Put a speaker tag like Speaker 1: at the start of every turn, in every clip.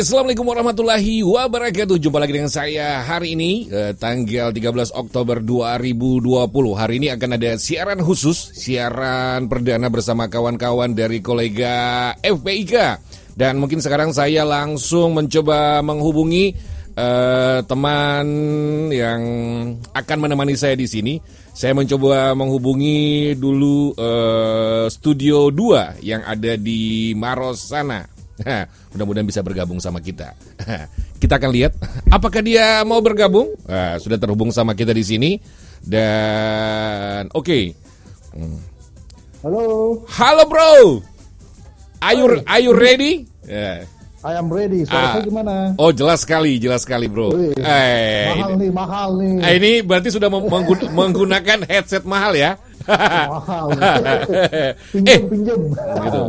Speaker 1: Assalamualaikum warahmatullahi wabarakatuh. Jumpa lagi dengan saya hari ini eh, Tanggal 13 Oktober 2020 Hari ini akan ada siaran khusus Siaran perdana bersama kawan-kawan dari kolega FPIK Dan mungkin sekarang saya langsung mencoba menghubungi eh, Teman yang akan menemani saya di sini. Saya mencoba menghubungi dulu eh, Studio 2 yang ada di Maros sana Mudah-mudahan bisa bergabung sama kita. kita akan lihat apakah dia mau bergabung. Nah, sudah terhubung sama kita di sini dan oke. Okay.
Speaker 2: Halo.
Speaker 1: Halo bro. Are you, are you ready?
Speaker 2: Yeah. I am ready. Suara ah. gimana?
Speaker 1: Oh jelas sekali, jelas sekali bro.
Speaker 2: Wih, eh, mahal ini. nih, mahal nih.
Speaker 1: Eh, ini berarti sudah menggunakan headset mahal ya?
Speaker 2: Pinjam, eh, pinjam. Gitu.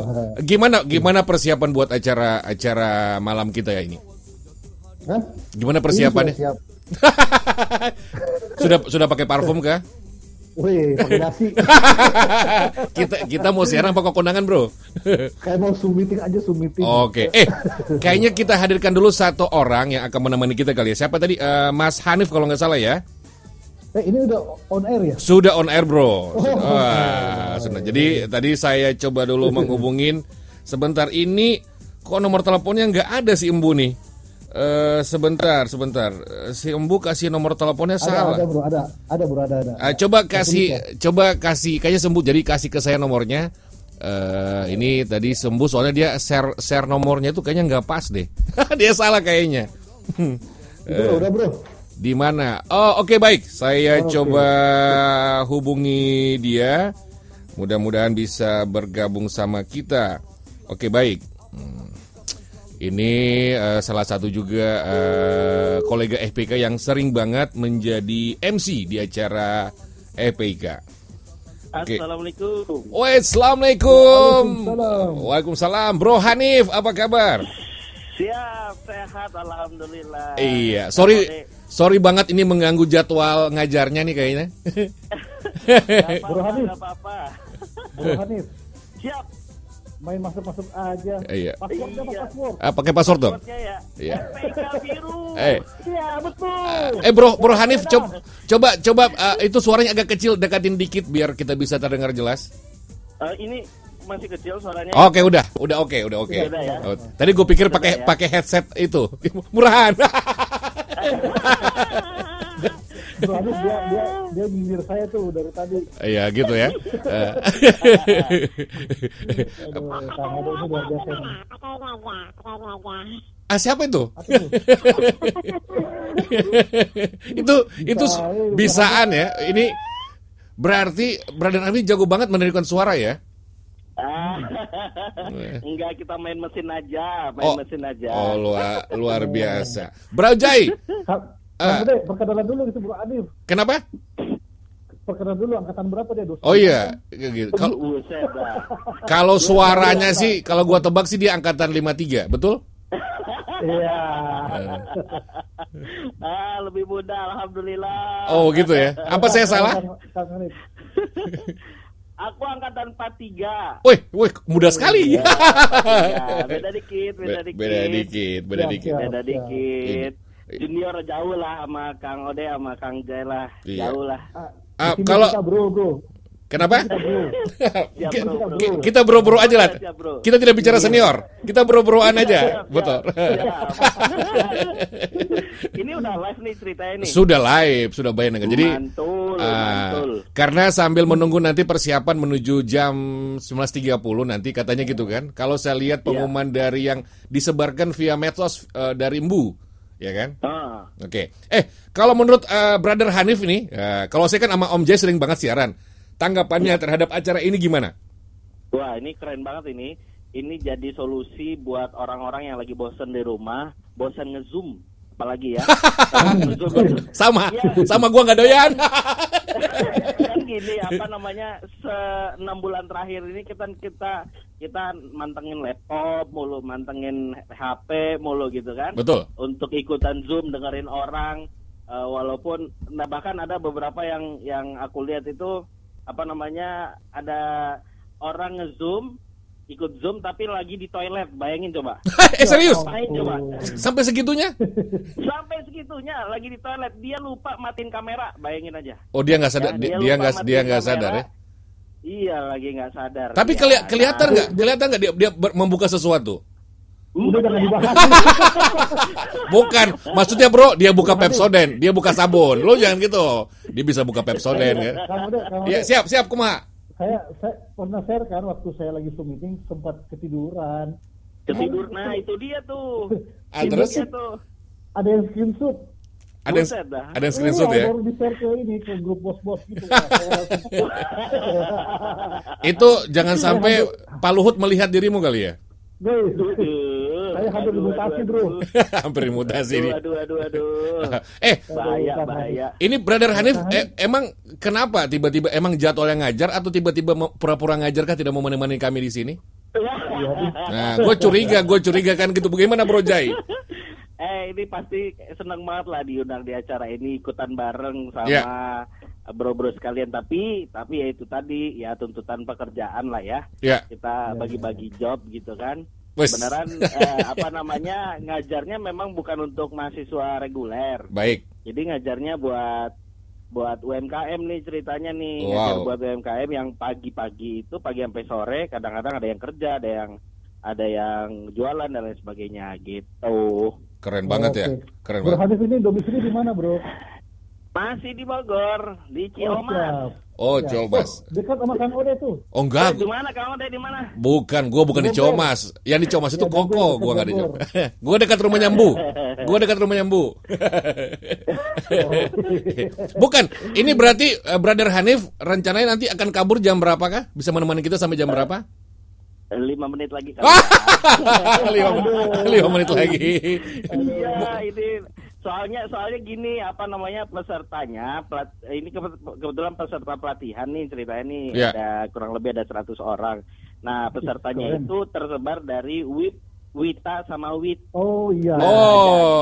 Speaker 1: Gimana gimana persiapan buat acara acara malam kita ya ini? Hah? Gimana persiapannya? Siap. sudah sudah pakai parfum kah?
Speaker 2: Wih, pakai nasi.
Speaker 1: kita kita mau siaran apa kondangan, Bro?
Speaker 2: Kayak mau Zoom meeting aja Zoom meeting.
Speaker 1: Oke. Okay. Eh, kayaknya kita hadirkan dulu satu orang yang akan menemani kita kali ya. Siapa tadi? Uh, Mas Hanif kalau nggak salah ya.
Speaker 2: Eh ini udah on air ya?
Speaker 1: Sudah on air bro. Oh, Wah, sudah. Jadi tadi saya coba dulu menghubungin. Sebentar ini kok nomor teleponnya nggak ada si Embu nih. Uh, sebentar, sebentar. Si Embu kasih nomor teleponnya ada, salah.
Speaker 2: Ada bro, ada, ada bro, ada, ada. Uh,
Speaker 1: coba kasih, coba kasih, kayaknya sembuh. Jadi kasih ke saya nomornya. Uh, ini tadi sembuh soalnya dia share share nomornya itu kayaknya nggak pas deh. dia salah kayaknya.
Speaker 2: Itu udah bro.
Speaker 1: Di mana? Oh, oke okay, baik. Saya oh, coba hubungi dia. Mudah-mudahan bisa bergabung sama kita. Oke, okay, baik. Hmm. Ini uh, salah satu juga uh, kolega FPK yang sering banget menjadi MC di acara FPK.
Speaker 3: Okay. Assalamualaikum.
Speaker 1: Oh, assalamualaikum. Waalaikumsalam. Waalaikumsalam. Bro Hanif, apa kabar?
Speaker 3: Siap, sehat, alhamdulillah.
Speaker 1: Iya, sorry, sorry banget ini mengganggu jadwal ngajarnya nih kayaknya.
Speaker 2: Bro Hanif, apa-apa. Bro Hanif, siap. Main masuk-masuk aja.
Speaker 1: Iya.
Speaker 2: Passwordnya
Speaker 1: iya. password? Ah, pakai password dong.
Speaker 3: Ya.
Speaker 1: Iya.
Speaker 3: biru.
Speaker 1: Eh.
Speaker 3: Iya, betul.
Speaker 1: Uh, eh, Bro, Bro Hanif, coba coba coba uh, itu suaranya agak kecil, dekatin dikit biar kita bisa terdengar jelas.
Speaker 3: Uh, ini masih kecil suaranya.
Speaker 1: Oke, okay, udah, udah oke, okay, udah oke. Okay. ya? oh, tadi gue pikir pakai ya? pakai headset itu murahan.
Speaker 2: Soalnya dia dia dia saya tuh dari tadi.
Speaker 1: Iya gitu ya. Ah siapa itu? itu itu bisaan ya. Ini berarti Brother Army jago banget menerikan suara ya?
Speaker 3: Enggak kita main mesin aja, main
Speaker 1: oh,
Speaker 3: mesin aja.
Speaker 1: Oh luar luar biasa. Bro Jai.
Speaker 2: Uh, perkenalan dulu gitu Bro Adif.
Speaker 1: Kenapa?
Speaker 2: Perkenalan dulu angkatan berapa dia
Speaker 1: dosen? Oh iya, gitu. Kalau suaranya sih kalau gua tebak sih dia angkatan 53, betul?
Speaker 3: Iya. ah, lebih muda alhamdulillah.
Speaker 1: Oh, gitu ya. Apa saya salah?
Speaker 3: Aku angkatan 43.
Speaker 1: Wih, wih, muda sekali.
Speaker 3: Ya, beda dikit, beda dikit.
Speaker 1: Beda dikit, beda dikit.
Speaker 3: Beda dikit. Junior jauh lah sama Kang Ode sama Kang Jai lah. Iya. Jauh lah.
Speaker 1: Uh, kalau bro, bro. Kenapa? Bro, bro. Kita bro-bro aja lah. Kita tidak bicara iya. senior. Kita bro-broan aja. Betul.
Speaker 3: ini udah live nih ceritanya nih.
Speaker 1: Sudah live, sudah bayangkan. Jadi mantul, uh, mantul. karena sambil menunggu nanti persiapan menuju jam 11.30 nanti katanya gitu kan. Kalau saya lihat iya. pengumuman dari yang disebarkan via medsos uh, dari Mbu ya kan? Ah. Oke. Okay. Eh, kalau menurut uh, Brother Hanif ini, uh, kalau saya kan sama Om Jay sering banget siaran. Tanggapannya terhadap acara ini gimana?
Speaker 3: Wah, ini keren banget ini. Ini jadi solusi buat orang-orang yang lagi bosen di rumah, bosen ngezoom apalagi ya.
Speaker 1: sama, ya. sama gua nggak doyan.
Speaker 3: kan gini, apa namanya, se enam bulan terakhir ini kita kita kita mantengin laptop mulu, mantengin HP mulu gitu kan.
Speaker 1: Betul.
Speaker 3: Untuk ikutan zoom, dengerin orang, uh, walaupun, nah bahkan ada beberapa yang yang aku lihat itu apa namanya ada orang ngezoom ikut zoom tapi lagi di toilet. Bayangin coba.
Speaker 1: eh serius?
Speaker 3: Main coba.
Speaker 1: Sampai segitunya?
Speaker 3: Sampai segitunya lagi di toilet dia lupa matiin kamera. Bayangin aja.
Speaker 1: Oh dia nggak sadar,
Speaker 3: Ya,
Speaker 1: dia nggak dia nggak sadar ya?
Speaker 3: Iya lagi nggak sadar.
Speaker 1: Tapi
Speaker 3: Iya,
Speaker 1: keli- kelihatan nggak? Kelihatan nggak dia dia membuka sesuatu?
Speaker 2: Udah jangan dibahas.
Speaker 1: Bukan, maksudnya bro, dia buka Pepsodent, dia buka sabun. Lo jangan gitu. Dia bisa buka Pepsodent ya. Ya
Speaker 2: Ode,
Speaker 1: siap siap kumaha.
Speaker 2: saya saya pernah share kan waktu saya lagi Zoom meeting sempat ketiduran.
Speaker 3: Ketidur. Nah itu dia tuh.
Speaker 1: Ah, terus?
Speaker 3: tuh.
Speaker 2: Ada yang screenshot.
Speaker 1: Ada yang ada yang screenshot
Speaker 2: Iya,
Speaker 1: ya.
Speaker 2: Baru di share ke ini ke grup bos-bos gitu.
Speaker 1: Itu jangan sampai Pak Luhut melihat dirimu kali ya.
Speaker 2: Guys, Saya hampir
Speaker 3: aduh, aduh,
Speaker 2: bro.
Speaker 1: Hampir mutasi
Speaker 3: Aduh,
Speaker 1: nih.
Speaker 3: aduh, aduh, aduh.
Speaker 1: Eh,
Speaker 3: Bahaya,
Speaker 2: Aduh,
Speaker 3: bahaya.
Speaker 1: ini Brother Hanif eh, emang kenapa tiba-tiba emang jadwalnya ngajar atau tiba-tiba pura-pura ngajar kah tidak mau menemani kami di sini? Nah, gue curiga, gue curiga kan gitu. Bagaimana Bro Jai?
Speaker 3: Eh ini pasti seneng banget lah diundang di acara ini ikutan bareng sama
Speaker 1: Ya.
Speaker 3: bro-bro sekalian tapi tapi ya itu tadi ya tuntutan pekerjaan lah ya
Speaker 1: Ya,
Speaker 3: kita bagi-bagi job gitu kan Beneran eh, apa namanya ngajarnya memang bukan untuk mahasiswa reguler
Speaker 1: baik.
Speaker 3: jadi ngajarnya buat buat UMKM nih ceritanya nih
Speaker 1: Wow.
Speaker 3: ngajar buat UMKM yang pagi-pagi itu pagi sampai sore kadang-kadang ada yang kerja ada yang ada yang jualan dan lain sebagainya gitu
Speaker 1: Keren banget ya.
Speaker 2: Oke.
Speaker 1: Keren
Speaker 2: Bro
Speaker 1: banget.
Speaker 2: Hanif ini domisili di mana, Bro?
Speaker 3: masih di Bogor di
Speaker 2: Oh,
Speaker 3: Ciomas
Speaker 2: siap.
Speaker 1: Oh,
Speaker 2: Siap.
Speaker 1: Ciomas.
Speaker 2: Oh, dekat sama Kang Ode tuh.
Speaker 1: Oh
Speaker 3: Eh,
Speaker 1: enggak,
Speaker 3: di mana kamu teh di mana
Speaker 1: bukan. Gue bukan di. Ciomas. Yang di Ciomas itu
Speaker 2: Ya,
Speaker 1: Koko.
Speaker 2: dekat
Speaker 1: Gue nggak di
Speaker 2: Bogor.
Speaker 1: Ciomas. Gue dekat rumah Nyambu. Gue dekat rumah Nyambu. bukan. Ini berarti eh, Brother Hanif rencananya nanti akan kabur jam berapa kah? Bisa menemani kita sampai jam berapa?
Speaker 3: Eh, lima menit lagi kali
Speaker 1: lima, lima menit lagi.
Speaker 3: iya ini soalnya soalnya gini apa namanya pesertanya pelat, ini ke- kebetulan peserta pelatihan nih ceritanya nih
Speaker 1: Iya.
Speaker 3: ada kurang lebih ada 100 orang nah pesertanya
Speaker 2: keren.
Speaker 3: itu tersebar dari WIP Wita sama WIT
Speaker 2: Oh iya.
Speaker 1: Oh,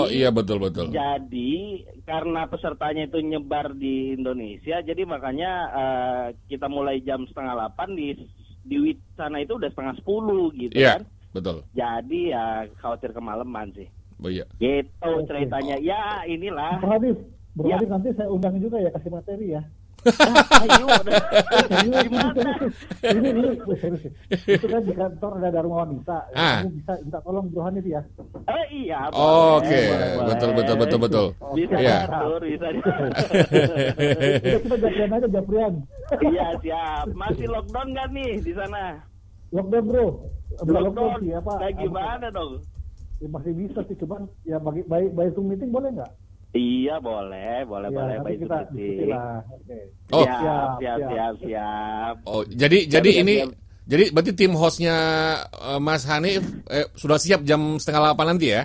Speaker 3: jadi-
Speaker 1: iya betul betul.
Speaker 3: Jadi karena pesertanya itu nyebar di Indonesia, jadi makanya eh, kita mulai jam setengah delapan di di WIT sana itu udah setengah sepuluh gitu
Speaker 1: Iya,
Speaker 3: kan.
Speaker 1: betul.
Speaker 3: Jadi ya khawatir kemalaman sih.
Speaker 1: Oh, iya.
Speaker 3: Gitu
Speaker 2: Oke.
Speaker 3: ceritanya. Ya inilah.
Speaker 2: Bro Hanif, Bro
Speaker 3: Ya.
Speaker 2: Hanif nanti saya undang juga ya kasih materi ya.
Speaker 3: Ayo.
Speaker 2: Serius,
Speaker 3: Gimana?
Speaker 2: Ini, ini, serius. Itu kan di kantor ada Dharma Wanita.
Speaker 1: Ah.
Speaker 2: Kamu bisa minta tolong Bro Hanif ya.
Speaker 3: Eh iya.
Speaker 1: Oke,
Speaker 3: boleh, boleh, boleh.
Speaker 1: betul betul betul betul.
Speaker 3: Bisa
Speaker 1: Iya.
Speaker 3: diatur, bisa
Speaker 2: Udah kita japrian aja japrian.
Speaker 3: Iya siap. Masih lockdown nggak nih di sana?
Speaker 2: Lockdown bro. Bukan lockdown sih apa?
Speaker 3: Nah,
Speaker 2: apa-
Speaker 3: gimana dong?
Speaker 2: Ya, masih bisa sih cuman ya bagi by, by Zoom meeting boleh nggak?
Speaker 3: Iya boleh, boleh,
Speaker 2: Ya,
Speaker 3: boleh.
Speaker 2: nanti
Speaker 3: Baik
Speaker 2: kita lah. Oke.
Speaker 1: Oh.
Speaker 3: siap,
Speaker 2: Siap,
Speaker 3: siap,
Speaker 2: siap.
Speaker 3: siap, siap.
Speaker 1: Oh, jadi jadi
Speaker 3: siap,
Speaker 1: ini
Speaker 3: siap.
Speaker 1: jadi berarti tim hostnya eh, Mas Hanif eh, sudah siap jam setengah delapan nanti ya?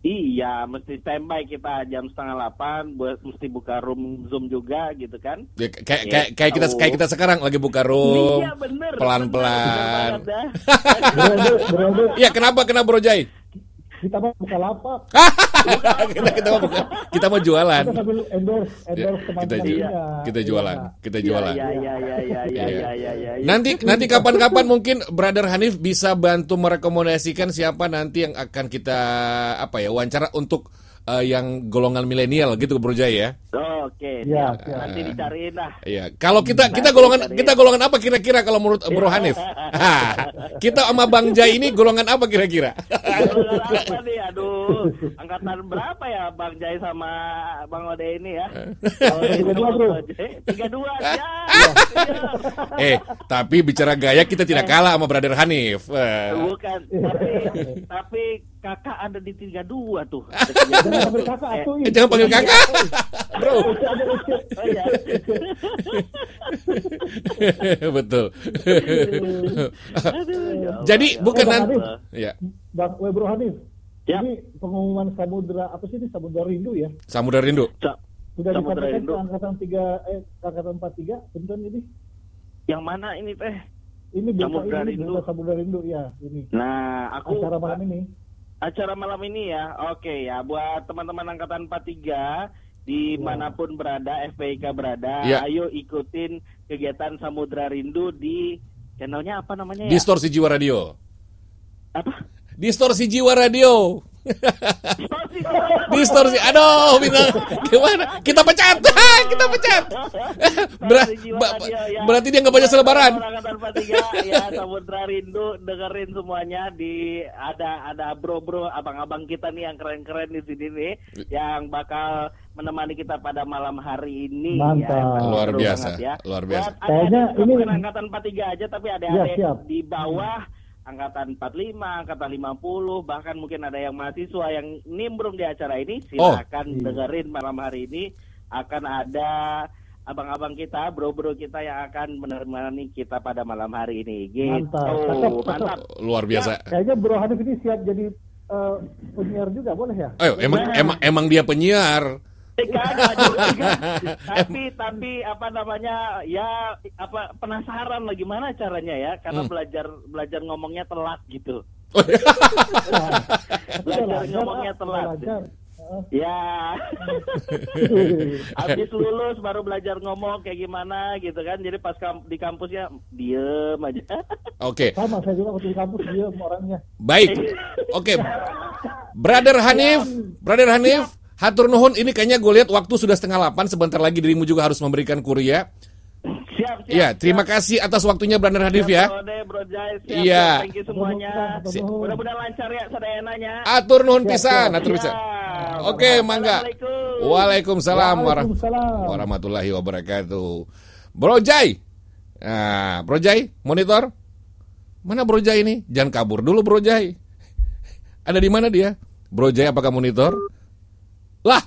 Speaker 3: Iya, mesti standby kita jam setengah delapan, buat mesti buka room zoom juga gitu kan?
Speaker 1: Ya, kayak kayak kayak kita
Speaker 3: Gitu.
Speaker 1: kayak kita sekarang lagi buka room.
Speaker 3: Iya bener.
Speaker 2: Bro Ade,
Speaker 1: Iya, kenapa kenapa Bro Jai?
Speaker 2: Kita mah buka lapak.
Speaker 1: kita kita mau buka- kita mau jualan.
Speaker 2: Kita sambil endorse, endorse
Speaker 1: Ya,
Speaker 2: teman
Speaker 1: kita ju-
Speaker 2: kita.
Speaker 1: kita jualan,
Speaker 2: Iya.
Speaker 1: kita jualan.
Speaker 3: Iya, iya, iya, iya, iya,
Speaker 1: Iya.
Speaker 3: iya, iya, iya, iya.
Speaker 1: Nanti nanti kapan-kapan mungkin Brother Hanif bisa bantu merekomendasikan siapa nanti yang akan kita apa ya wawancara untuk eh, yang golongan milenial gitu Bro Jai ya.
Speaker 3: Oke,
Speaker 2: Iya,
Speaker 3: siap.
Speaker 2: siap.
Speaker 3: nanti dicariin lah.
Speaker 1: Iya, kalau kita kita
Speaker 3: Nanti
Speaker 1: golongan
Speaker 3: cari.
Speaker 1: kita golongan apa kira-kira kalau menurut Bro Hanif? Kita sama Bang Jai ini golongan apa kira-kira?
Speaker 3: Golongan apa nih? Aduh, angkatan berapa ya Bang Jai sama Bang Ode ini ya? Oh,
Speaker 2: Tiga dua,
Speaker 3: siap.
Speaker 1: eh, tapi bicara gaya kita tidak kalah sama Brother Hanif. Eh,
Speaker 3: Bukan, tapi tapi kakak ada di tiga dua tuh.
Speaker 2: Jangan panggil kakak
Speaker 3: Eh,
Speaker 2: atuh.
Speaker 1: eh, jangan panggil kakak, Bro.
Speaker 3: Oh iya.
Speaker 1: Betul. Jadi bukan nanti. Ya,
Speaker 2: Bang, Weh Bro Hanif.
Speaker 3: Ya.
Speaker 2: Ini pengumuman Samudra apa sih ini Samudra Rindu ya?
Speaker 1: Samudra Rindu.
Speaker 3: Sa-
Speaker 2: Sudah
Speaker 3: Samudra
Speaker 2: disampaikan
Speaker 3: Rindu.
Speaker 2: ke angkatan 3 eh angkatan 43 punten ini.
Speaker 3: Yang mana ini teh?
Speaker 2: Ini
Speaker 3: Samudra
Speaker 2: ini
Speaker 3: Rindu.
Speaker 2: Samudra Rindu ya, ini.
Speaker 3: Nah, aku
Speaker 2: Acara malam ini.
Speaker 3: Acara malam ini ya. Oke ya, buat teman-teman angkatan 43 di mana pun berada, FPIK berada,
Speaker 1: Ya.
Speaker 3: ayo ikutin kegiatan Samudra Rindu di channelnya apa namanya ya?
Speaker 1: Distorsi Jiwa Radio.
Speaker 3: apa?
Speaker 1: Distorsi Jiwa Radio.
Speaker 3: Distorsi.
Speaker 1: Distorsi. Aduh, bintang. Gimana? Kita pecat. Kita pecat. Ber-
Speaker 3: Radio, ya.
Speaker 1: berarti dia nggak baca selebaran.
Speaker 3: Orang angkatan 43 ya Samudra Rindu dengerin semuanya di ada ada bro-bro abang-abang kita nih yang keren-keren di sini nih yang bakal menemani kita pada malam hari ini
Speaker 2: Mantap.
Speaker 3: ya.
Speaker 1: Luar biasa,
Speaker 3: ya.
Speaker 1: luar biasa.
Speaker 2: Kayaknya ini-
Speaker 3: angkatan 43 aja tapi ada
Speaker 2: Ya, siap.
Speaker 3: di bawah angkatan 45, angkatan 50, bahkan mungkin ada yang mahasiswa yang nimbrung di acara ini
Speaker 1: Oh.
Speaker 3: silakan
Speaker 2: Iya.
Speaker 3: dengerin malam hari ini akan ada abang-abang kita, bro-bro kita yang akan menemani kita pada malam hari ini. Gitu.
Speaker 2: Mantap. Cakep.
Speaker 3: Mantap.
Speaker 1: Luar biasa.
Speaker 2: Kayaknya Bro Hanif ini siap jadi eh, penyiar juga, boleh ya?
Speaker 1: Ayo, emang emang emang dia penyiar.
Speaker 3: Tapi tapi apa namanya ya apa penasaran lah gimana caranya ya karena
Speaker 1: Hmm.
Speaker 3: belajar belajar ngomongnya telat gitu.
Speaker 2: Nah,
Speaker 3: belajar
Speaker 2: belajar,
Speaker 3: ngomongnya telat.
Speaker 2: belajar.
Speaker 3: Ya. Habis lulus baru belajar ngomong kayak gimana gitu kan. Jadi pas kam- di kampusnya diem aja.
Speaker 1: Oke,
Speaker 2: Sama saya juga waktu di kampus dia orangnya.
Speaker 1: baik. Oke. Brother Hanif, Brother Hanif, hatur nuhun ini kayaknya gue lihat waktu sudah setengah delapan sebentar lagi dirimu juga harus memberikan kuria.
Speaker 3: siap siap
Speaker 1: Iya, terima kasih atas waktunya Brother Hanif
Speaker 3: Siap,
Speaker 1: ya.
Speaker 3: Bro Jai, siap,
Speaker 1: Iya.
Speaker 3: siap. thank you semuanya
Speaker 2: Si-
Speaker 3: mudah-mudahan lancar ya sadayananya
Speaker 1: Atur nuhun
Speaker 2: Siap,
Speaker 1: pisan,
Speaker 2: siap.
Speaker 1: atur pisan.
Speaker 3: Siap.
Speaker 1: Oke, mangga. Waalaikumsalam
Speaker 2: Waalaikumsalam.
Speaker 1: warahmatullahi wabarakatuh. Bro Jai. Nah, Bro Jai, monitor. Mana Bro Jai ini? Jangan kabur dulu Bro Jai. Ada di mana dia? Bro Jai apakah monitor? Lah.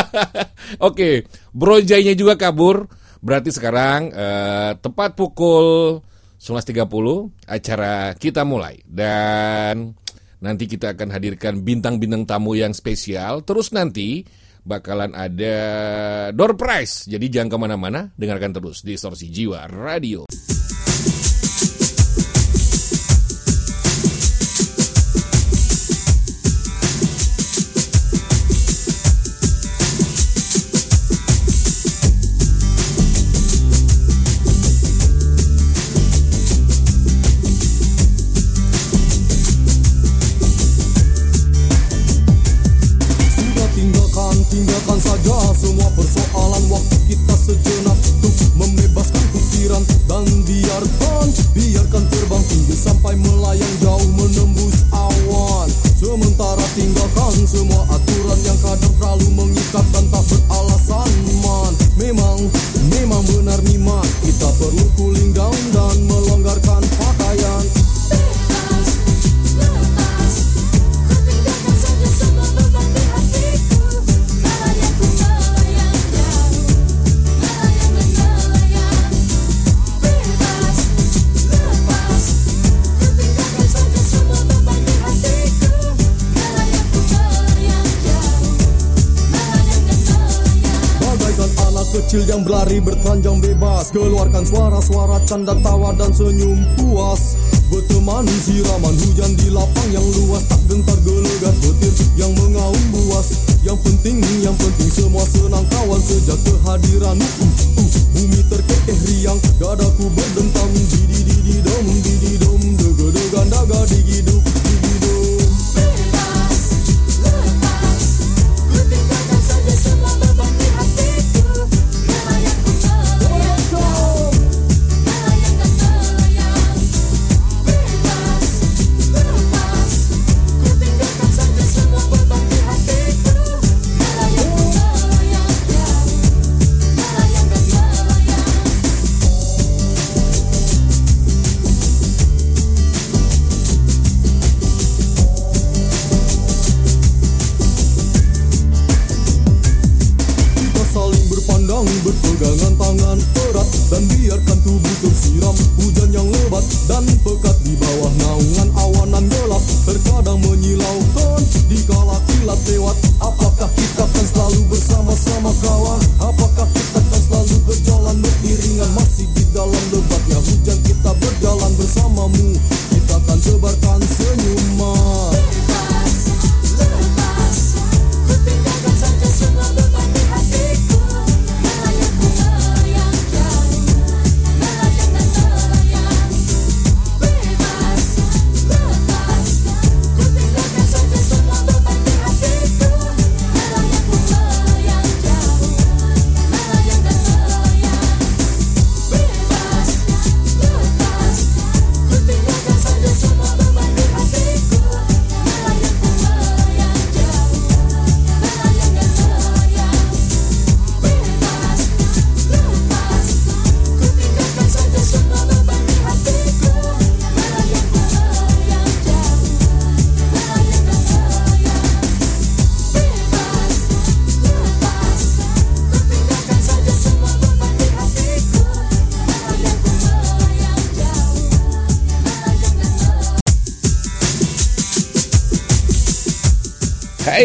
Speaker 1: Oke, Bro Jai-nya juga kabur. Berarti sekarang eh, tepat pukul 11.30 acara kita mulai dan nanti kita akan hadirkan bintang-bintang tamu yang spesial. Terus nanti bakalan ada door prize. Jadi jangan ke mana-mana, dengarkan terus di Distorsi Jiwa Radio.
Speaker 4: Keluarkan suara-suara canda tawa dan senyum puas. Berteman siraman hujan di lapang yang luas. Tak gentar gelegar petir yang mengaum buas. Yang penting, yang penting semua senang kawan. Sejak kehadiranmu uh, uh, Bumi terkekeh riang. Dadaku berdentang Didi didi dom didi dom Dega degan daga digiduk digidum
Speaker 5: Bebas, lepas Ku tinggalkan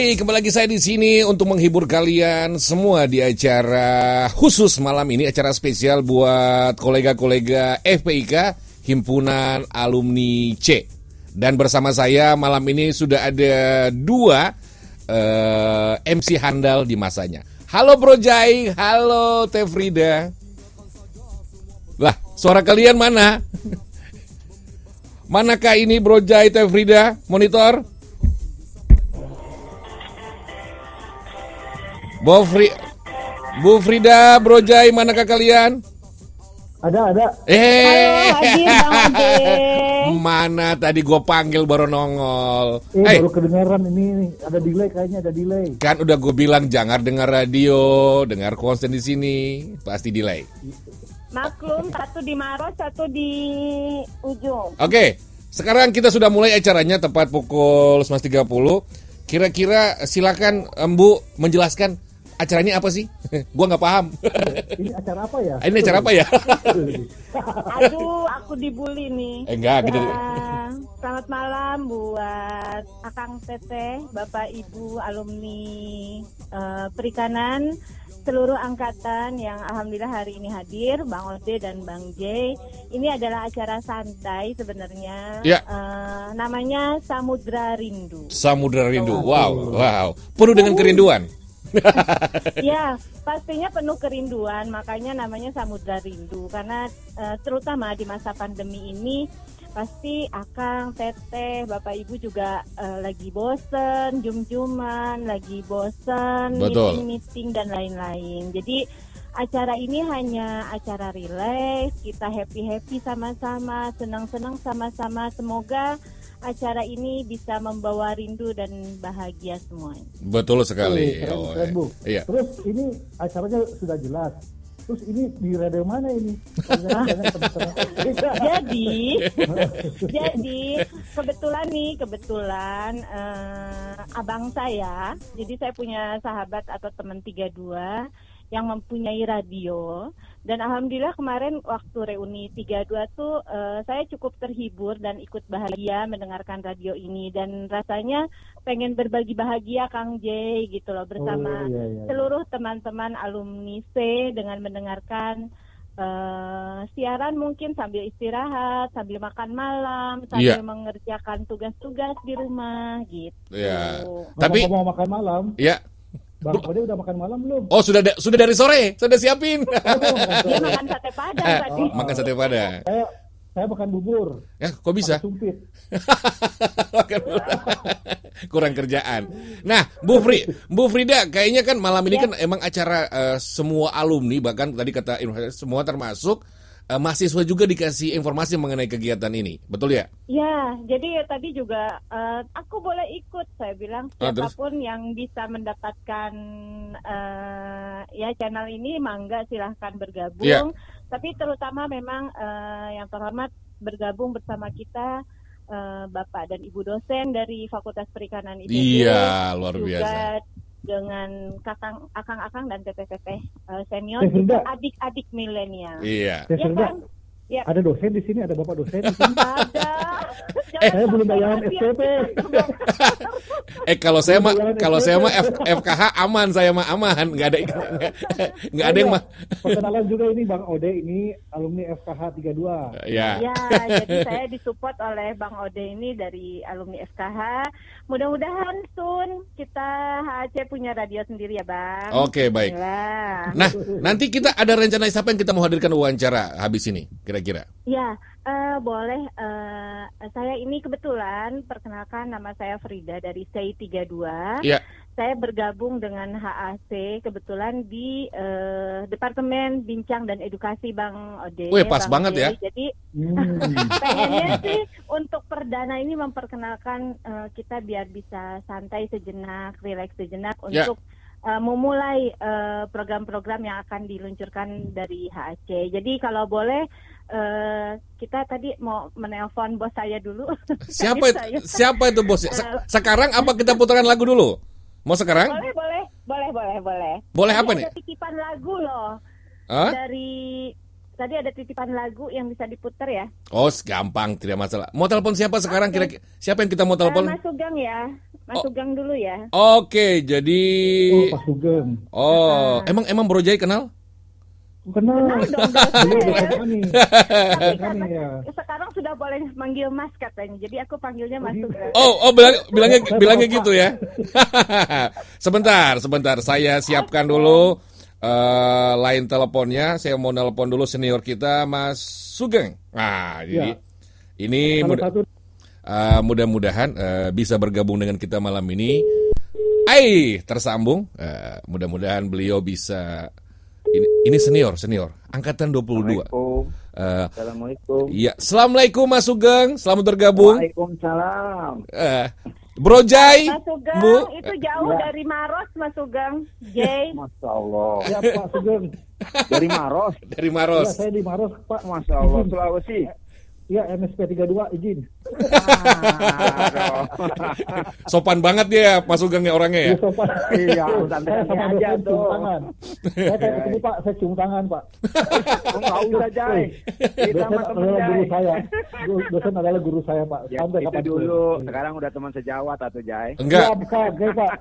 Speaker 1: Kembali lagi saya di sini untuk menghibur kalian semua di acara khusus malam ini, acara spesial buat kolega-kolega FPIK Himpunan Alumni C. Dan bersama saya malam ini sudah ada dua eh, MC handal di masanya. Halo Bro Jai, halo Teh Frida. Lah, suara kalian mana? Manakah ini Bro Jai Teh Frida? Monitor? Bu, Fri Bu Frida, Bro Jai, manakah kalian?
Speaker 2: Ada, ada.
Speaker 1: Eh,
Speaker 5: Ade.
Speaker 1: mana tadi gue panggil baru nongol.
Speaker 2: Eh,
Speaker 1: Eh,
Speaker 2: baru kedengaran ini nih. Ada delay kayaknya, ada delay.
Speaker 1: kan udah gue bilang jangan dengar radio, dengar konsen di sini, pasti delay.
Speaker 5: Maklum, satu di Maros, satu di ujung.
Speaker 1: Oke, sekarang kita sudah mulai acaranya tepat pukul 11.30. Kira-kira silakan Embu menjelaskan acaranya apa sih? gua nggak paham.
Speaker 2: Ini acara apa ya?
Speaker 1: Ini acara apa ya?
Speaker 5: Aduh, aku dibully nih.
Speaker 1: Eh, enggak, gitu.
Speaker 5: Ya, selamat malam buat Akang Teteh, Bapak Ibu alumni eh, perikanan seluruh angkatan yang alhamdulillah hari ini hadir, Bang Ode dan Bang J. Ini adalah acara santai sebenarnya.
Speaker 1: Ya.
Speaker 5: Eh, namanya Samudra Rindu.
Speaker 1: Samudra Rindu. Wow, wow. Penuh dengan kerinduan.
Speaker 5: Ya, pastinya penuh kerinduan, makanya namanya Samudra Rindu karena eh, terutama di masa pandemi ini pasti Akang, Teteh, Bapak Ibu juga eh, lagi bosen, jum-juman, lagi bosen, meeting-meeting dan lain-lain. Jadi acara ini hanya acara relax, kita happy-happy sama-sama, senang-senang sama-sama. Semoga acara ini bisa membawa rindu dan bahagia semuanya.
Speaker 1: Betul sekali.
Speaker 2: Keren,
Speaker 1: Oh,
Speaker 2: keren, Bu.
Speaker 1: Iya.
Speaker 2: Terus ini acaranya sudah jelas. Terus ini di radio mana ini?
Speaker 5: Jadi jadi kebetulan nih kebetulan eh, abang saya jadi saya punya sahabat atau teman 32 yang mempunyai radio dan alhamdulillah kemarin waktu reuni 32 tuh eh, saya cukup terhibur dan ikut bahagia mendengarkan radio ini dan rasanya pengen berbagi bahagia Kang J gitu loh bersama
Speaker 2: Oh, iya, iya.
Speaker 5: seluruh teman-teman alumni C dengan mendengarkan eh, siaran mungkin sambil istirahat, sambil makan malam, sambil
Speaker 1: Iya.
Speaker 5: mengerjakan tugas-tugas di rumah gitu.
Speaker 1: Iya. Tapi
Speaker 2: Ngomong-ngomong makan malam,
Speaker 1: ya.
Speaker 2: Bang Ode udah makan malam belum?
Speaker 1: Oh, sudah da- sudah dari sore, sudah siapin.
Speaker 5: Dia makan sate padang tadi.
Speaker 1: Makan sate padang.
Speaker 2: Saya saya makan bubur.
Speaker 1: Ya, kok bisa?
Speaker 2: pakai Sumpit.
Speaker 1: Makan kurang kerjaan. Nah, Bu Fri, Bu Frida, kayaknya kan malam ini kan emang acara eh, semua alumni bahkan tadi kata semua termasuk eh, mahasiswa juga dikasih informasi mengenai kegiatan ini. Betul ya?
Speaker 5: Ya, jadi ya tadi juga eh, aku boleh ikut. Saya bilang
Speaker 1: Ah, siapa
Speaker 5: pun yang bisa mendapatkan eh, ya channel ini mangga silahkan bergabung.
Speaker 1: Iya.
Speaker 5: Tapi terutama memang eh, yang terhormat bergabung bersama kita Bapak dan Ibu dosen dari Fakultas Perikanan IPB.
Speaker 1: Iya, luar
Speaker 5: juga
Speaker 1: biasa.
Speaker 5: Dengan kakang akang-akang dan teteh-teteh eh, senior juga adik-adik milenial.
Speaker 1: Iya.
Speaker 5: Ya
Speaker 2: Frida,
Speaker 5: kan? Ya.
Speaker 2: ada dosen di sini, ada bapak dosen di sini.
Speaker 5: Ada.
Speaker 1: Eh,
Speaker 2: saya belum bayaran SPP.
Speaker 1: Eh kalau saya mah kalau saya mah FKH aman, saya mah aman, nggak ada nggak- nggak ada yang mah.
Speaker 2: Perkenalan juga ini Bang Ode, ini alumni FKH 32.
Speaker 1: Ya.
Speaker 5: Ya, jadi saya disupport oleh Bang Ode ini dari alumni FKH. Mudah-mudahan soon kita HC punya radio sendiri ya, Bang.
Speaker 1: Oke, baik.
Speaker 5: Alhamdulillah.
Speaker 1: Nah, nanti kita ada rencana siapa yang kita mau hadirkan wawancara habis ini, kira-kira?
Speaker 5: Ya, eh, boleh. eh, saya ini kebetulan perkenalkan nama saya Frida dari CI32.
Speaker 1: Iya.
Speaker 5: Saya bergabung dengan HAC kebetulan di eh, Departemen Bincang dan Edukasi Bang Ode.
Speaker 1: Wih, pas
Speaker 5: Bang
Speaker 1: banget ya.
Speaker 5: Ode. Jadi
Speaker 2: Hmm.
Speaker 5: pengennya sih untuk perdana ini memperkenalkan eh, kita biar bisa santai sejenak, rileks sejenak
Speaker 1: Ya.
Speaker 5: untuk eh, memulai eh, program-program yang akan diluncurkan dari HAC. Jadi kalau boleh eh, kita tadi mau menelpon bos saya dulu.
Speaker 1: Siapa itu,
Speaker 5: Saya-
Speaker 1: siapa itu bos? Se- sekarang apa kita putarkan lagu dulu? Mau sekarang?
Speaker 5: Boleh, boleh, boleh, boleh, boleh.
Speaker 1: Boleh
Speaker 5: Tadi
Speaker 1: apa
Speaker 5: ada
Speaker 1: nih?
Speaker 5: titipan lagu loh
Speaker 1: Hah?
Speaker 5: dari tadi ada titipan lagu yang bisa diputar ya.
Speaker 1: Oh, gampang, tidak masalah. Mau telepon siapa sekarang? Kira siapa yang kita mau telepon?
Speaker 5: Eh, Mas Sugeng ya, Mas Sugeng dulu ya.
Speaker 1: Oke, jadi
Speaker 2: Oh, Pak Sugeng.
Speaker 1: oh, emang emang Bro Jai kenal?
Speaker 2: Kenal.
Speaker 5: dong, dosen
Speaker 2: Beliau
Speaker 5: ya. Tapi
Speaker 2: ya.
Speaker 5: sekarang sudah boleh manggil Mas katanya. Jadi aku panggilnya Mas Sugeng.
Speaker 1: Oh, oh bilang, bilangnya bilangnya gitu ya. sebentar, sebentar. Saya siapkan dulu eh line teleponnya. Saya mau nelpon dulu senior kita Mas Sugeng. Nah, jadi ini
Speaker 2: Kalau
Speaker 1: mudah, eh, mudah-mudahan eh, bisa bergabung dengan kita malam ini. Ai, tersambung. Eh, mudah-mudahan beliau bisa ini, ini senior, senior, angkatan 22.
Speaker 6: Assalamualaikum.
Speaker 1: Eh,
Speaker 6: Assalamualaikum.
Speaker 1: Iya, Assalamualaikum Mas Sugeng, selamat bergabung.
Speaker 6: Waalaikumsalam.
Speaker 1: Eh, Bro Jai,
Speaker 5: Mas Sugeng
Speaker 1: Bu.
Speaker 5: itu jauh dari Maros Mas Sugeng. J.
Speaker 6: Masya Allah.
Speaker 2: ya Pak Sugeng.
Speaker 6: Dari Maros.
Speaker 1: dari
Speaker 2: Ya,
Speaker 1: Maros.
Speaker 2: saya di Maros, Pak.
Speaker 6: Masya Allah. Sulawesi.
Speaker 2: Ya, MSP 32 izin.
Speaker 1: Sopan banget dia Mas Sugeng ya orangnya ya.
Speaker 2: Iya, sopan.
Speaker 6: Iya,
Speaker 2: saya
Speaker 6: santai
Speaker 2: sama
Speaker 6: aja tuh.
Speaker 2: tangan. Saya kayak ketemu Pak, saya cium tangan, Pak.
Speaker 6: Oh, nggak usah, Jai. Kita
Speaker 2: Dosen
Speaker 6: sama
Speaker 2: adalah guru saya. Dosen adalah guru saya, Pak.
Speaker 6: Ya,
Speaker 2: Sampai kapan
Speaker 6: dulu. Sekarang udah teman sejawat atau Jai.
Speaker 1: Enggak,
Speaker 2: Ya, enggak, Pak.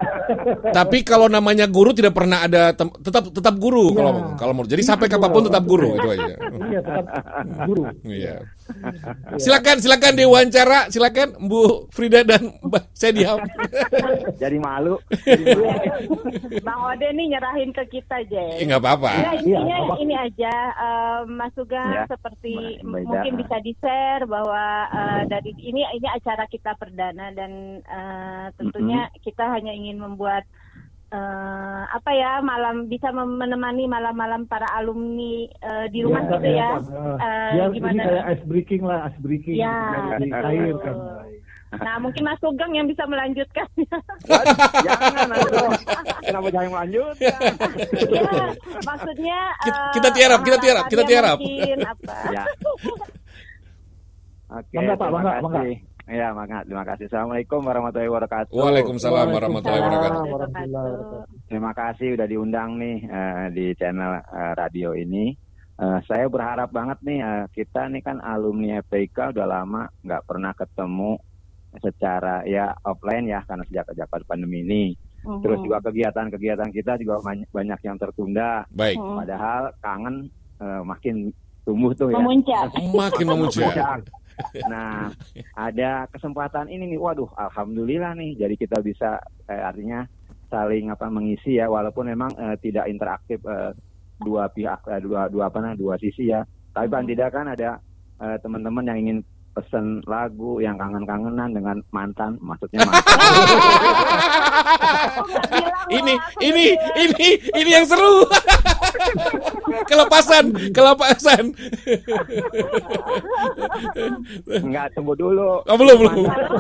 Speaker 1: tapi kalau namanya guru tidak pernah ada tetap tetap guru
Speaker 2: Iya.
Speaker 1: kalau kalau mau. Jadi sampai kapan pun tetap guru itu aja.
Speaker 2: Iya, tetap guru.
Speaker 1: Iya. Silakan silakan diwawancara, silakan Bu Frida dan Mbak saya diam.
Speaker 6: Jadi malu.
Speaker 5: Bang Ode nih nyerahin ke kita J.
Speaker 1: Eh, nggak apa-apa.
Speaker 5: Ya intinya
Speaker 2: Iya, apa-
Speaker 5: ini aja eh, Mas Sugeng
Speaker 6: Ya,
Speaker 5: seperti
Speaker 6: Mbak-
Speaker 5: mungkin bisa di share bahwa eh, dari ini ini acara kita perdana dan eh, tentunya kita hanya ingin membuat eh, apa ya malam bisa menemani malam-malam para alumni eh, di rumah
Speaker 2: Iya,
Speaker 5: gitu
Speaker 2: iya,
Speaker 5: ya. Eh,
Speaker 2: Biar
Speaker 5: gimana?
Speaker 2: ini kayak ice breaking lah, ice breaking.
Speaker 5: Ya,
Speaker 2: cair kan.
Speaker 5: Nah mungkin Mas Sugeng yang bisa melanjutkan.
Speaker 6: Jangan. Kenapa jangan lanjut?
Speaker 5: ya, maksudnya
Speaker 1: Kita-
Speaker 5: eh,
Speaker 1: kita tiarap, kita tiarap, kita tiarap.
Speaker 5: Mungkin apa?
Speaker 6: Ya. Oke,
Speaker 2: Bangga, Pak, bangga, bangga.
Speaker 6: Ya, bangga. Terima kasih. Assalamualaikum warahmatullahi wabarakatuh.
Speaker 1: Waalaikumsalam warahmatullahi wabarakatuh.
Speaker 2: Warahmatullahi wabarakatuh.
Speaker 6: Terima kasih udah diundang nih eh, di channel eh, radio ini. Eh, saya berharap banget nih eh, kita nih kan alumni FPK udah lama nggak pernah ketemu secara ya offline ya karena sejak sejak pandemi ini.
Speaker 5: Mhm.
Speaker 6: Terus juga kegiatan-kegiatan kita juga banyak, banyak yang tertunda.
Speaker 1: Baik.
Speaker 5: Mhm.
Speaker 6: Padahal kangen eh, makin tumbuh tuh ya.
Speaker 5: memuncak.
Speaker 1: Makin memuncak.
Speaker 6: Nah, ada kesempatan ini nih, waduh, alhamdulillah nih. Jadi kita bisa eh, artinya saling apa mengisi ya, walaupun memang eh, tidak interaktif eh, dua pihak, eh, dua dua apa nah, dua sisi ya. Tapi paling tidak kan ada eh, teman-teman yang ingin pesen lagu yang kangen-kangenan dengan mantan, maksudnya mantan.
Speaker 1: ini ini ini ini yang seru. kelepasan, kelepasan.
Speaker 6: Enggak, tunggu dulu.
Speaker 1: Oh, belum, belum.
Speaker 6: Mantan,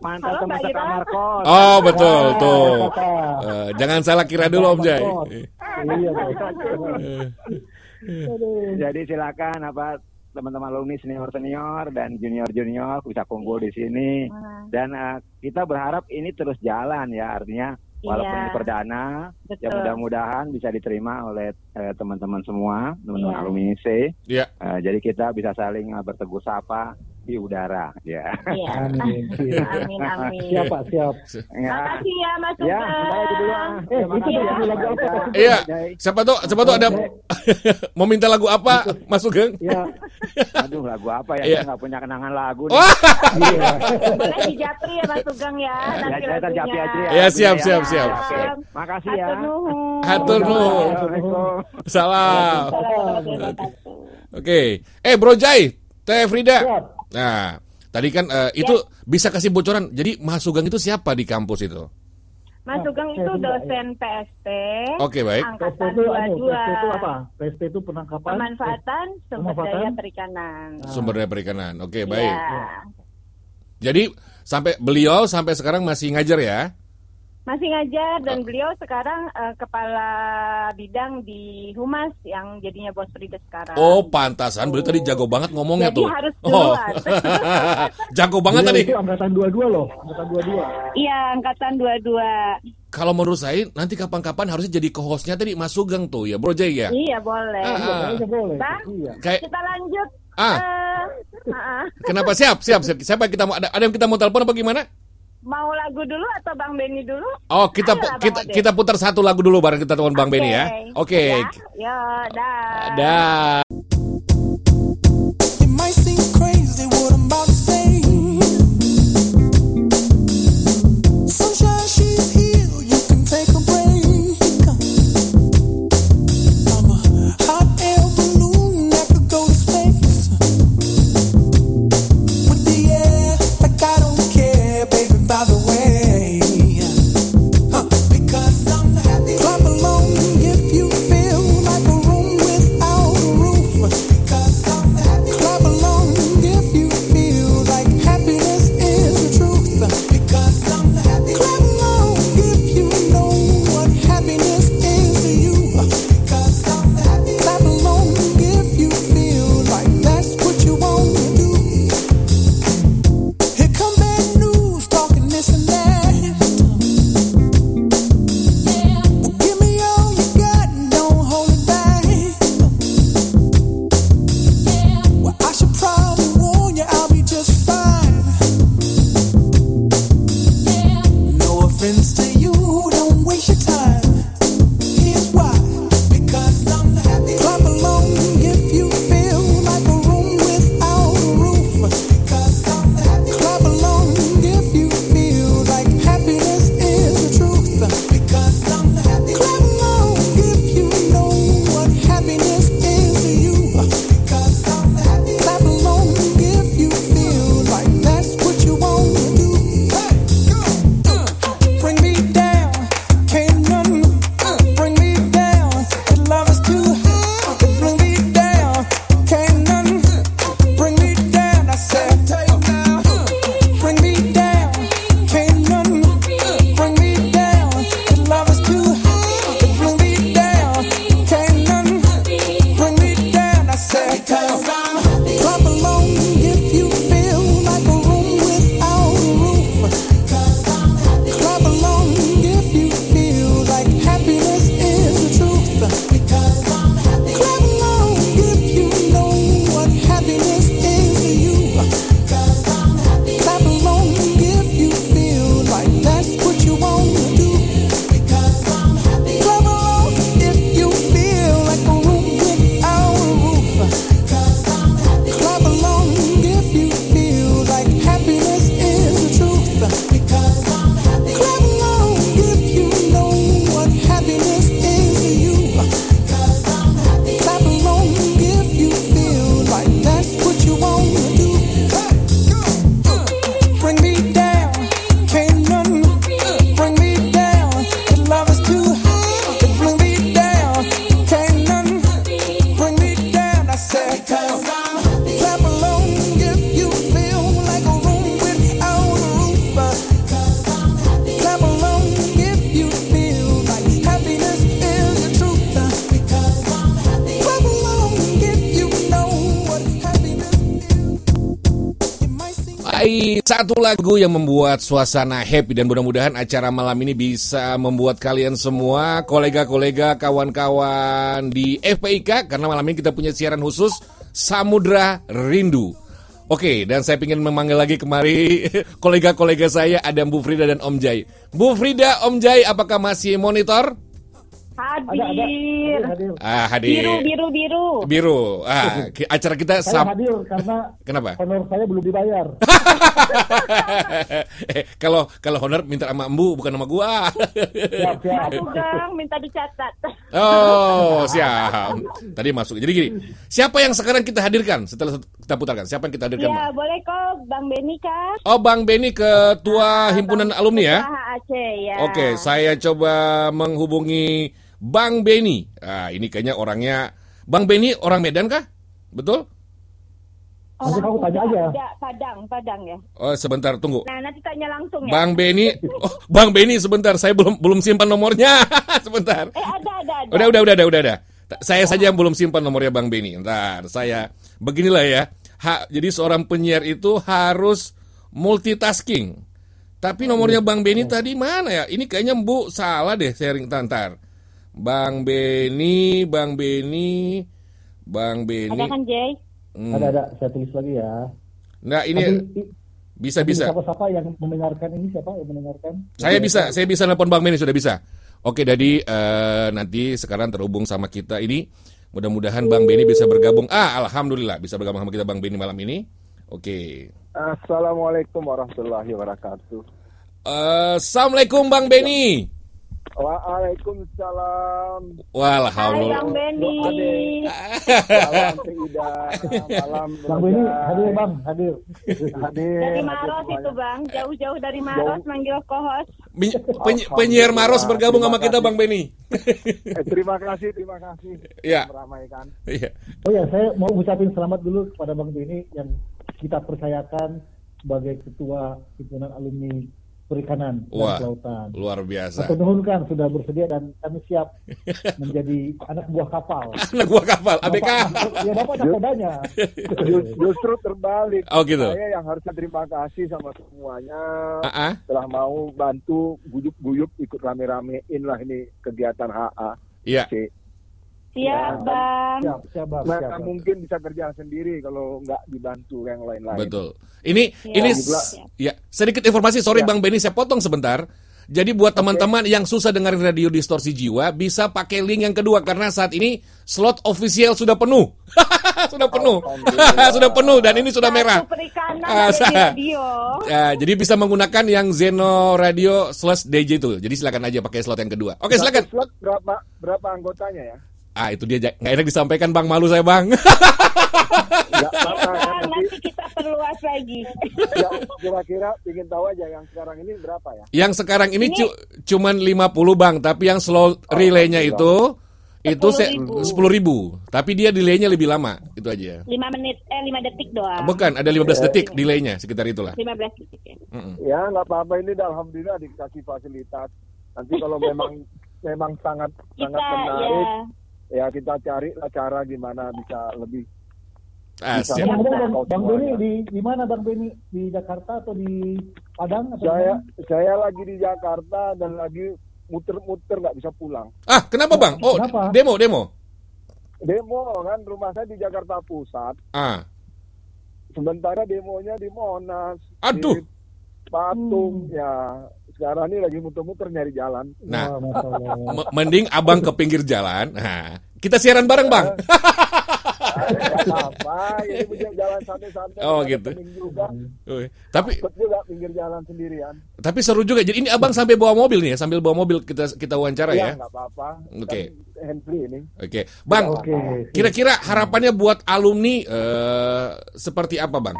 Speaker 6: mantan
Speaker 5: Halo,
Speaker 6: teman sekamar kos.
Speaker 1: Oh, betul,
Speaker 2: Wah,
Speaker 1: tuh. Eh, jangan salah kira dulu Om Jai.
Speaker 2: Iya, Pak.
Speaker 6: Jadi silakan apa teman-teman alumni senior senior dan junior junior bisa kumpul di sini dan eh, kita berharap ini terus jalan ya artinya walaupun
Speaker 5: Iya.
Speaker 6: ini perdana ya
Speaker 5: Betul.
Speaker 6: mudah-mudahan bisa diterima oleh eh, teman-teman semua teman-teman
Speaker 5: Iya.
Speaker 6: alumni C
Speaker 1: Iya.
Speaker 6: Eh, jadi kita bisa saling eh, bertegur sapa di udara ya
Speaker 5: Iya.
Speaker 2: Amin.
Speaker 5: Amin amin.
Speaker 2: Siap, Pak, siap.
Speaker 6: ya
Speaker 5: Makasih ya Mas
Speaker 6: ya
Speaker 5: Sugeng.
Speaker 6: itu dulu.
Speaker 2: Eh, itu
Speaker 6: ya.
Speaker 2: lagu apa?
Speaker 1: Iya. Siapa tuh? Siapa tuh ada mau minta lagu apa Mas Sugeng?
Speaker 2: Ya,
Speaker 6: aduh lagu apa ya
Speaker 1: Iya.
Speaker 6: saya nggak punya kenangan lagu nih.
Speaker 2: Iya.
Speaker 5: Boleh dijapri ya Mas Sugeng ya.
Speaker 6: Ya,
Speaker 5: Nanti
Speaker 6: saya terjapri
Speaker 5: lagunya.
Speaker 6: aja ya.
Speaker 1: Ya, siap, siap,
Speaker 6: ya.
Speaker 1: siap.
Speaker 6: Makasih ya.
Speaker 5: Hatur nuhun.
Speaker 1: Hatur nuhun.
Speaker 6: Assalamualaikum.
Speaker 1: Salam. Oke. Eh Bro Jai, Teh Frida.
Speaker 2: Siap.
Speaker 1: Nah, tadi kan eh, itu bisa kasih bocoran. Jadi Mas Sugeng itu siapa di kampus itu?
Speaker 5: Mas
Speaker 2: Nah,
Speaker 5: Sugeng itu dosen PSP.
Speaker 1: Oke, baik.
Speaker 5: Angkatan
Speaker 2: itu, anu,
Speaker 5: 22.
Speaker 2: PSP itu apa? PSP itu penangkapan.
Speaker 5: Pemanfaatan sumber
Speaker 2: Pemanfaatan?
Speaker 5: daya perikanan.
Speaker 1: Sumber daya perikanan. Oke, baik.
Speaker 5: Iya.
Speaker 1: Jadi sampai beliau sampai sekarang masih ngajar ya?
Speaker 5: Masih ngajar dan beliau sekarang eh, kepala bidang di Humas yang jadinya bos Frida sekarang.
Speaker 1: Oh, pantasan beliau tadi jago banget ngomongnya
Speaker 5: Jadi
Speaker 1: tuh.
Speaker 5: harus
Speaker 1: oh. jago banget
Speaker 2: Beliau
Speaker 1: tadi.
Speaker 2: itu angkatan 22 loh, angkatan 22.
Speaker 5: Iya, angkatan 22.
Speaker 1: Kalau menurut saya nanti kapan-kapan harusnya jadi co-hostnya tadi Mas Sugeng tuh ya, Bro Jai ya.
Speaker 5: Iya, boleh.
Speaker 1: Ah, ah.
Speaker 2: Iya, boleh.
Speaker 5: Bang?
Speaker 2: Iya.
Speaker 1: Kayak
Speaker 5: Kita lanjut.
Speaker 1: Ah.
Speaker 5: Eh, ah, ah.
Speaker 1: kenapa siap, siap, siap. Siapa yang kita mau ada, ada yang kita mau telepon apa gimana?
Speaker 5: Mau lagu dulu atau Bang Benny dulu?
Speaker 7: Oh, kita
Speaker 5: Ayolah,
Speaker 7: kita
Speaker 5: Ode.
Speaker 7: kita putar satu lagu dulu bareng kita teman Bang Benny ya. Oke.
Speaker 5: Ya, ya, dah.
Speaker 7: Dah. Lagu yang membuat suasana happy dan mudah-mudahan acara malam ini bisa membuat kalian semua, kolega-kolega, kawan-kawan di FPIK karena malam ini kita punya siaran khusus Samudra Rindu. Oke, dan saya ingin memanggil lagi kemari kolega-kolega saya ada Bu Frida dan Om Jai. Bu Frida, Om Jai, apakah masih monitor?
Speaker 2: Ada, ada.
Speaker 5: Hadir.
Speaker 2: Hadir.
Speaker 7: Ah, hadir.
Speaker 5: Biru, biru, biru.
Speaker 7: Biru. Ah, acara kita
Speaker 2: Saya
Speaker 7: sam-
Speaker 2: hadir karena
Speaker 7: Kenapa?
Speaker 2: honor saya belum dibayar.
Speaker 7: eh, kalau kalau honor minta sama Embu bukan sama gua.
Speaker 2: Siap, siap.
Speaker 5: Aduh, Gang, minta dicatat.
Speaker 7: Oh, siap. Tadi masuk. Jadi gini, siapa yang sekarang kita hadirkan setelah kita putarkan? Siapa yang kita hadirkan?
Speaker 5: Ya,
Speaker 7: Bang?
Speaker 5: boleh kok Bang Beni kah?
Speaker 7: Oh, Bang Beni ketua himpunan alumni ya.
Speaker 5: HAC, ya.
Speaker 7: Oke, saya coba menghubungi Bang Beni. Ah, ini kayaknya orangnya Bang Beni orang Medan kah? Betul?
Speaker 2: Nanti kamu tanya aja.
Speaker 5: Ada, Padang, Padang ya.
Speaker 7: Oh, sebentar tunggu.
Speaker 5: Nah, nanti tanya langsung ya.
Speaker 7: Bang Beni, oh, Bang Beni sebentar, saya belum belum simpan nomornya. sebentar.
Speaker 5: Eh, ada, ada, ada.
Speaker 7: Udah, udah, udah, udah, udah, Saya saja yang belum simpan nomornya Bang Beni. Ntar saya beginilah ya. Ha, jadi seorang penyiar itu harus multitasking. Tapi nomornya Bang Beni tadi mana ya? Ini kayaknya Bu salah deh sharing tantar. Bang Beni, Bang Beni, Bang Beni.
Speaker 5: Ada kan, Jay?
Speaker 7: Hmm.
Speaker 2: Ada, ada. Saya tulis lagi ya.
Speaker 7: Nah, ini
Speaker 2: Tapi,
Speaker 1: Bisa
Speaker 2: Jadi
Speaker 1: bisa.
Speaker 2: Siapa-siapa yang mendengarkan ini siapa yang mendengarkan?
Speaker 1: Saya bisa, saya bisa nelpon Bang Benny sudah bisa. Oke, jadi eh, nanti sekarang terhubung sama kita ini. Mudah-mudahan Bang Benny bisa bergabung. Ah, alhamdulillah bisa bergabung sama kita Bang Benny malam ini. Oke.
Speaker 8: Assalamualaikum warahmatullahi wabarakatuh.
Speaker 1: Eh, Assalamualaikum Bang Benny.
Speaker 8: Waalaikumsalam.
Speaker 5: Hai
Speaker 1: Walhamdulillah.
Speaker 5: Bang Benny.
Speaker 8: Salam Ida. Salam
Speaker 2: Bang Benny hadir bang, hadir.
Speaker 8: Hadir.
Speaker 5: Dari Maros itu Bang, jauh-jauh dari Maros manggil co-host.
Speaker 1: Penyi- penyi- penyiar Maros bergabung sama kita Bang Benny.
Speaker 8: Eh, terima kasih, terima kasih.
Speaker 1: Iya.
Speaker 8: Meramaikan.
Speaker 1: Iya.
Speaker 2: Oh ya, saya mau ucapin selamat dulu kepada Bang Benny yang kita percayakan sebagai ketua himpunan alumni perikanan
Speaker 1: Wah,
Speaker 2: dan kelautan.
Speaker 1: luar biasa.
Speaker 2: Kan sudah bersedia dan kami siap menjadi anak buah kapal.
Speaker 1: Anak buah kapal, ABK.
Speaker 2: Bapak, ya bapak nakodanya.
Speaker 8: Just- Justru terbalik.
Speaker 1: Oh, gitu.
Speaker 8: Saya yang harusnya terima kasih sama semuanya.
Speaker 1: Ah, ah.
Speaker 8: Telah mau bantu guyup-guyup ikut rame-ramein lah ini kegiatan HA.
Speaker 1: Iya.
Speaker 8: C.
Speaker 5: Siap Bang.
Speaker 2: Siap, siap bang.
Speaker 8: Nah,
Speaker 2: siap, Bang.
Speaker 8: mungkin bisa kerja sendiri kalau nggak dibantu yang lain-lain.
Speaker 1: Betul. Ini
Speaker 5: Iya.
Speaker 1: ini
Speaker 8: Juga.
Speaker 1: ya sedikit informasi. Sorry
Speaker 8: Ya.
Speaker 1: Bang Benny, saya potong sebentar. Jadi buat teman-teman yang susah dengerin radio distorsi jiwa, bisa pakai link yang kedua karena saat ini slot official sudah penuh. sudah penuh. Sudah penuh dan ini sudah merah. Ah. Ya, jadi bisa menggunakan yang Zeno Radio slash DJ itu. Jadi silakan aja pakai slot yang kedua. Oke, silakan.
Speaker 8: Slot berapa berapa anggotanya ya?
Speaker 1: Ah, itu dia nggak enak disampaikan Bang, malu saya Bang.
Speaker 8: Nggak apa-apa
Speaker 5: Bang,
Speaker 8: nanti
Speaker 5: kita perluas lagi.
Speaker 8: ya, kira-kira ingin tahu aja yang sekarang ini berapa ya?
Speaker 1: yang sekarang ini,
Speaker 5: Ini-
Speaker 1: cu- cuman 50 Bang, tapi yang slow relaynya itu itu se-
Speaker 5: 10.000.
Speaker 1: 10 ribu. Tapi dia delaynya lebih lama, itu aja.
Speaker 5: 5 menit, eh 5 detik doang.
Speaker 1: Bukan, ada 15 detik delaynya, sekitar itulah.
Speaker 5: 15 detik ya.
Speaker 1: Mm-mm.
Speaker 8: Ya nggak apa-apa ini dah, alhamdulillah dikasih fasilitas. Nanti kalau memang memang sangat
Speaker 5: Kita
Speaker 8: sangat menarik, ya kita cari lah cara gimana bisa lebih.
Speaker 1: Ah,
Speaker 8: Bisa.
Speaker 2: Bang, Bang. Benny di di mana Bang Benny? Di Jakarta atau di Padang atau
Speaker 8: Saya
Speaker 2: di
Speaker 8: saya lagi di Jakarta dan lagi muter-muter nggak bisa pulang.
Speaker 1: Ah, kenapa Bang? Oh,
Speaker 2: Kenapa?
Speaker 1: demo, demo.
Speaker 8: Demo kan rumah saya di Jakarta Pusat.
Speaker 1: Ah,
Speaker 8: Sementara demonya di Monas.
Speaker 1: Aduh.
Speaker 8: Di Patung ya. Sekarang ini lagi muter-muter nyari jalan.
Speaker 1: nah, m- mending Abang ke pinggir jalan. Nah, kita siaran bareng, Bang.
Speaker 8: Nggak apa-apa, ini punya jalan santai-santai.
Speaker 1: Oh, gitu.
Speaker 8: juga.
Speaker 1: Tapi
Speaker 8: juga pinggir jalan sendirian.
Speaker 1: tapi seru juga. Jadi ini Abang sampai bawa mobil nih ya, sambil bawa mobil kita kita wawancara
Speaker 8: Ya,
Speaker 1: ya.
Speaker 8: nggak apa-apa.
Speaker 1: Oke.
Speaker 8: Handfree ini.
Speaker 1: Oke, Bang.
Speaker 2: Oke.
Speaker 1: Kira-kira harapannya buat alumni eh, seperti apa, Bang?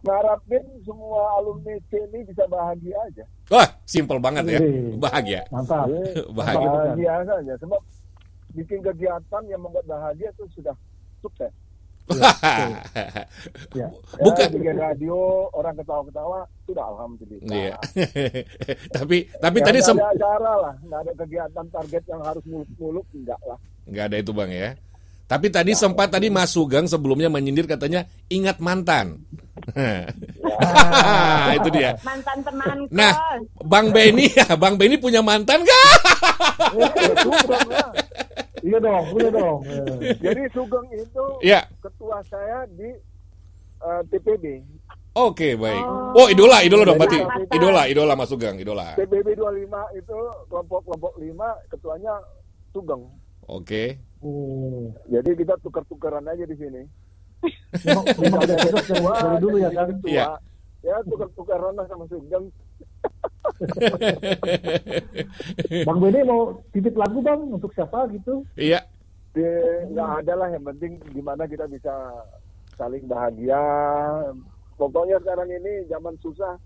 Speaker 8: Ngarapin semua alumni C ini bisa bahagia aja.
Speaker 1: Wah, simpel banget ya. Bahagia.
Speaker 2: Mantap.
Speaker 1: Bahagia.
Speaker 8: Bahagia saja. Sebab bikin kegiatan yang membuat bahagia itu sudah sukses.
Speaker 2: Ya.
Speaker 8: Ya,
Speaker 1: Bukan.
Speaker 8: bikin radio, orang ketawa-ketawa, sudah alhamdulillah.
Speaker 1: Iya. tapi tapi
Speaker 8: Ya,
Speaker 1: tadi
Speaker 8: ada acara lah, nggak ada kegiatan target yang harus muluk-muluk, enggak lah.
Speaker 1: nggak ada itu bang ya. Tapi tadi sempat tadi Mas Sugeng sebelumnya menyindir katanya ingat mantan. itu dia.
Speaker 5: Mantan teman
Speaker 1: Nah. Bang Benny ya, Bang Benny punya mantan gak?
Speaker 8: Lah.
Speaker 2: Iya dong, iya dong. Ya.
Speaker 8: Jadi Sugeng itu
Speaker 1: Ya,
Speaker 8: ketua saya di eh, TPB.
Speaker 1: oke baik. Oh idola, idola dong berarti. Idola, idola Mas Sugeng, idola.
Speaker 8: TPB 25 itu kelompok-kelompok 5, ketuanya Sugeng.
Speaker 1: Oke.
Speaker 8: Jadi kita tukar-tukaran aja di sini.
Speaker 2: Memang, dari, dulu ya kan.
Speaker 8: Ketua,
Speaker 1: Iya.
Speaker 8: Ya tukar-tukaran lah sama Sugeng.
Speaker 2: Bang Benny mau titip lagu bang untuk siapa gitu?
Speaker 1: Iya.
Speaker 8: Nggak ada lah yang penting gimana kita bisa saling bahagia. Pokoknya sekarang ini zaman susah,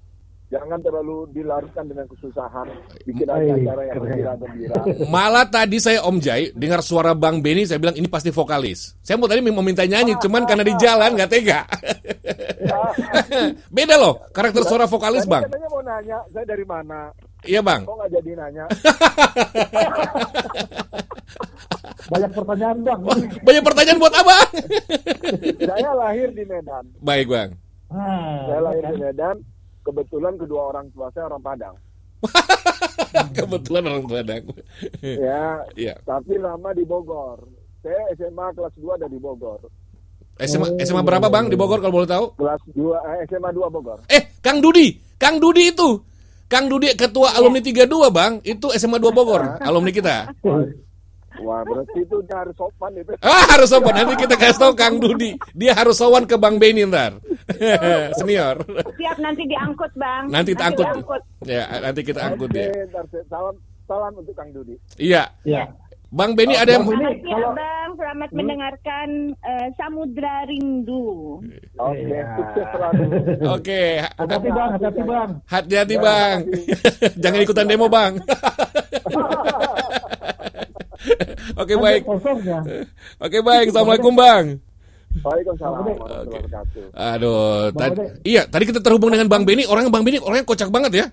Speaker 8: jangan terlalu dilarutkan dengan kesusahan. Bikin acara yang gembira-gembira.
Speaker 1: Malah tadi saya Om Jai dengar suara Bang Benny, saya bilang ini pasti vokalis. Saya mau tadi mau minta nyanyi, cuman karena di jalan nggak tega. Beda loh karakter suara vokalis Bang.
Speaker 8: katanya mau nanya, saya dari mana?
Speaker 1: Iya Bang.
Speaker 8: Kok nggak jadi nanya?
Speaker 2: Banyak pertanyaan bang.
Speaker 1: Banyak pertanyaan buat abang.
Speaker 8: saya lahir di Medan.
Speaker 1: Baik Bang.
Speaker 2: Ah,
Speaker 8: Saya lahir
Speaker 2: kan?
Speaker 8: di Medan. Kebetulan kedua orang tua saya orang Padang.
Speaker 1: Kebetulan orang Padang.
Speaker 8: Ya,
Speaker 1: Iya.
Speaker 8: tapi lama di Bogor. Saya SMA kelas 2 ada di Bogor.
Speaker 1: SMA SMA berapa Bang di Bogor kalau boleh tahu?
Speaker 8: Kelas 2 eh, SMA 2 Bogor.
Speaker 1: Eh, Kang Dudi, Kang Dudi itu. Kang Dudi ketua alumni 32 Bang, itu SMA 2 Bogor, alumni kita.
Speaker 8: Wah, berarti itu dia harus sopan itu.
Speaker 1: Ah, harus sopan. Nanti kita kasih tahu Kang Dudi. Dia harus sowan ke Bang Beni ntar. Senior.
Speaker 5: Siap nanti diangkut bang.
Speaker 1: Nanti kita angkut.
Speaker 5: diangkut.
Speaker 1: Ya, nanti kita angkut ya.
Speaker 8: salam salam untuk Kang Dudi.
Speaker 1: Iya.
Speaker 2: Ya.
Speaker 1: Bang Beni ada yang.
Speaker 5: Selamat siang
Speaker 2: kalau-
Speaker 5: bang, selamat mendengarkan eh, Samudra Rindu.
Speaker 8: Oke,
Speaker 2: Iya.
Speaker 8: sukses selalu.
Speaker 1: Oke,
Speaker 2: Hati-hati bang, hati-hati bang.
Speaker 1: hati-hati Bang. Jangan ikutan demo Bang. Oke baik. Oke baik. Assalamualaikum Bang.
Speaker 8: Waalaikumsalam wabarakatuh.
Speaker 1: Aduh, tadi, iya tadi kita terhubung dengan Bang Beni. Orang Bang Beni orangnya kocak banget ya.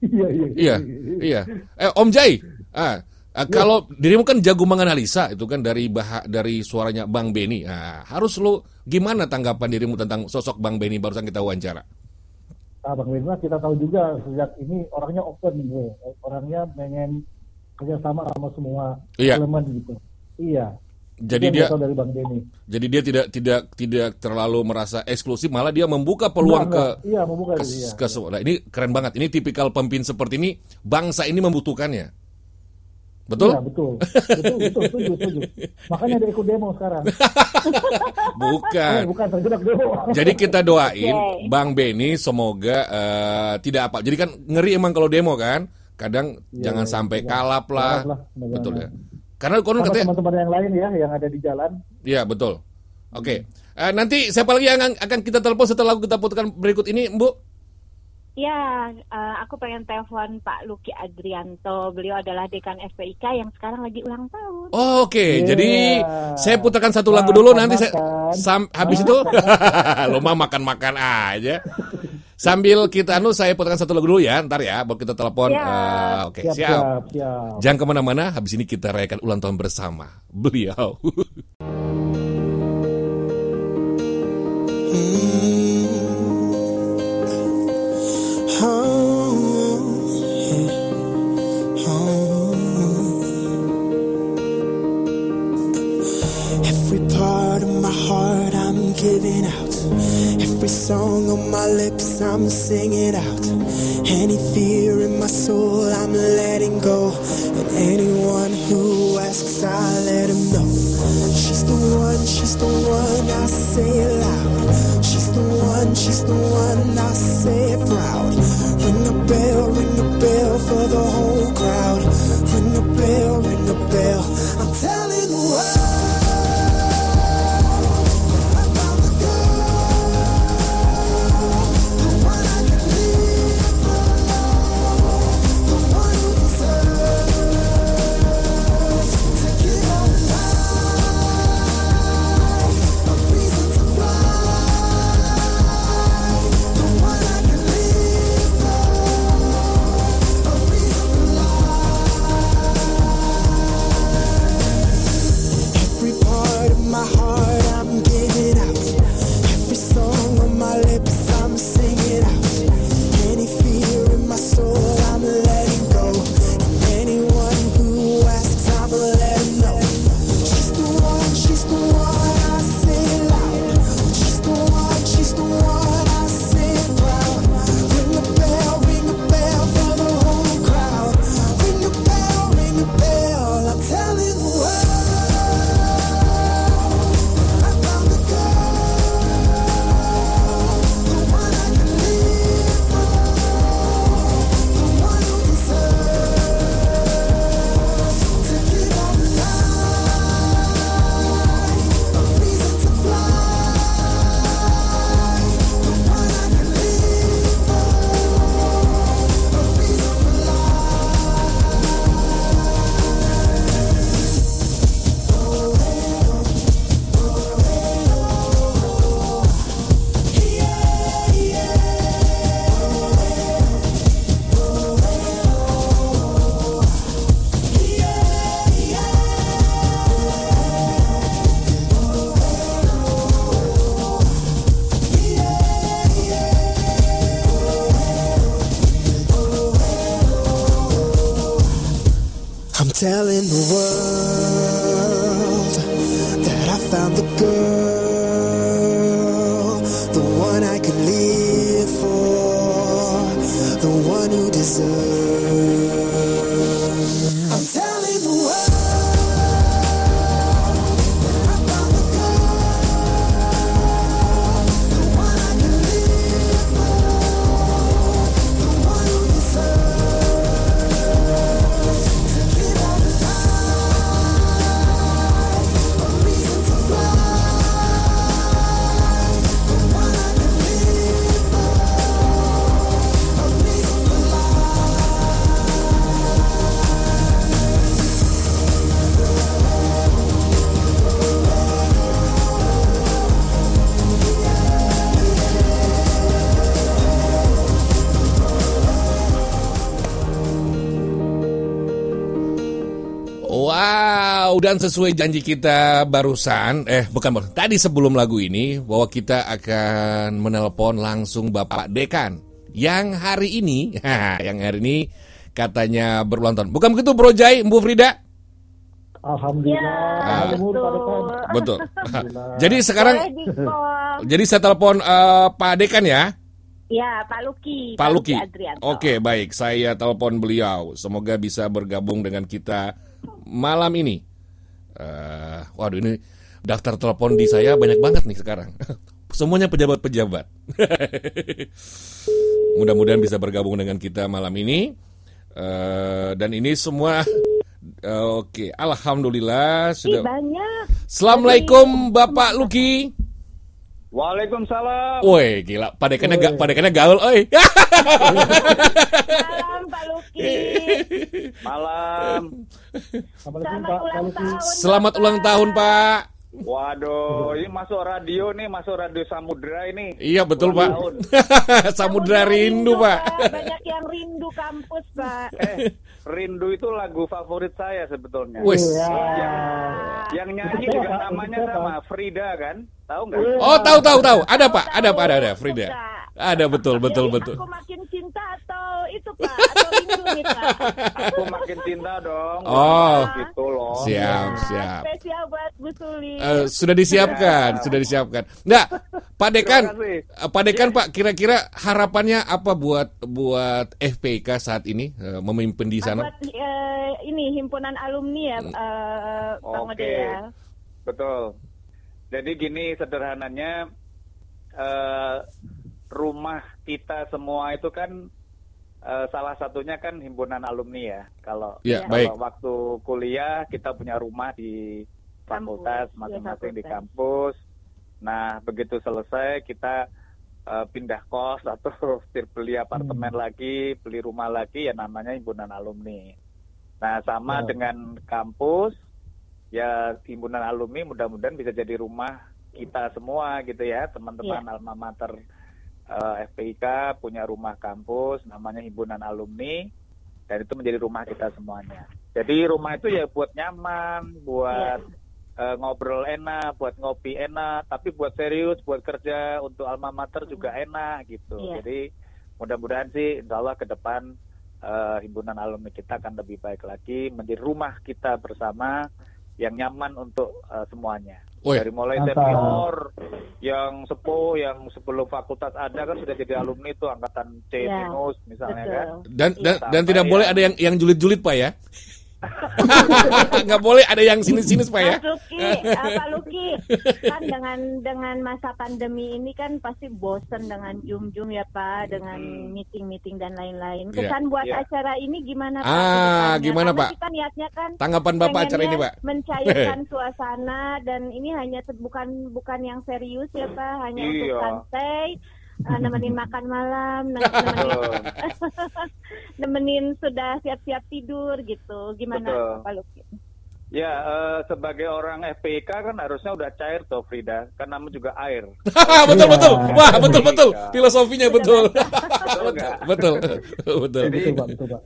Speaker 2: Iya, iya.
Speaker 1: Iya, iya. Eh Om Jai, ah, ah, kalau dirimu kan jago menganalisa itu kan dari bah dari suaranya Bang Beni. Ah, harus lu gimana tanggapan dirimu tentang sosok Bang Beni barusan kita wawancara?
Speaker 2: Ah, Bang Wirna kita tahu juga sejak ini orangnya open gitu. Orangnya pengen kerjasama sama semua
Speaker 1: Iya.
Speaker 2: elemen gitu. Iya.
Speaker 1: Jadi dia
Speaker 2: tahu dari Bang Denny.
Speaker 1: jadi dia tidak tidak tidak terlalu merasa eksklusif, malah dia membuka peluang
Speaker 2: Enggak,
Speaker 1: ke.
Speaker 2: Iya, membuka
Speaker 1: ke,
Speaker 2: iya.
Speaker 1: ke semua. Nah, ini keren banget. Ini tipikal pemimpin seperti ini bangsa ini membutuhkannya. Betul?
Speaker 2: Iya, betul. Betul, betul, setuju, setuju. Makanya dia ikut demo sekarang.
Speaker 1: Bukan.
Speaker 2: Eh, bukan tergerak demo.
Speaker 1: Jadi kita doain
Speaker 5: Oke.
Speaker 1: Bang Beni semoga eh, tidak apa. Jadi kan ngeri emang kalau demo kan. Kadang
Speaker 2: Iya,
Speaker 1: jangan
Speaker 2: iya,
Speaker 1: sampai
Speaker 2: iya.
Speaker 1: kalap lah.
Speaker 2: Kalap lah.
Speaker 1: Betul ya. Karena konon katanya
Speaker 2: teman-teman yang lain ya yang ada di jalan.
Speaker 1: Iya, betul. Oke. Eh, nanti siapa lagi yang akan kita telepon setelah kita putarkan berikut ini, Bu?
Speaker 5: Ya, eh, aku pengen telepon Pak Luki Adrianto. Beliau adalah dekan FPIK yang sekarang lagi ulang tahun.
Speaker 1: Oh, Oke,
Speaker 2: Iya.
Speaker 1: jadi saya putarkan satu lagu dulu nanti saya sam, habis itu lo mah makan-makan aja. Sambil kita anu saya putarkan satu lagu dulu ya, ntar ya, baru kita telepon.
Speaker 5: Siap.
Speaker 1: Eh, Oke,
Speaker 2: Siap,
Speaker 1: siap.
Speaker 2: siap, siap.
Speaker 1: Jangan ke mana-mana, habis ini kita rayakan ulang tahun bersama beliau.
Speaker 9: song on my lips I'm singing out. Any fear in my soul I'm letting go. And anyone who asks I let him know. She's the one, she's the one I say it loud. She's the one, she's the one I say it proud. Ring the bell, ring the bell for the whole crowd. Ring the bell, ring the bell.
Speaker 1: Dan sesuai janji kita barusan, eh bukan barusan, tadi sebelum lagu ini bahwa kita akan menelpon langsung Bapak Dekan yang hari ini, yang hari ini katanya berulang tahun. Bukan begitu Bro Jai, Bu Frida?
Speaker 2: Alhamdulillah.
Speaker 5: Ya, betul.
Speaker 2: Pak.
Speaker 1: Betul.
Speaker 2: Alhamdulillah.
Speaker 1: Jadi sekarang, jadi saya telepon eh, Pak Dekan ya.
Speaker 5: Ya, Pak Luki.
Speaker 1: Pak Luki.
Speaker 5: Adrianto.
Speaker 1: Oke, baik. Saya telepon beliau. Semoga bisa bergabung dengan kita malam ini. Eh, waduh, ini daftar telepon di saya banyak banget nih sekarang. Semuanya pejabat-pejabat. Mudah-mudahan bisa bergabung dengan kita malam ini. Eh, dan ini semua eh, oke. Alhamdulillah
Speaker 5: Ih,
Speaker 1: sudah.
Speaker 5: banyak.
Speaker 1: Assalamualaikum Bapak Luki.
Speaker 10: Waalaikumsalam.
Speaker 1: Woi, gila. Padekannya ga, padekannya gaul, oi.
Speaker 5: Salam Pak Luki.
Speaker 10: Malam.
Speaker 5: Selamat ulang tahun.
Speaker 1: Selamat ulang tahun, Pak.
Speaker 10: Waduh, ini masuk radio nih, masuk radio Samudra ini.
Speaker 1: Iya betul Pak. Samudra rindu Pak.
Speaker 5: Banyak yang rindu kampus Pak.
Speaker 10: Eh, Rindu itu lagu favorit saya sebetulnya.
Speaker 1: Wis.
Speaker 2: Ya.
Speaker 10: Yang nyanyi
Speaker 2: Itu
Speaker 10: juga namanya sama Frida kan? Tahu nggak?
Speaker 1: Oh tahu tahu tahu. Ada Pak. Ada Pak. Ada ada Frida. Ada betul betul
Speaker 5: Jadi
Speaker 1: betul.
Speaker 5: Aku makin cinta atau itu Pak? Atau rindu nih Pak?
Speaker 10: Aku makin cinta dong.
Speaker 1: Oh.
Speaker 10: gitu loh.
Speaker 1: Siap
Speaker 5: Ya,
Speaker 1: siap.
Speaker 5: Spesial buat Bu Suli.
Speaker 1: Eh, sudah disiapkan, sudah disiapkan. Nah, Pak Dekan, eh, Pak Dekan Pak, kira-kira harapannya apa buat buat FPK saat ini eh, memimpin di
Speaker 5: Ah,
Speaker 1: sana?
Speaker 5: Buat eh, ini himpunan alumni ya, eh, Bang
Speaker 10: Oke.
Speaker 5: Ode ya.
Speaker 10: Betul. Jadi gini sederhananya eh, rumah kita semua itu kan eh, salah satunya kan himpunan alumni ya. Kalau
Speaker 1: Ya,
Speaker 10: kalau
Speaker 1: baik.
Speaker 10: waktu kuliah kita punya rumah di fakultas
Speaker 5: ya,
Speaker 10: masing-masing di
Speaker 5: fakultas.
Speaker 10: kampus. Nah begitu selesai kita eh, pindah kos atau beli apartemen lagi, beli rumah lagi ya namanya himpunan alumni. Nah sama
Speaker 2: Ya.
Speaker 10: dengan kampus ya himpunan alumni mudah-mudahan bisa jadi rumah kita semua gitu ya teman-teman alma mater eh, FPIK punya rumah kampus namanya himpunan alumni dan itu menjadi rumah kita semuanya. Jadi rumah itu ya buat nyaman, buat eh, ngobrol enak, buat ngopi enak, tapi buat serius, buat kerja untuk alma mater juga enak gitu.
Speaker 5: Iya.
Speaker 10: Jadi mudah-mudahan sih insya Allah ke depan eh, himpunan alumni kita akan lebih baik lagi menjadi rumah kita bersama yang nyaman untuk eh, semuanya.
Speaker 1: Woi.
Speaker 10: Dari mulai senior yang sepuh yang sebelum fakultas ada kan sudah jadi alumni itu angkatan C
Speaker 5: Iya,
Speaker 10: minus misalnya
Speaker 5: betul.
Speaker 10: kan.
Speaker 1: Dan dan,
Speaker 10: Iya.
Speaker 1: dan tidak boleh ada yang yang julid-julid Pak ya. Nggak boleh ada yang sinis-sinis Pak ya.
Speaker 5: Mas Luki, eh, Pak Luki, kan dengan dengan masa pandemi ini kan pasti bosen dengan jum-jum ya Pak, dengan
Speaker 10: Hmm.
Speaker 5: meeting-meeting dan lain-lain.
Speaker 1: Iya.
Speaker 5: Kesan buat
Speaker 10: Iya.
Speaker 5: acara ini gimana Pak?
Speaker 1: Ah, gimana,
Speaker 5: Karena
Speaker 1: Pak?
Speaker 5: Kita niatnya kan
Speaker 1: Tanggapan Bapak acara ini Pak.
Speaker 5: mencairkan suasana dan ini hanya bukan bukan yang serius ya Pak, hanya untuk
Speaker 10: Iya.
Speaker 5: santai. Eh, nemenin makan malam, ne- nemenin, nemenin sudah siap-siap tidur gitu. Gimana
Speaker 10: Betul.
Speaker 5: Pak Luki?
Speaker 10: Ya, eh, sebagai orang FPK kan harusnya udah cair tuh Frida, kan namun juga air.
Speaker 1: betul betul. Wah, betul betul.
Speaker 10: Iya.
Speaker 1: Filosofinya betul.
Speaker 10: Betul
Speaker 1: betul. Betul.
Speaker 10: Jadi,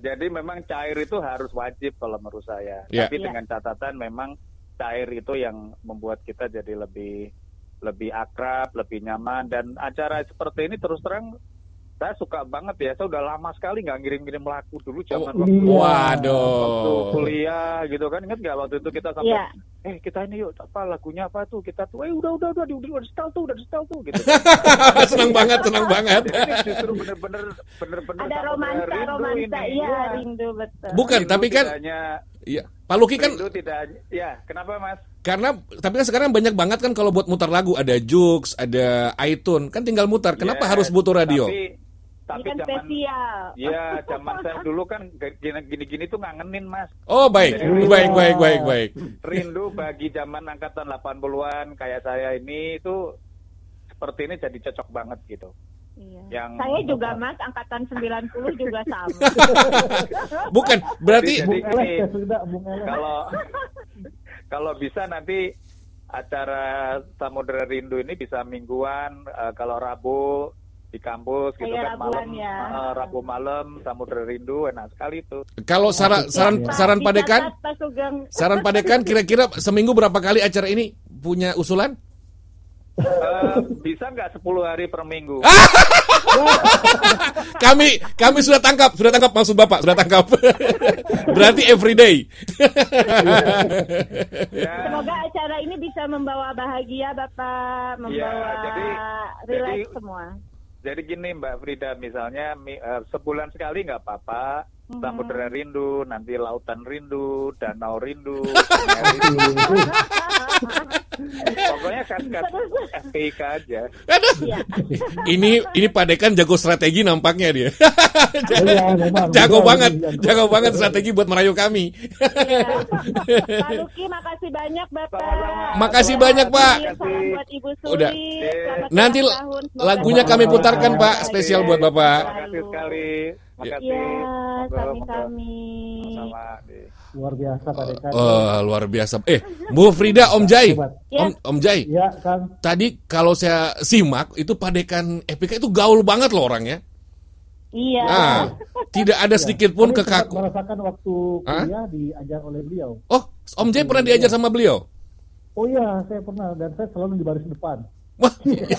Speaker 10: jadi memang cair itu harus wajib kalau menurut saya.
Speaker 1: Ya.
Speaker 10: Tapi
Speaker 5: Ya.
Speaker 10: dengan catatan memang cair itu yang membuat kita jadi lebih lebih akrab, lebih nyaman dan acara seperti ini terus terang saya suka banget ya. Saya udah lama sekali nggak ngirim-ngirim lagu dulu zaman
Speaker 1: Oh,
Speaker 10: waktu,
Speaker 2: iya.
Speaker 10: waktu
Speaker 1: Waduh.
Speaker 10: kuliah gitu kan. Ingat nggak waktu itu kita sampai
Speaker 5: Iya.
Speaker 10: eh kita ini yuk apa lagunya apa tuh kita tuh eh udah udah udah udah, udah, udah setel tuh udah setel tuh gitu.
Speaker 1: senang banget, senang banget.
Speaker 10: Jadi justru bener-bener bener-bener
Speaker 5: Ada romansa,
Speaker 10: rindu
Speaker 5: romansa,
Speaker 10: ini.
Speaker 5: iya
Speaker 10: Iya.
Speaker 5: rindu betul.
Speaker 1: Bukan,
Speaker 10: Rindu
Speaker 1: tapi kan
Speaker 10: hanya
Speaker 1: Iya, Pak Luki kan
Speaker 10: rindu tidak ya kenapa mas?
Speaker 1: Karena tapi kan sekarang banyak banget kan kalau buat mutar lagu ada Jux, ada iTunes, kan tinggal mutar. Kenapa
Speaker 10: Yes,
Speaker 1: harus butuh radio?
Speaker 10: Tapi, tapi
Speaker 5: ini kan
Speaker 10: zaman
Speaker 5: spesial.
Speaker 10: ya zaman saya dulu kan gini-gini tuh ngangenin mas.
Speaker 1: Oh, baik.
Speaker 10: Jadi-
Speaker 1: Baik, baik, baik, baik.
Speaker 10: Rindu bagi zaman angkatan 80-an kayak saya ini itu seperti ini jadi cocok banget gitu.
Speaker 5: Iya.
Speaker 10: Yang-
Speaker 5: Saya juga Mas angkatan 90 juga sama.
Speaker 1: Bukan, berarti
Speaker 10: Jadi-
Speaker 2: Bung Elek
Speaker 10: gini,
Speaker 2: ya sudah Bung Elek.
Speaker 10: kalau kalau bisa nanti acara Samudera Rindu ini bisa mingguan eh, kalau Rabu di kampus gitu
Speaker 5: Kayak
Speaker 10: kan malam
Speaker 5: ya.
Speaker 10: eh, Rabu malam Samudra Rindu enak sekali tuh.
Speaker 1: Kalau saran saran saran Pak Dekan,
Speaker 5: dicatat, Pak Sugeng.
Speaker 1: saran Pak Dekan kira-kira seminggu berapa kali acara ini punya usulan?
Speaker 10: Eh, bisa nggak 10 hari per minggu?
Speaker 1: Kami kami sudah tangkap, sudah tangkap maksud Bapak, sudah tangkap. Berarti everyday.
Speaker 10: Ya,
Speaker 5: Semoga acara ini bisa membawa bahagia Bapak, membawa
Speaker 10: Iya, jadi-
Speaker 5: relax
Speaker 10: jadi-
Speaker 5: semua.
Speaker 10: Jadi gini Mbak Frida, misalnya mi- eh, sebulan sekali nggak apa-apa. Samudra rindu, nanti lautan rindu, danau rindu, rindu. Pokoknya kas-kas FPIK aja.
Speaker 1: Aduh.
Speaker 5: Iya.
Speaker 1: Ini ini Pak Dekan jago strategi nampaknya dia.
Speaker 2: Iya, memang.
Speaker 1: jago banget, jago banget strategi buat merayu kami.
Speaker 5: Pak Luki, makasih banyak Bapak.
Speaker 10: Sama-sama.
Speaker 1: Makasih banyak, Pak.
Speaker 5: Buat Ibu Suri.
Speaker 1: Udah. Nanti
Speaker 5: tahun.
Speaker 1: Lagunya kami putarkan, Pak, spesial buat Bapak.
Speaker 10: Terima kasih sekali. Makasih.
Speaker 5: Iya,
Speaker 10: Monggo,
Speaker 5: kami-kami.
Speaker 10: monggo.
Speaker 2: Luar biasa Pak Dekan.
Speaker 1: Oh, luar biasa. Eh, Bu Frida, Om Jai.
Speaker 2: Hebat.
Speaker 1: Om, Om Jai.
Speaker 2: Iya, Kang.
Speaker 1: Tadi kalau saya simak itu Pak Dekan Epika itu gaul banget loh orangnya.
Speaker 5: Iya.
Speaker 1: Ah, tidak ada sedikit pun
Speaker 2: sempat
Speaker 1: kekaku.
Speaker 2: merasakan waktu kuliah diajar oleh beliau.
Speaker 1: Oh, Om Jai pernah diajar sama beliau?
Speaker 2: Oh iya, saya pernah dan saya selalu di baris depan.
Speaker 1: Wah,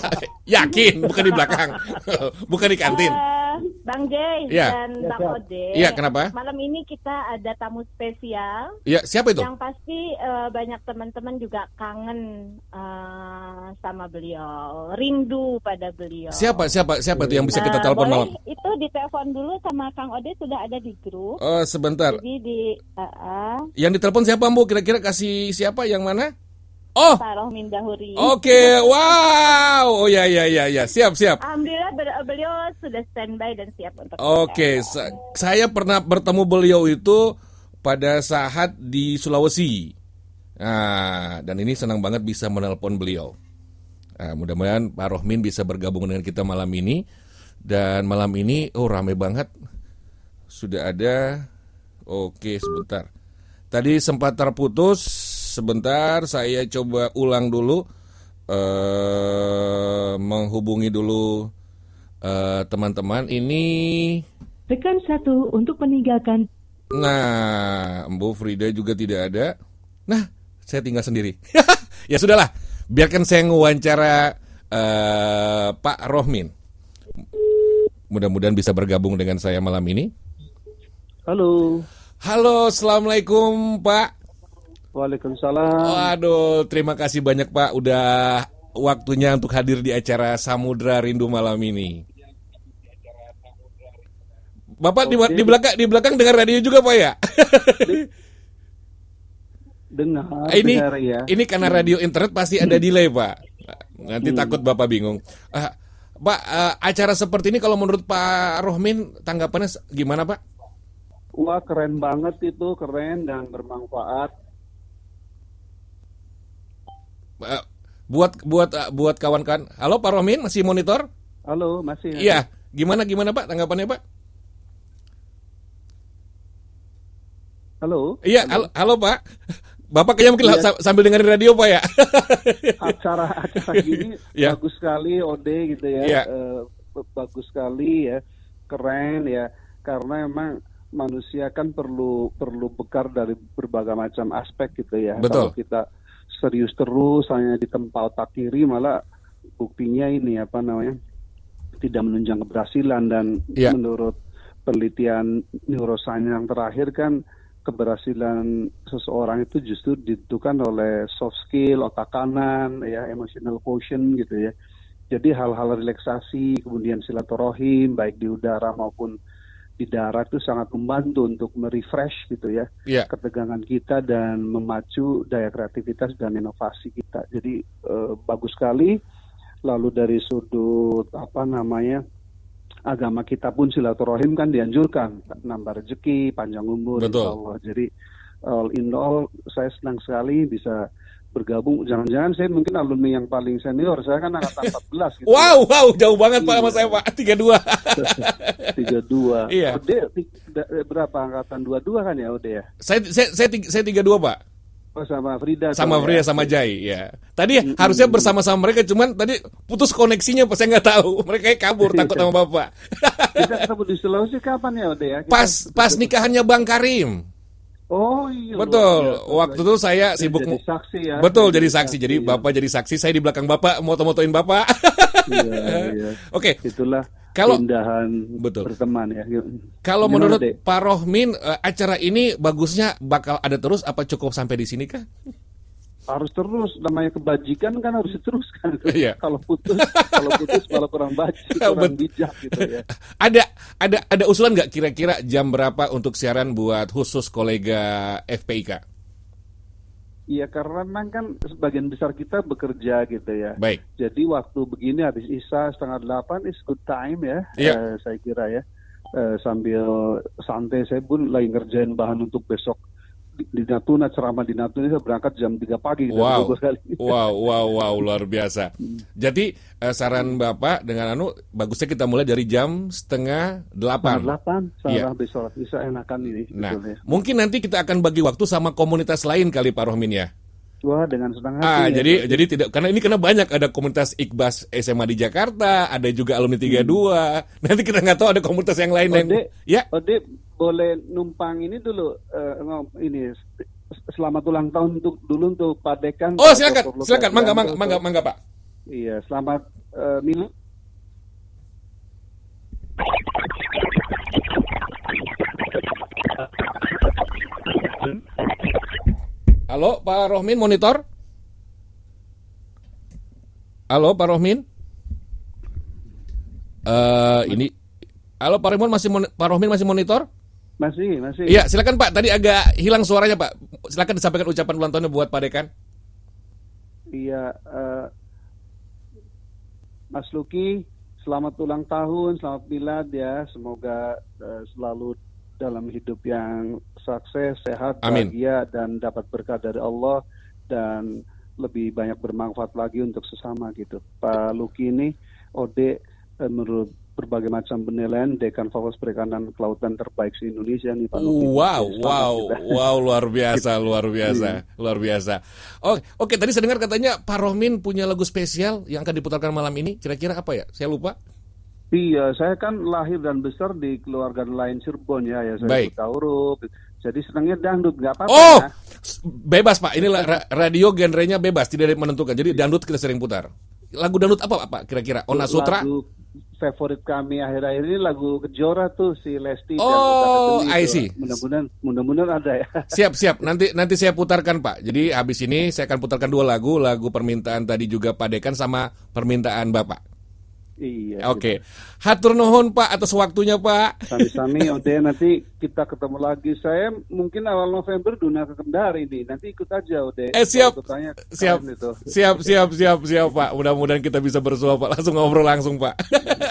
Speaker 1: yakin bukan di belakang, bukan di kantin.
Speaker 5: Eh, Bang Jay
Speaker 1: Iya.
Speaker 5: dan
Speaker 2: Iya,
Speaker 5: Bang. Ode.
Speaker 1: Iya, kenapa?
Speaker 5: Malam ini kita ada tamu spesial.
Speaker 1: Ya, siapa itu?
Speaker 5: Yang pasti eh, banyak teman-teman juga kangen eh, sama beliau, rindu pada beliau.
Speaker 1: Siapa siapa siapa itu yang bisa kita telepon malam?
Speaker 5: Itu ditelepon dulu sama Kang Ode sudah ada di grup.
Speaker 1: Oh, sebentar.
Speaker 5: Jadi di eh, eh,
Speaker 1: Yang ditelepon siapa, Bu? Kira-kira kasih siapa yang mana? Oh,
Speaker 5: Dahuri.
Speaker 1: oke. Wow. Oh ya ya ya ya. Siap siap.
Speaker 5: Alhamdulillah beliau sudah standby dan siap untuk
Speaker 1: Oke, sa- saya pernah bertemu beliau itu pada saat di Sulawesi. Nah, dan ini senang banget bisa menelpon beliau. Nah, mudah-mudahan Pak Rohmin bisa bergabung dengan kita malam ini. Dan malam ini, oh rame banget. Sudah ada, oke sebentar. Tadi sempat terputus, sebentar saya coba ulang dulu. eh menghubungi dulu eh, teman-teman. Ini
Speaker 11: Tekan satu untuk meninggalkan
Speaker 1: Nah, Mbak Frida juga tidak ada. Nah, saya tinggal sendiri. ya sudahlah, biarkan saya ngewawancara eh, Pak Rohmin. Mudah-mudahan bisa bergabung dengan saya malam ini.
Speaker 12: Halo.
Speaker 1: Halo, assalamualaikum Pak.
Speaker 12: Waalaikumsalam.
Speaker 1: Waduh, terima kasih banyak Pak udah waktunya untuk hadir di acara Samudra Rindu malam ini. Bapak di, di belakang di belakang dengar radio juga Pak ya?
Speaker 12: Dengar,
Speaker 1: ini
Speaker 12: dengar ya.
Speaker 1: ini karena radio internet pasti ada delay Pak. Nanti
Speaker 12: Hmm.
Speaker 1: takut Bapak bingung. Ah, Pak, ah, acara seperti ini kalau menurut Pak Rohmin tanggapannya gimana Pak?
Speaker 12: Wah keren banget itu, keren dan bermanfaat.
Speaker 1: Ah, buat buat ah, buat kawan-kawan. Halo Pak Rohmin masih monitor?
Speaker 12: Halo, masih.
Speaker 1: Iya. Gimana gimana Pak tanggapannya Pak?
Speaker 12: Halo.
Speaker 1: Iya, halo, halo Pak. Bapak kayaknya mungkin sa- sambil dengerin radio Pak ya.
Speaker 12: Acara-acara gini
Speaker 1: Ya.
Speaker 12: bagus sekali, Ode gitu ya. Eh, b- bagus sekali ya, keren ya. Karena emang manusia kan perlu perlu bekar dari berbagai macam aspek gitu ya.
Speaker 1: Betul.
Speaker 12: Kalau kita serius terus hanya di tempat otak kiri malah buktinya ini apa namanya tidak menunjang keberhasilan dan
Speaker 1: Iya.
Speaker 12: menurut penelitian neuroscience yang terakhir kan keberhasilan seseorang itu justru ditentukan oleh soft skill, otak kanan, ya emotional quotient gitu ya. Jadi hal-hal relaksasi, kemudian silaturahim baik di udara maupun di darat itu sangat membantu untuk merefresh gitu ya
Speaker 1: Iya.
Speaker 12: ketegangan kita dan memacu daya kreativitas dan inovasi kita. Jadi eh, bagus sekali. Lalu dari sudut apa namanya agama kita pun silaturahim kan dianjurkan nambah rezeki, panjang umur,
Speaker 1: Betul.
Speaker 12: insya Allah. Jadi all in all saya senang sekali bisa bergabung. Jangan-jangan saya mungkin alumni yang paling senior. Saya kan angkatan 14 gitu.
Speaker 1: Wow, wow, jauh banget Pak sama saya Pak. 32.
Speaker 12: 32.
Speaker 1: Iya.
Speaker 12: Ode da- berapa angkatan 22 kan ya Ode ya?
Speaker 1: saya saya saya, tiga- saya 32 Pak.
Speaker 12: Oh, sama Frida.
Speaker 1: sama
Speaker 12: dong,
Speaker 1: Frida
Speaker 12: ya.
Speaker 1: sama Jai ya. Tadi harusnya bersama-sama mereka cuman tadi putus koneksinya pas saya nggak tahu. Mereka kabur takut sama Bapak.
Speaker 12: Kita ketemu di Sulawesi kapan ya, Ode ya? Kita-
Speaker 1: Pas pas nikahannya Bang Karim.
Speaker 12: Oh iya.
Speaker 1: Betul.
Speaker 12: biasa.
Speaker 1: Waktu itu saya sibuk
Speaker 12: jadi saksi ya.
Speaker 1: Betul jadi saksi. Jadi
Speaker 12: Iya.
Speaker 1: Bapak jadi saksi, saya di belakang Bapak moto-motoin Bapak.
Speaker 12: Iya, iya.
Speaker 1: Oke.
Speaker 12: Itulah
Speaker 1: Kalau-
Speaker 12: keindahan
Speaker 1: Betul.
Speaker 12: berteman ya.
Speaker 1: Kalau
Speaker 12: Gimana,
Speaker 1: menurut? Pak Rohmin eh, acara ini bagusnya bakal ada terus apa cukup sampai di sini kah?
Speaker 12: Harus terus namanya kebajikan kan harus diteruskan.
Speaker 1: Iya.
Speaker 12: kalau putus, kalau putus malah kurang baji, kurang bijak gitu ya.
Speaker 1: Ada ada ada usulan nggak kira-kira jam berapa untuk siaran buat khusus kolega FPIK?
Speaker 12: Iya karena memang kan sebagian besar kita bekerja gitu ya.
Speaker 1: Baik.
Speaker 12: Jadi waktu begini habis Isa setengah delapan is good time ya.
Speaker 1: Iya.
Speaker 12: eh, saya kira ya. Eh, sambil santai saya pun lagi ngerjain bahan untuk besok di, Natuna ceramah di Natuna saya berangkat jam 3 pagi
Speaker 1: Wow, wow, wow, wow, luar biasa. Jadi eh, saran Bapak dengan Anu bagusnya kita mulai dari jam setengah delapan.
Speaker 12: delapan besok bisa enakan ini.
Speaker 1: Nah,
Speaker 12: sebetulnya.
Speaker 1: mungkin nanti kita akan bagi waktu sama komunitas lain kali Pak Rohmin ya.
Speaker 12: Wah dengan senang hati.
Speaker 1: Ah,
Speaker 12: ya.
Speaker 1: jadi jadi tidak karena ini karena banyak ada komunitas Iqbas SMA di Jakarta, ada juga alumni 32. Nanti kita nggak tahu ada komunitas yang lain yang
Speaker 12: Ode,
Speaker 1: ya.
Speaker 12: Ode boleh numpang ini dulu ngom- ini selamat ulang tahun untuk dulu untuk Pak Dekan.
Speaker 1: Oh, silakan. Silakan. Mangga, mangga, mangga, mangga, Pak.
Speaker 12: Iya, selamat eh, Milo.
Speaker 1: Halo, Pak Rohmin monitor? Halo, Pak Rohmin? Eh, ini Halo, Pak Rohmin masih Pak Rohmin masih monitor?
Speaker 12: Masih, masih.
Speaker 1: Iya, silakan Pak. Tadi agak hilang suaranya, Pak. Silakan disampaikan ucapan ulang tahunnya buat Pak Dekan.
Speaker 12: Iya, eh, Mas Luki, selamat ulang tahun, selamat milad ya. Semoga eh, selalu dalam hidup yang sukses, sehat,
Speaker 1: Amin.
Speaker 12: bahagia, dan dapat berkah dari Allah dan lebih banyak bermanfaat lagi untuk sesama gitu. Pak Luki ini, Ode eh, menurut berbagai macam penilaian Dekan Fakultas Perikanan Kelautan terbaik di Indonesia nih Pak Luki.
Speaker 1: Wow, wow,
Speaker 12: kita.
Speaker 1: wow, luar biasa, luar biasa, luar biasa. Oke, oke. Tadi saya dengar katanya Pak Rohmin punya lagu spesial yang akan diputarkan malam ini. Kira-kira apa ya? Saya lupa.
Speaker 12: Iya, saya kan lahir dan besar di keluarga nelayan Cirebon ya, ya saya
Speaker 1: Baik.
Speaker 12: Jadi senangnya dangdut, nggak apa-apa
Speaker 1: Oh,
Speaker 12: ya.
Speaker 1: bebas Pak. Inilah ra- radio genrenya bebas, tidak ada menentukan. Jadi dangdut kita sering putar. Lagu dangdut apa Pak kira-kira? Ona Sutra?
Speaker 12: Lagu favorit kami akhir-akhir ini lagu Kejora tuh si Lesti.
Speaker 1: Oh, I see.
Speaker 12: Mudah-mudahan, mudah-mudahan ada ya.
Speaker 1: Siap, siap. Nanti nanti saya putarkan Pak. Jadi habis ini saya akan putarkan dua lagu, lagu permintaan tadi juga Pak Dekan sama permintaan Bapak.
Speaker 12: Iya.
Speaker 1: Oke. Hatur nuhun Pak atas waktunya Pak.
Speaker 12: Sami-sami, Ode nanti kita ketemu lagi. Saya mungkin awal November dunia ke Kendari ini. Nanti ikut aja Ode.
Speaker 1: Eh siap,
Speaker 12: ikutnya
Speaker 1: siap,
Speaker 12: itu.
Speaker 1: siap, siap, siap, siap Pak. Mudah-mudahan kita bisa bersua Pak. Langsung ngobrol langsung Pak.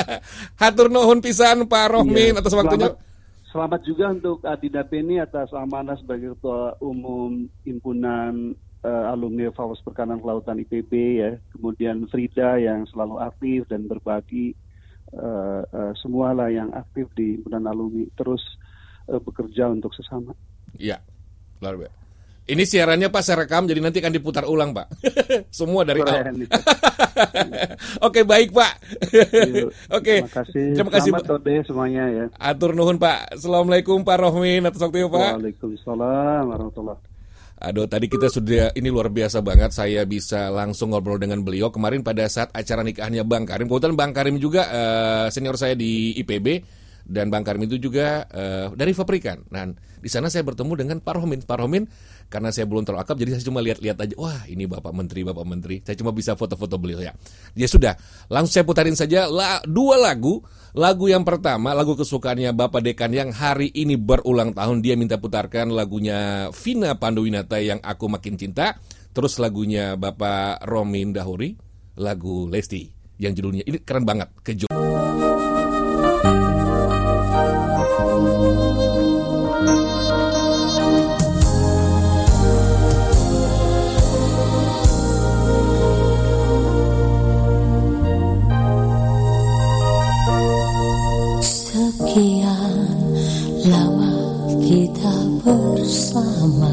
Speaker 1: Hatur nuhun pisan Pak Rohmin
Speaker 12: Iya.
Speaker 1: atas waktunya.
Speaker 12: Selamat, selamat juga untuk Adina Penny atas amanah sebagai Ketua Umum Himpunan eh, Alumni Fakultas Perikanan Kelautan IPB ya. Kemudian Frida yang selalu aktif dan berbagi eh, eh, semualah yang aktif di Himpunan Alumni terus eh, bekerja untuk sesama.
Speaker 1: Iya, luar biasa. Ini siarannya Pak saya rekam jadi nanti akan diputar ulang Pak. Semua dari.
Speaker 12: Keren.
Speaker 1: Oke baik Pak. Oke.
Speaker 12: Terima kasih.
Speaker 1: Terima kasih
Speaker 12: Selamat
Speaker 1: Pak.
Speaker 12: Semuanya ya.
Speaker 1: Atur nuhun Pak. Assalamualaikum Pak Rohmin atas waktunya Pak.
Speaker 12: Waalaikumsalam warahmatullahi
Speaker 1: Aduh, tadi kita sudah ini luar biasa banget. Saya bisa langsung ngobrol dengan beliau kemarin pada saat acara nikahnya Bang Karim. Kebetulan Bang Karim juga eh, senior saya di IPB dan Bang Karim itu juga eh, dari Fabrikan. Nah, di sana saya bertemu dengan Pak Rohmin. Pak Rohmin karena saya belum terlalu akrab, jadi saya cuma lihat-lihat aja. Wah, ini Bapak Menteri, Bapak Menteri. Saya cuma bisa foto-foto beliau ya. Ya sudah, langsung saya putarin saja la- dua lagu. Lagu yang pertama, lagu kesukaannya Bapak Dekan yang hari ini berulang tahun. Dia minta putarkan lagunya Vina Panduwinata yang Aku Makin Cinta. Terus lagunya Bapak Romin Dahuri, lagu Lesti. Yang judulnya, ini keren banget, Kejo.
Speaker 13: Sekian lama kita bersama.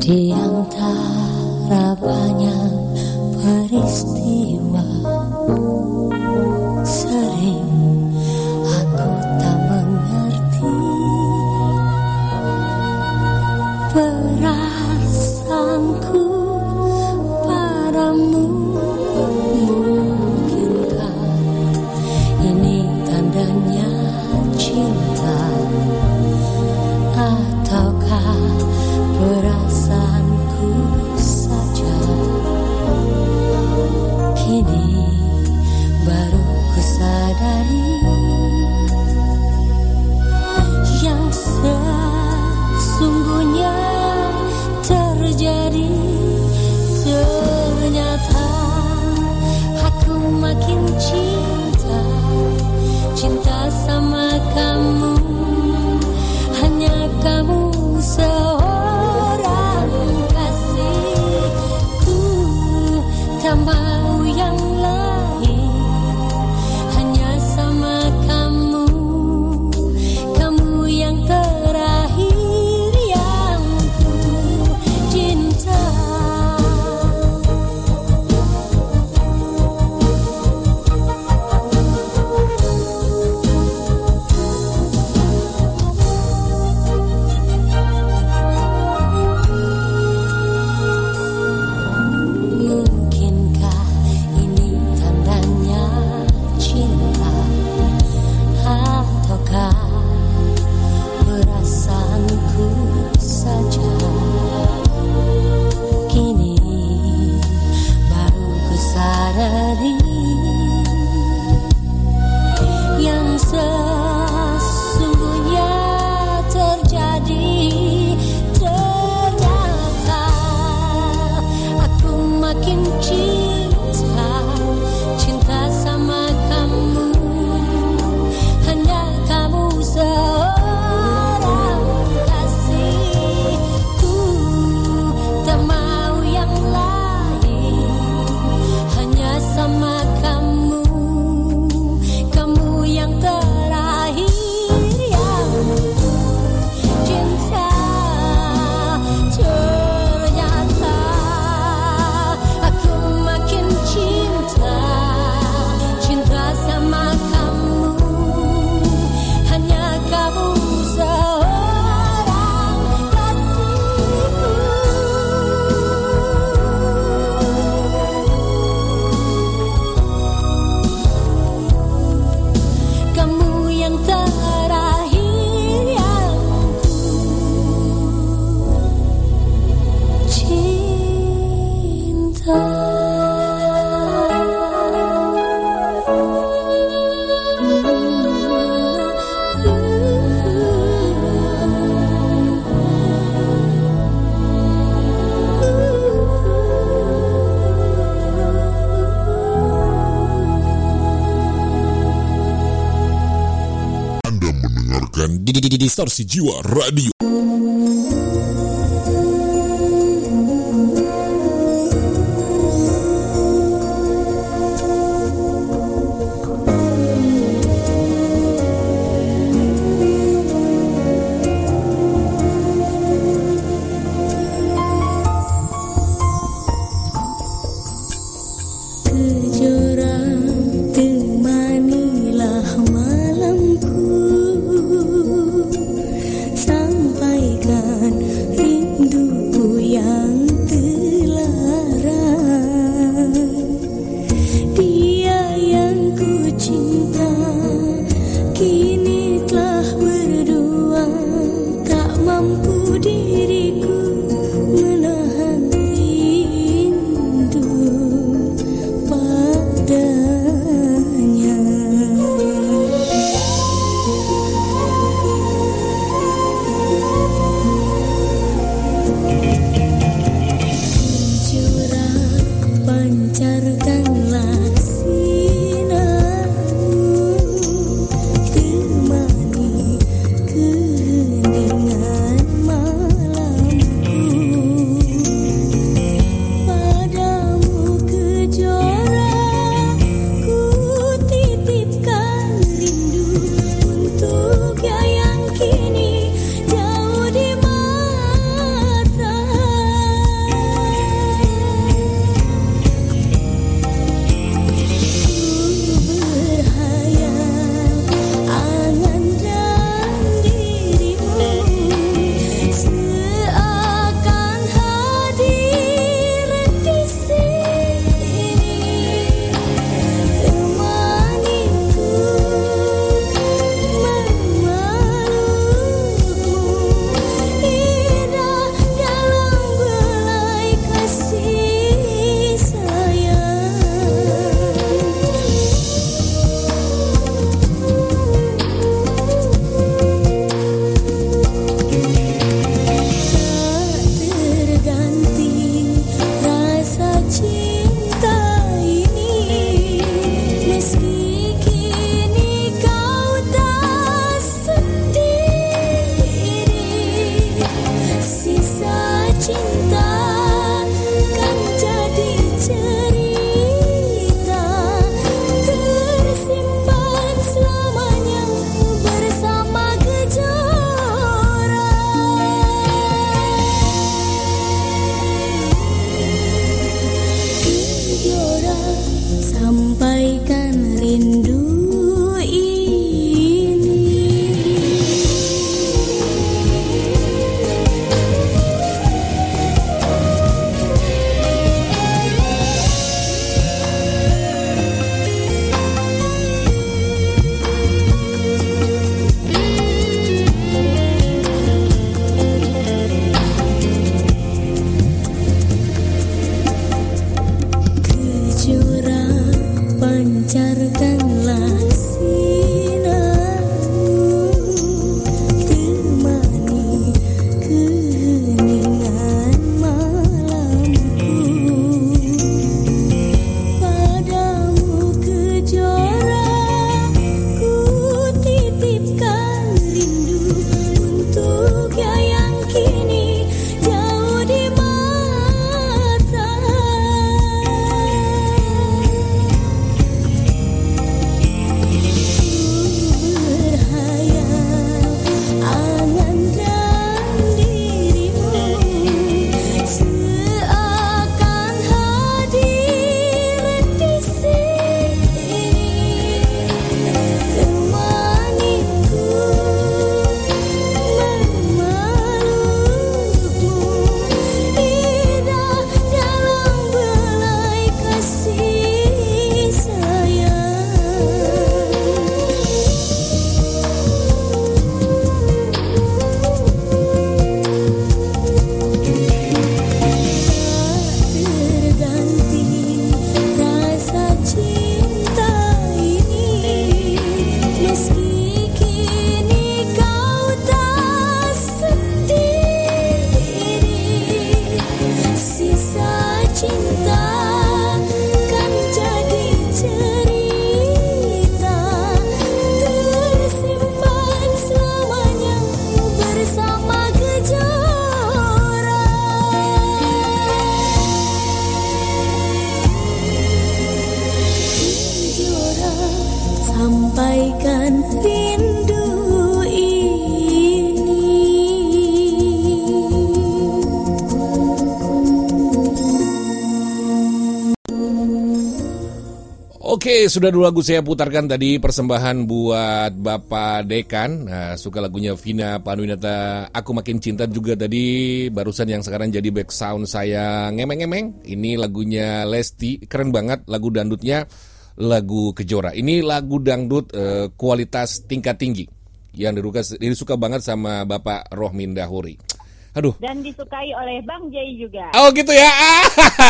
Speaker 13: Di antara banyak peristiwa
Speaker 14: Distorsi Jiwa Radio.
Speaker 1: Sudah dua lagu saya putarkan tadi persembahan buat Bapak Dekan. Nah, suka lagunya Vina Panduwinata, Aku Makin Cinta juga tadi barusan yang sekarang jadi back sound saya ngemeng-ngemeng. Ini lagunya Lesti, keren banget lagu dangdutnya, lagu Kejora. Ini lagu dangdut eh, kualitas tingkat tinggi yang disuka, disuka banget sama Bapak Rohmin Dahuri. Aduh,
Speaker 5: Dan disukai oleh Bang Jay juga.
Speaker 1: oh gitu ya.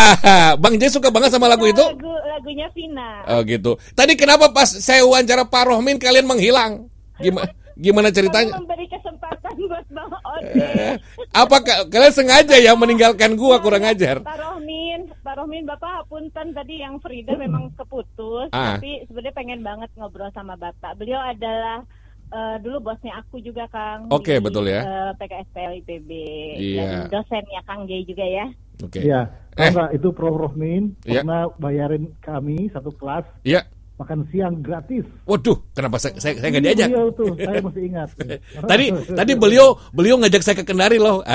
Speaker 1: Bang Jay suka banget sama lagu itu.
Speaker 5: Lagu lagunya Vina.
Speaker 1: Oh gitu. Tadi kenapa pas saya wawancara Pak Rohmin kalian menghilang? Gimana gimana ceritanya?
Speaker 5: Memberi kesempatan buat Bang Ode.
Speaker 1: Apa ka- kalian sengaja ya meninggalkan gua kurang ajar?
Speaker 5: Pak Rohmin, Pak Rohmin Bapak punten tadi yang Frida memang keputus,
Speaker 1: Ah.
Speaker 5: tapi sebenarnya pengen banget ngobrol sama Bapak. Beliau adalah eh, dulu bosnya aku juga Kang.
Speaker 1: Oke,
Speaker 5: di,
Speaker 1: betul ya.
Speaker 5: eh, PKSPL IPB
Speaker 1: Iya.
Speaker 5: dan dosennya Kang Jay juga ya.
Speaker 1: Oke.
Speaker 2: Iya,
Speaker 1: Eh.
Speaker 2: Nggak itu Prof Rohmin
Speaker 1: Iya.
Speaker 2: pernah bayarin kami satu kelas
Speaker 1: Iya.
Speaker 2: makan siang gratis.
Speaker 1: Waduh, kenapa saya saya, saya nggak diajak?
Speaker 2: Beliau tuh, saya masih ingat.
Speaker 1: tadi tadi beliau beliau ngajak saya ke Kendari loh.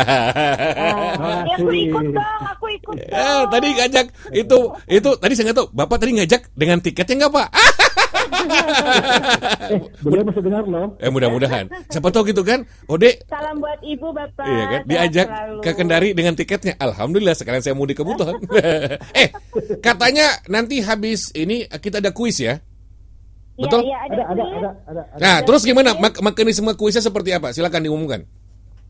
Speaker 2: Ah,
Speaker 5: Ya, aku ikut dong, aku ikut dong.
Speaker 1: Eh, tadi ngajak itu itu tadi saya nggak tahu. Bapak tadi ngajak dengan tiketnya nggak pak?
Speaker 2: Eh, beliau masih dengar loh.
Speaker 1: eh mudah-mudahan. Siapa tahu gitu kan? Ode
Speaker 5: Salam buat Ibu Bapak.
Speaker 1: Iya kan, diajak
Speaker 5: selalu.
Speaker 1: ke Kendari dengan tiketnya. Alhamdulillah sekalian saya mudik kebutuhan. eh, katanya nanti habis ini kita ada kuis ya? Betul?
Speaker 5: Iya, iya,
Speaker 2: Ada, ada, ada, ada. ada.
Speaker 1: Nah, terus gimana? Mak mekanisme kuisnya seperti apa? Silakan diumumkan.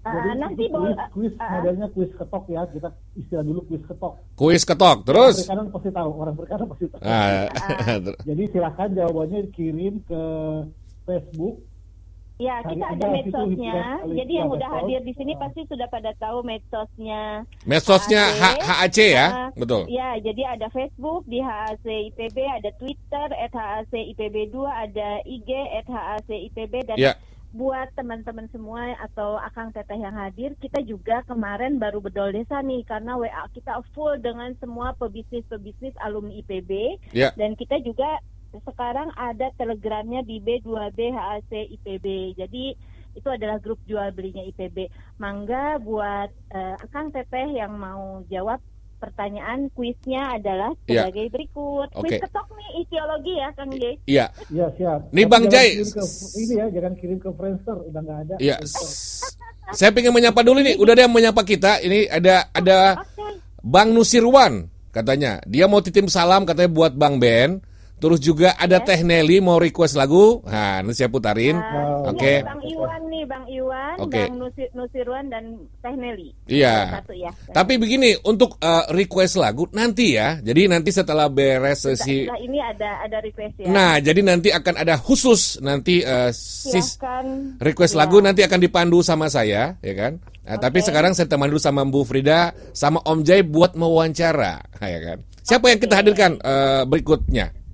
Speaker 5: Ah, nanti
Speaker 2: kuis, kuis modelnya kuis ketok ya, kita istilah dulu kuis ketok.
Speaker 1: Kuis ketok, terus?
Speaker 2: Orang perikanan pasti tahu, orang perikanan pasti tahu.
Speaker 1: Ah,
Speaker 2: Jadi silakan jawabannya dikirim ke Facebook.
Speaker 5: Ya,
Speaker 2: Cari
Speaker 5: kita ada medsosnya. Jadi yang udah
Speaker 2: Medsos.
Speaker 5: hadir di sini pasti sudah pada tahu medsosnya.
Speaker 1: Medsosnya
Speaker 5: HAC.
Speaker 1: Ya?
Speaker 5: Ah,
Speaker 1: Betul.
Speaker 5: Ya, jadi ada Facebook di HAC IPB, ada Twitter @HAC IPB 2, ada IG @HAC IPB dan
Speaker 1: Ya.
Speaker 5: Buat teman-teman semua atau akang teteh yang hadir, kita juga kemarin baru bedol desa nih karena WA kita full dengan semua pebisnis-pebisnis alumni IPB
Speaker 1: Ya.
Speaker 5: dan kita juga sekarang ada telegramnya di B2B HAC IPB. Jadi itu adalah grup jual belinya IPB. Mangga buat eh, Akang Teteh yang mau jawab pertanyaan kuisnya adalah
Speaker 1: Ya.
Speaker 5: sebagai berikut.
Speaker 1: Oke.
Speaker 5: Kuis ketok nih isiologi ya Kang Jay.
Speaker 1: Iya.
Speaker 2: Iya siap.
Speaker 1: Nih,
Speaker 2: Tapi
Speaker 1: Bang
Speaker 2: ke- ini ya, jangan kirim ke Friendster, udah nggak ada.
Speaker 1: Iya. Saya pengen menyapa dulu nih. Udah ada yang menyapa kita. Ini ada ada Bang Nusirwan katanya. Dia mau titip salam katanya buat Bang Ben. Terus juga ada Teh Nelly mau request lagu. Nah, nanti saya putarin.
Speaker 5: Nah,
Speaker 1: Oke.
Speaker 5: ini ada Bang Iwan nih, Bang Iwan,
Speaker 1: Oke.
Speaker 5: Bang Nusir, Nusirwan dan Teh Nelly.
Speaker 1: Iya.
Speaker 5: Satu ya.
Speaker 1: Tapi begini, untuk eh, request lagu nanti ya. Jadi nanti setelah beres sesi
Speaker 5: Setelah ini ada ada request ya.
Speaker 1: Nah, jadi nanti akan ada khusus nanti eh, sis
Speaker 5: Silahkan.
Speaker 1: request
Speaker 5: Ya.
Speaker 1: lagu nanti akan dipandu sama saya, ya kan? Nah, Tapi sekarang saya teman dulu sama Bu Frida sama Om Jai buat mewawancara, ya kan? Siapa yang kita hadirkan eh, berikutnya?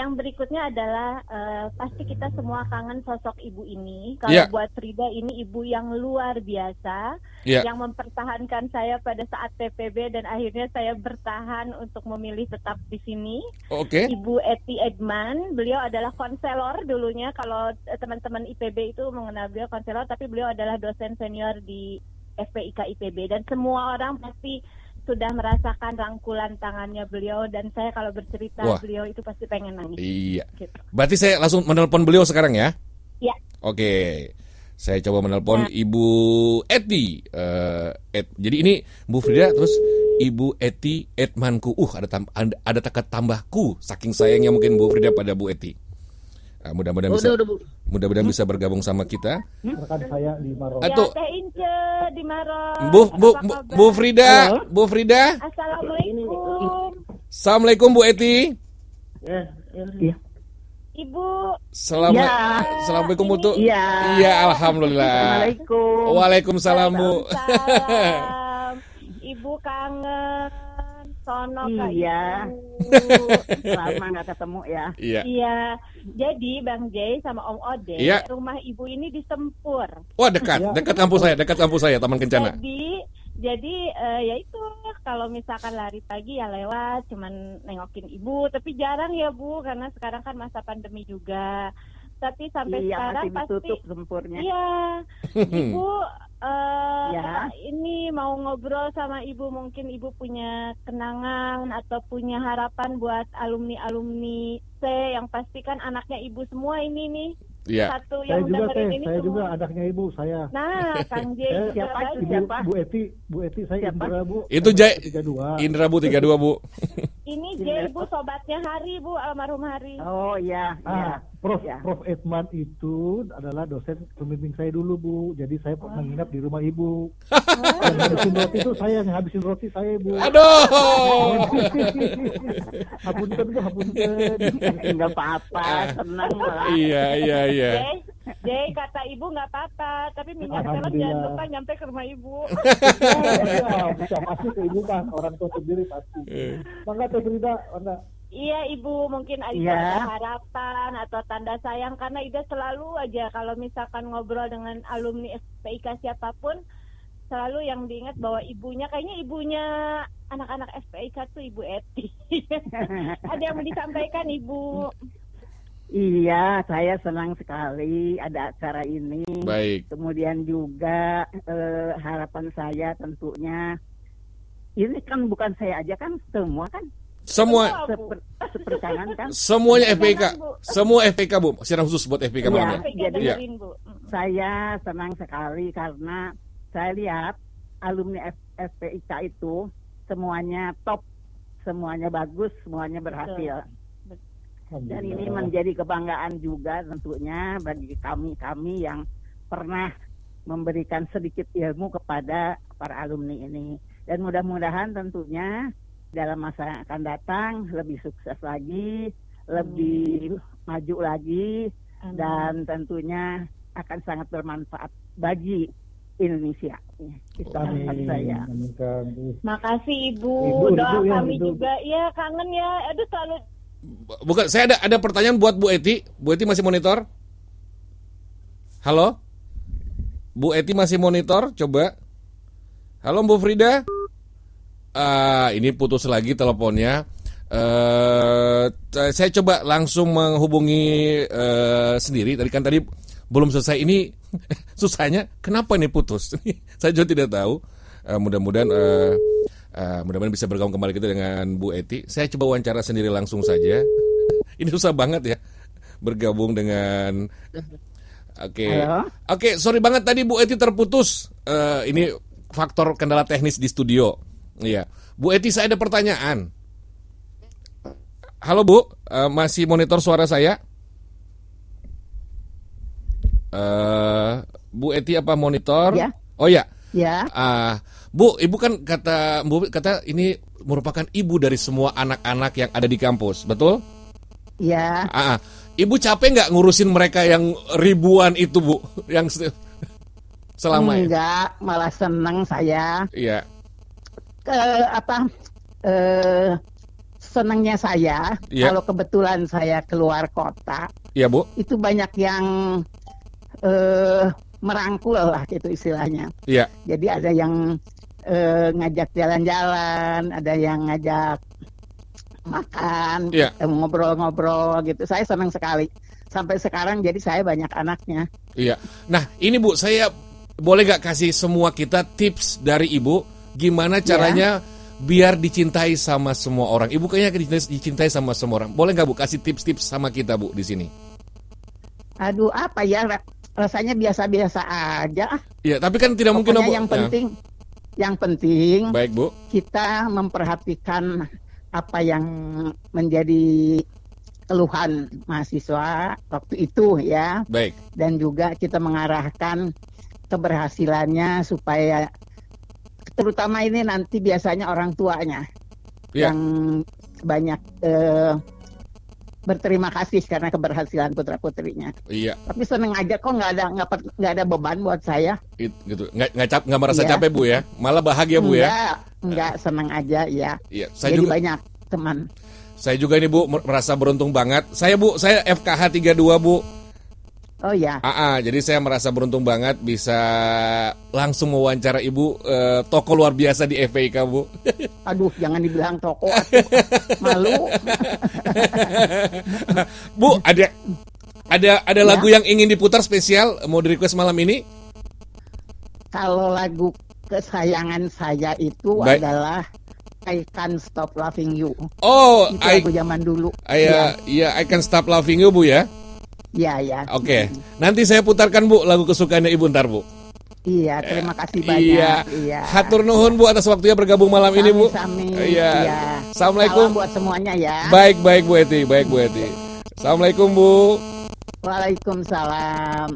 Speaker 5: Yang berikutnya adalah eh, pasti kita semua kangen sosok ibu ini. Kalau
Speaker 1: Iya.
Speaker 5: buat Frida ini ibu yang luar biasa,
Speaker 1: Iya.
Speaker 5: yang mempertahankan saya pada saat PPB dan akhirnya saya bertahan untuk memilih tetap di sini.
Speaker 1: Oke.
Speaker 5: Ibu Eti Edman, beliau adalah konselor dulunya. Kalau eh, teman-teman IPB itu mengenal beliau konselor, tapi beliau adalah dosen senior di FPIK IPB dan semua orang pasti sudah merasakan rangkulan tangannya beliau dan saya kalau bercerita
Speaker 1: Wah.
Speaker 5: beliau itu pasti pengen nangis.
Speaker 1: Iya.
Speaker 5: Gitu.
Speaker 1: Berarti saya langsung menelpon beliau sekarang ya?
Speaker 5: Ya.
Speaker 1: Oke. Saya coba menelpon Ibu Eti. eh, Ed. Jadi ini Bu Frida terus Ibu Eti Edmanku. Uh, ada tam- ada, ada tambahku. Saking sayangnya mungkin Bu Frida pada Bu Eti. Ah, mudah-mudahan
Speaker 2: Udah,
Speaker 1: bisa mudah-mudahan bisa bergabung sama kita.
Speaker 2: Rekan saya di Maros.
Speaker 1: Atau-
Speaker 5: Ya, Teh Ince di Maros.
Speaker 1: Bu Bu Bu? Bu Frida, Bu Frida.
Speaker 5: Assalamualaikum.
Speaker 1: Assalamualaikum Bu Eti.
Speaker 2: Iya.
Speaker 5: Ibu.
Speaker 1: Selamat
Speaker 5: Ya.
Speaker 1: Assalamualaikum Bu Tu.
Speaker 5: Iya.
Speaker 1: Iya, alhamdulillah.
Speaker 5: Assalamualaikum.
Speaker 1: Waalaikumsalam Bu.
Speaker 5: Ibu kangen. Sono
Speaker 15: Iya.
Speaker 5: ibu.
Speaker 15: Lama nggak ketemu ya.
Speaker 1: Iya.
Speaker 5: Iya. Jadi Bang Jay sama Om Ode,
Speaker 1: Iya.
Speaker 5: rumah ibu ini di Sempur.
Speaker 1: Wah, dekat, dekat kampus saya, dekat kampus saya, Taman Kencana.
Speaker 5: Jadi jadi eh, ya itu kalau misalkan lari pagi ya lewat cuman nengokin ibu tapi jarang ya Bu karena sekarang kan masa pandemi juga tapi sampai
Speaker 15: Iya,
Speaker 5: sekarang
Speaker 15: masih
Speaker 5: pasti. Iya, ibu eh,
Speaker 15: Ya.
Speaker 5: ini mau ngobrol sama ibu mungkin ibu punya kenangan atau punya harapan buat alumni alumni C yang pasti kan anaknya ibu semua ini nih.
Speaker 1: Iya.
Speaker 5: Satu
Speaker 2: Saya
Speaker 5: yang
Speaker 2: juga teh,
Speaker 5: ini
Speaker 2: saya
Speaker 5: semua.
Speaker 2: juga anaknya ibu saya.
Speaker 5: Nah, Kang J juga
Speaker 15: siapa?
Speaker 5: kan.
Speaker 2: Ibu,
Speaker 15: Siapa?
Speaker 2: Bu Eti, Bu Eti, saya Indra Bu.
Speaker 1: Itu
Speaker 2: 32.
Speaker 1: Indra Bu 32 Bu.
Speaker 5: Ini J ibu sobatnya Hari bu almarhum Hari.
Speaker 15: Oh iya,
Speaker 2: Ah,
Speaker 15: iya.
Speaker 2: Prof
Speaker 15: Ya.
Speaker 2: Prof Edman itu adalah dosen pembimbing saya dulu Bu. Jadi saya pernah nginap di rumah ibu. yang habisin roti itu saya yang habisin roti saya Bu.
Speaker 1: Aduh.
Speaker 2: hapunten Bu, hapunten.
Speaker 15: Enggak apa-apa, senang lah.
Speaker 1: Iya iya iya.
Speaker 5: Jay, Jay kata ibu nggak apa-apa, tapi minyak
Speaker 2: Alhamdulillah.
Speaker 5: jangan lupa nyampe ke rumah ibu.
Speaker 2: Ya, bisa pasti ke ibu kan orang tua sendiri pasti. Mangga Teh Frida, mangga.
Speaker 5: Iya ibu mungkin ada
Speaker 15: Iya.
Speaker 5: harapan atau tanda sayang karena Ida selalu aja kalau misalkan ngobrol dengan alumni FPIK siapa pun selalu yang diingat bahwa ibunya kayaknya ibunya anak-anak FPIK tuh ibu Eti. ada yang mau disampaikan ibu?
Speaker 15: Iya, saya senang sekali ada acara ini.
Speaker 1: Baik.
Speaker 15: Kemudian juga eh, harapan saya tentunya ini kan bukan saya aja kan semua kan
Speaker 1: Semua
Speaker 15: seper, sepercangan kan.
Speaker 1: semuanya FPK. Semua FPK Bu. Secara khusus buat FPK
Speaker 15: Iya,
Speaker 1: malam ini.
Speaker 15: jadi
Speaker 1: Iya.
Speaker 5: Bu.
Speaker 15: saya senang sekali karena saya lihat alumni F- FPIK itu semuanya top, semuanya bagus, semuanya berhasil. Dan ini menjadi kebanggaan juga tentunya bagi kami-kami yang pernah memberikan sedikit ilmu kepada para alumni ini. Dan mudah-mudahan tentunya dalam masa yang akan datang lebih sukses lagi, lebih maju lagi, dan tentunya akan sangat bermanfaat bagi Indonesia. Itu harapan saya.
Speaker 2: Amin.
Speaker 5: Makasih ibu,
Speaker 2: Ibu,
Speaker 5: doa
Speaker 2: ibu, ya,
Speaker 5: kami
Speaker 2: ibu.
Speaker 5: juga. Iya kangen ya. Aduh selalu
Speaker 1: Bukan, saya ada ada pertanyaan buat Bu Eti. Bu Eti masih monitor? Halo? Bu Eti masih monitor? Coba. Halo Bu Frida? Ah, ini putus lagi teleponnya. Eh, saya coba langsung menghubungi eh, sendiri. Tadi kan tadi belum selesai. Ini susahnya. Kenapa ini putus? saya juga tidak tahu. Eh, mudah-mudahan eh, eh, mudah-mudahan bisa bergabung kembali kita dengan Bu Eti. Saya coba wawancara sendiri langsung saja. ini susah banget ya bergabung dengan Oke.
Speaker 15: Halo?
Speaker 1: Oke, sorry banget tadi Bu Eti terputus. Eh, ini faktor kendala teknis di studio. Iya. Bu Eti saya ada pertanyaan. Halo Bu, Eh, masih monitor suara saya? Eh, Bu Eti apa monitor?
Speaker 15: Ya.
Speaker 1: Oh ya.
Speaker 15: Ya.
Speaker 1: Ah, Bu, Ibu kan kata Bu kata ini merupakan ibu dari semua anak-anak yang ada di kampus, betul?
Speaker 15: Ya.
Speaker 1: Ah. Ibu capek nggak ngurusin mereka yang ribuan itu, Bu? Yang se- selama ini?
Speaker 15: Enggak, malah senang saya.
Speaker 1: Iya.
Speaker 15: Ke apa? Eh senangnya saya
Speaker 1: Iya.
Speaker 15: kalau kebetulan saya keluar kota
Speaker 1: Iya, Bu.
Speaker 15: itu banyak yang eh merangkul lah gitu istilahnya.
Speaker 1: Iya.
Speaker 15: Jadi ada yang eh, ngajak jalan-jalan, ada yang ngajak makan,
Speaker 1: Iya.
Speaker 15: eh, ngobrol-ngobrol gitu. Saya senang sekali. Sampai sekarang jadi saya banyak anaknya.
Speaker 1: Iya. Nah, ini Bu, saya boleh nggak kasih semua kita tips dari Ibu gimana caranya biar dicintai sama semua orang. Ibu kayaknya dicintai, dicintai sama semua orang. Boleh nggak Bu kasih tips-tips sama kita Bu di sini?
Speaker 15: Aduh, apa ya ra- rasanya biasa-biasa aja.
Speaker 1: Iya, tapi kan tidak mungkin
Speaker 15: Pokoknya
Speaker 1: Bu.
Speaker 15: yang
Speaker 1: Ya.
Speaker 15: Yang penting
Speaker 1: Baik, Bu.
Speaker 15: kita memperhatikan apa yang menjadi keluhan mahasiswa waktu itu ya
Speaker 1: Baik.
Speaker 15: dan juga kita mengarahkan keberhasilannya supaya terutama ini nanti biasanya orang tuanya
Speaker 1: Iya.
Speaker 15: yang banyak eh, berterima kasih karena keberhasilan putra putrinya.
Speaker 1: Iya.
Speaker 15: Tapi seneng aja kok nggak ada nggak nggak ada beban buat saya.
Speaker 1: It, gitu. Nggak nggak cap, nggak merasa
Speaker 15: Iya.
Speaker 1: capek Bu ya. Malah bahagia Bu ya.
Speaker 15: Enggak, enggak seneng aja ya.
Speaker 1: Iya, saya
Speaker 15: Jadi
Speaker 1: juga
Speaker 15: banyak teman.
Speaker 1: saya juga ini Bu mer- merasa beruntung banget. Saya Bu, saya FKH 32 Bu.
Speaker 15: Oh ya.
Speaker 1: Ah, ah, jadi saya merasa beruntung banget bisa langsung mewawancara Ibu eh, toko luar biasa di FPIK, Bu.
Speaker 15: Aduh, jangan dibilang toko atuh. malu.
Speaker 1: Bu, ada Ada ada lagu yang ingin diputar spesial mau di request malam ini?
Speaker 15: Kalau lagu kesayangan saya itu
Speaker 1: Baik.
Speaker 15: adalah I Can't Stop Loving You.
Speaker 1: Oh,
Speaker 15: itu
Speaker 1: I-
Speaker 15: lagu zaman dulu.
Speaker 1: Iya, iya I Can Stop Loving You Bu ya.
Speaker 15: Iya, iya.
Speaker 1: Oke. Nanti saya putarkan Bu lagu kesukaannya Ibu ntar Bu.
Speaker 15: Iya, terima kasih banyak.
Speaker 1: Iya.
Speaker 15: Iya.
Speaker 1: Hatur nuhun Bu atas waktunya bergabung malam ini Bu.
Speaker 15: Sami.
Speaker 1: Iya.
Speaker 15: Iya.
Speaker 1: Assalamualaikum.
Speaker 15: Salam buat semuanya ya.
Speaker 1: Baik baik Bu Eti, baik Bu Eti. Assalamualaikum Bu.
Speaker 15: Waalaikumsalam.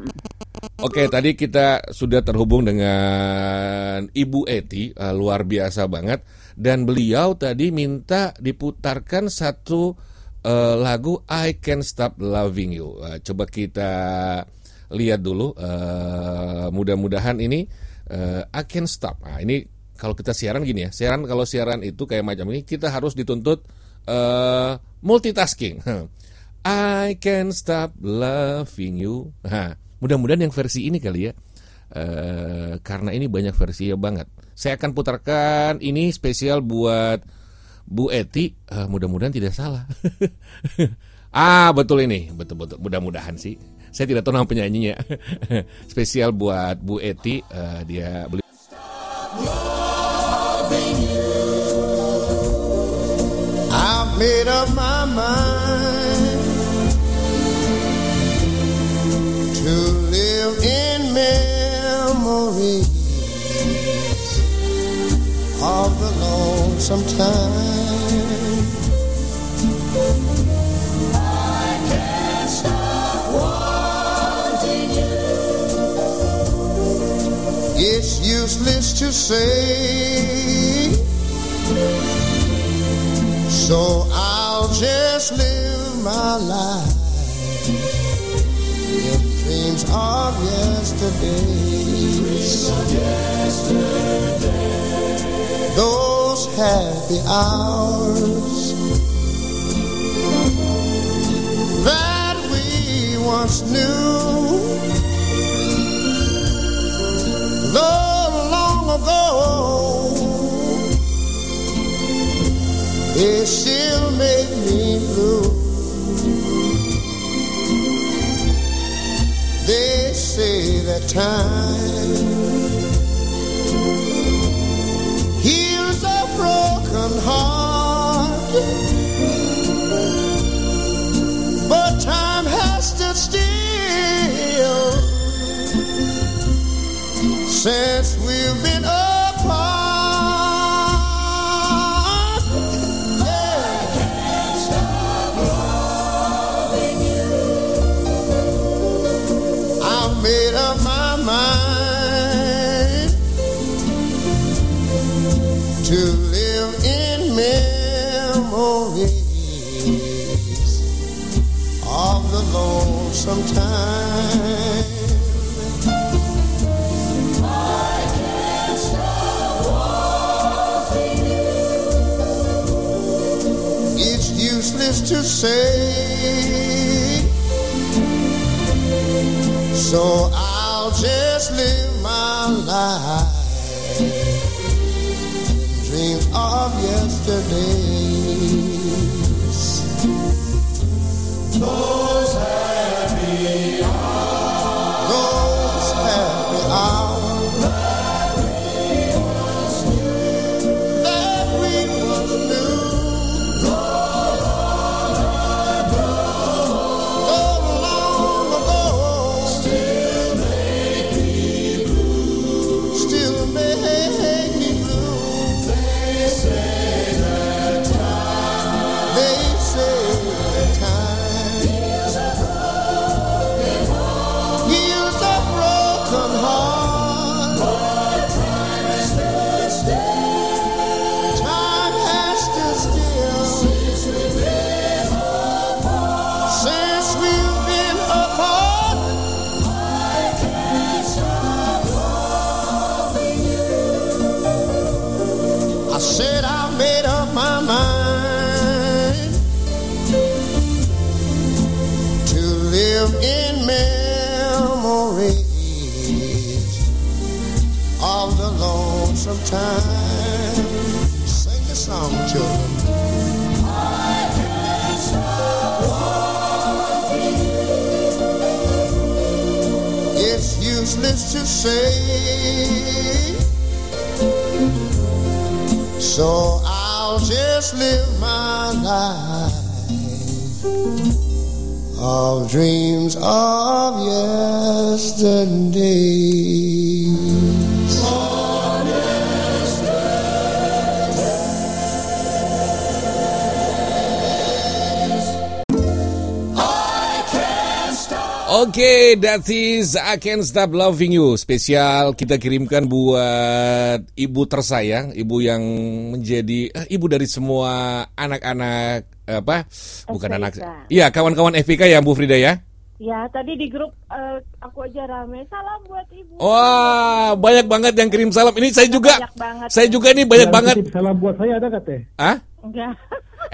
Speaker 1: Oke, tadi kita sudah terhubung dengan Ibu Eti, eh, luar biasa banget. Dan beliau tadi minta diputarkan satu eh, lagu I Can Stop Loving You. Eh, coba kita lihat dulu. eh, mudah-mudahan ini eh, I Can Stop. Nah, ini kalau kita siaran gini ya. Siaran kalau siaran itu kayak macam ini, kita harus dituntut eh, multitasking. I can stop loving you. Nah, mudah-mudahan yang versi ini kali ya. Eh, karena ini banyak versi ya banget. Saya akan putarkan ini spesial buat Bu Eti. Eh, mudah-mudahan tidak salah. ah, betul ini. Betul-betul. Mudah-mudahan sih. Saya tidak tahu nama penyanyinya. spesial buat Bu Eti. Eh, dia beli
Speaker 16: made up my mind to lonesome time. I can't stop wanting you. It's useless to say. So I'll just live my life in dreams of yesterdays. Those happy hours that we once knew. Though long ago it still make me blue. They say that time broken heart, but time has stood still since we've been to say. So I'll just live my life in dreams of yesterdays. Those say. So I'll just live my life of dreams of yesterday.
Speaker 1: Oke, that is I Can't Stop Loving You. Spesial kita kirimkan buat ibu tersayang, ibu yang menjadi eh, ibu dari semua anak-anak apa? Bukan
Speaker 5: FPK.
Speaker 1: anak. Iya, kawan-kawan FPK ya, Bu Frida ya.
Speaker 5: Ya, tadi di grup eh, aku aja rame. Salam buat ibu.
Speaker 1: Wah, banyak banget yang kirim salam. Ini saya juga.
Speaker 5: Banyak banget.
Speaker 1: Saya juga ini banyak banget.
Speaker 2: Salam buat saya ada nggak teh?
Speaker 1: Hah?
Speaker 5: Enggak.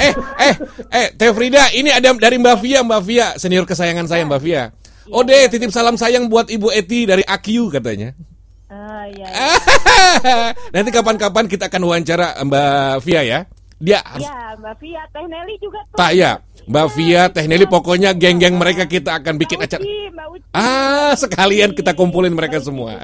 Speaker 1: Eh, eh, eh, Teh Frida, ini ada dari Mbak Via, Mbak Via, senior kesayangan saya Mbak Via. Oh deh, titip salam sayang buat Ibu Eti dari AQ katanya.
Speaker 5: Ah, iya.
Speaker 1: Nanti kapan-kapan kita akan wawancara Mbak Via ya. Dia harus
Speaker 5: Ya, Mbak Via, Teh Nelly juga tuh.
Speaker 1: Pak ya, Mbak Via, Teh Nelly pokoknya geng-geng mereka kita akan bikin acara.
Speaker 5: Mbak Uci.
Speaker 1: Ah, sekalian kita kumpulin mereka semua.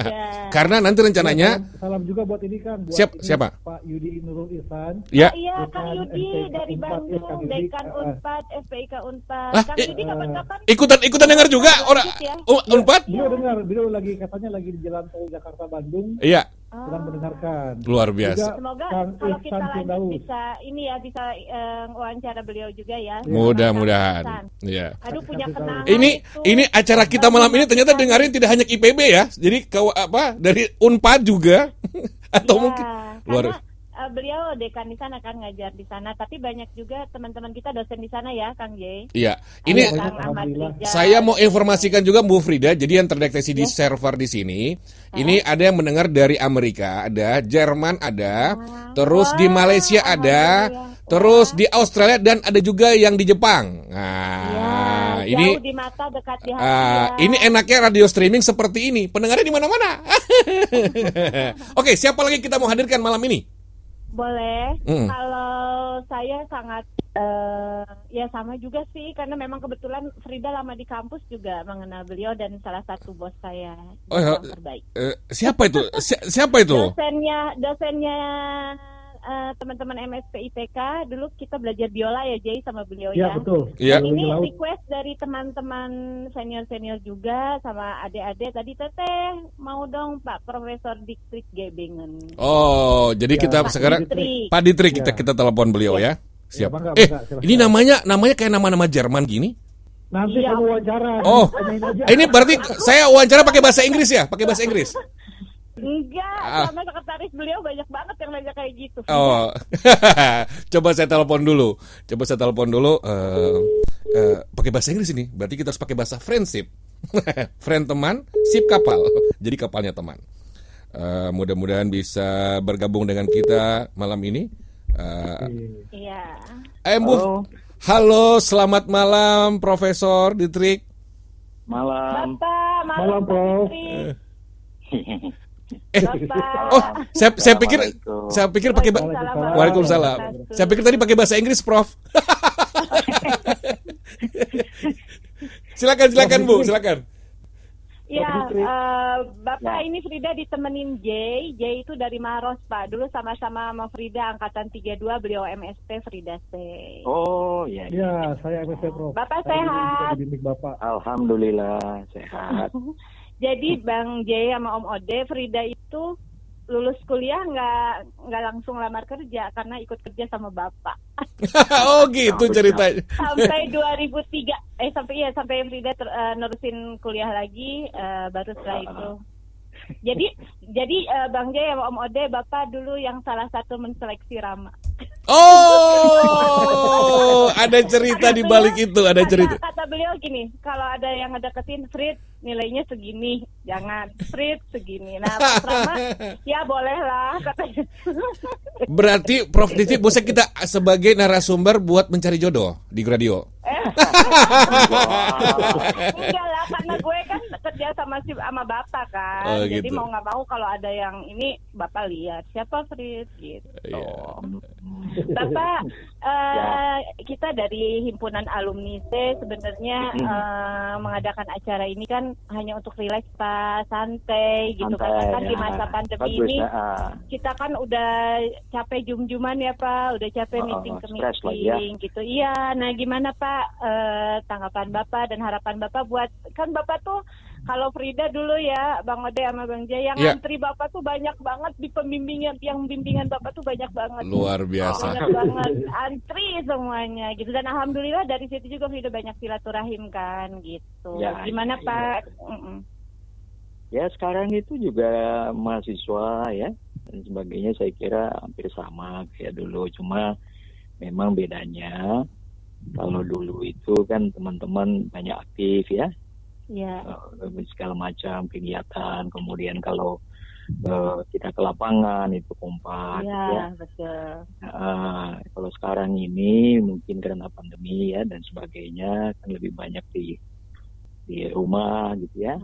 Speaker 1: Karena nanti rencananya
Speaker 2: Salam, salam juga buat ini kan. Buat
Speaker 1: Siap-
Speaker 2: ini,
Speaker 1: siapa?
Speaker 2: Pak Yudi Nurul Ihsan.
Speaker 1: Ya.
Speaker 5: Iya, Kang Yudi dari
Speaker 2: ya,
Speaker 5: Bandung,
Speaker 2: Yudi.
Speaker 5: Dekan
Speaker 2: Ah,
Speaker 5: Unpad, FPIK Unpad.
Speaker 1: Ah,
Speaker 5: Kang
Speaker 1: eh,
Speaker 5: Yudi kapan-kapan?
Speaker 1: ikutan ikutan dengar juga orang
Speaker 5: ya.
Speaker 1: Un- Unpad?
Speaker 2: Beliau dengar, beliau lagi katanya lagi di jalan tol Jakarta Bandung.
Speaker 1: Iya.
Speaker 2: Sedang mendengarkan.
Speaker 1: Luar biasa.
Speaker 2: Juga
Speaker 5: Semoga
Speaker 2: Kang
Speaker 5: kalau
Speaker 2: Ihsan
Speaker 5: kita lanjut
Speaker 2: Firdaus.
Speaker 5: bisa ini ya bisa eh, wawancara beliau juga ya.
Speaker 1: Mudah-mudahan.
Speaker 5: Kang Ihsan.
Speaker 1: Iya.
Speaker 5: Aduh punya kenangan.
Speaker 1: Ini ini acara kita malam ini ternyata dengerin tidak hanya IPB ya. Jadi ke apa dari Unpad juga atau mungkin luar
Speaker 5: Eh, beliau dekan di sana kan ngajar di sana, tapi banyak juga teman-teman kita dosen di sana ya, Kang J.
Speaker 1: Iya, ini
Speaker 5: Ada Kang
Speaker 1: saya mau informasikan juga Bu Frida. Jadi yang terdeteksi di server di sini, ini ada yang mendengar dari Amerika, ada Jerman ada, terus di Malaysia ada, terus di Australia dan ada juga yang di Jepang. Nah, ini
Speaker 5: Jauh di mata dekat di hati.
Speaker 1: ah,
Speaker 5: ya.
Speaker 1: ini enaknya radio streaming seperti ini. Pendengarnya di mana-mana. Oke, siapa lagi kita mau hadirkan malam ini?
Speaker 5: Boleh.
Speaker 1: Hmm.
Speaker 5: Kalau saya sangat eh, ya sama juga sih karena memang kebetulan Frida lama di kampus juga mengenal beliau dan salah satu bos saya
Speaker 1: Oh, ya,
Speaker 5: yang terbaik.
Speaker 1: eh, siapa itu? Si- siapa itu?
Speaker 5: Dosennya dosennya eh, teman-teman MSP IPK dulu kita belajar biola ya Jay sama beliau
Speaker 2: Iya,
Speaker 5: ya.
Speaker 2: betul.
Speaker 1: Iya.
Speaker 5: Dan ini
Speaker 2: Laut.
Speaker 5: request dari teman-teman senior-senior juga sama adik-adik tadi teteh mau dong Pak Profesor Dikrik Gebingen.
Speaker 1: Oh, jadi
Speaker 5: Ya,
Speaker 1: kita
Speaker 5: Pak
Speaker 1: sekarang
Speaker 5: Ditrik.
Speaker 1: Pak Ditrik kita
Speaker 2: Ya.
Speaker 1: kita telepon beliau ya. Siap.
Speaker 2: bangga,
Speaker 1: eh,
Speaker 2: bangga,
Speaker 1: ini namanya namanya kayak nama-nama Jerman gini.
Speaker 2: Nanti
Speaker 5: Iya.
Speaker 2: kamu wawancara.
Speaker 1: Oh, ini berarti saya wawancara pakai bahasa Inggris ya? Pakai bahasa Inggris.
Speaker 5: Enggak,
Speaker 1: Ah.
Speaker 5: sama sekretaris beliau banyak banget yang nanya kayak gitu.
Speaker 1: Oh, coba saya telepon dulu. Coba saya telepon dulu. eh eh, pakai bahasa Inggris ini. Berarti kita harus pakai bahasa friendship. Friend teman, sip kapal. Jadi kapalnya teman. Eh, mudah-mudahan bisa bergabung dengan kita malam ini. Eh,
Speaker 5: Iya.
Speaker 1: Eh, Bu. Halo. selamat malam Profesor Ditrik.
Speaker 10: Malam.
Speaker 5: Bapak, malam,
Speaker 2: Malam, Prof.
Speaker 5: Bapak.
Speaker 1: Oh, saya saya pikir saya pikir pakai
Speaker 5: Waalaikumsalam.
Speaker 1: Waalaikumsalam. Saya pikir tadi pakai bahasa Inggris, Prof. silakan silakan Bu, silakan.
Speaker 5: Ya, eh, Bapak
Speaker 10: Ya.
Speaker 5: ini Frida ditemenin Jay. Jay itu dari Maros, Pak. Dulu sama-sama sama Frida angkatan 32, beliau MSP Frida C.
Speaker 10: Oh, iya.
Speaker 2: Ya, saya MSP Prof.
Speaker 5: Bapak
Speaker 2: Saya
Speaker 5: sehat.
Speaker 2: Bapak.
Speaker 10: Alhamdulillah sehat.
Speaker 5: Jadi Bang Jay sama Om Ode, Frida itu lulus kuliah nggak nggak langsung lamar kerja karena ikut kerja sama bapak.
Speaker 1: Oh gitu ceritanya.
Speaker 5: sampai 2003 eh sampai iya sampai Frida ter- eh, nerusin kuliah lagi eh, baru setelah itu jadi jadi eh, Bang Jay sama Om Ode bapak dulu yang salah satu menseleksi Rama.
Speaker 1: Oh, ada cerita di balik itu, ada cerita.
Speaker 5: kata beliau gini kalau ada yang ngedeketin Frit nilainya segini jangan. Frit segini. Nah Rama ya boleh lah katanya
Speaker 1: Berarti Prof. Diti bisa kita sebagai narasumber buat mencari jodoh di radio.
Speaker 5: Enggak lah, karena gue kan kerja sama si sama bapak kan.
Speaker 1: Oh,
Speaker 5: Jadi
Speaker 1: gitu.
Speaker 5: mau nggak mau kalau ada yang ini bapak lihat siapa Frit gitu.
Speaker 1: Iya.
Speaker 5: Bapak, eh,
Speaker 17: Ya.
Speaker 5: kita dari himpunan alumni C sebenarnya
Speaker 17: Hmm.
Speaker 5: eh, mengadakan acara ini kan hanya untuk rileks Pak, santai gitu
Speaker 17: Santai,
Speaker 5: karena kan di
Speaker 17: ya.
Speaker 5: masa pandemi
Speaker 17: Bagus,
Speaker 5: ini
Speaker 17: ya,
Speaker 5: kita kan udah capek jum-juman ya Pak, udah capek
Speaker 17: Oh,
Speaker 5: meeting
Speaker 17: oh,
Speaker 5: ke
Speaker 17: ya.
Speaker 5: meeting gitu. Iya, nah gimana Pak eh, tanggapan Bapak dan harapan Bapak buat kan Bapak tuh kalau Frida dulu ya, Bang Ode sama Bang Jaya, yang
Speaker 1: Iya.
Speaker 5: antri Bapak tuh banyak banget di pembimbingan, yang bimbingan Bapak tuh banyak banget.
Speaker 1: Luar biasa.
Speaker 5: Banyak banget, antri semuanya gitu. Dan Alhamdulillah dari situ juga Frida banyak silaturahim kan gitu.
Speaker 17: Ya,
Speaker 5: Gimana
Speaker 17: iya.
Speaker 5: Pak? Mm-mm.
Speaker 17: Ya sekarang itu juga mahasiswa ya dan sebagainya saya kira hampir sama kayak dulu cuma memang bedanya kalau dulu itu kan teman-teman banyak aktif ya
Speaker 5: Iya.
Speaker 17: eh, segala macam kegiatan kemudian kalau eh, kita ke lapangan itu kompak
Speaker 5: Iya,
Speaker 17: ya
Speaker 5: betul.
Speaker 17: Ah, kalau sekarang ini mungkin karena pandemi ya dan sebagainya kan lebih banyak di di rumah gitu ya.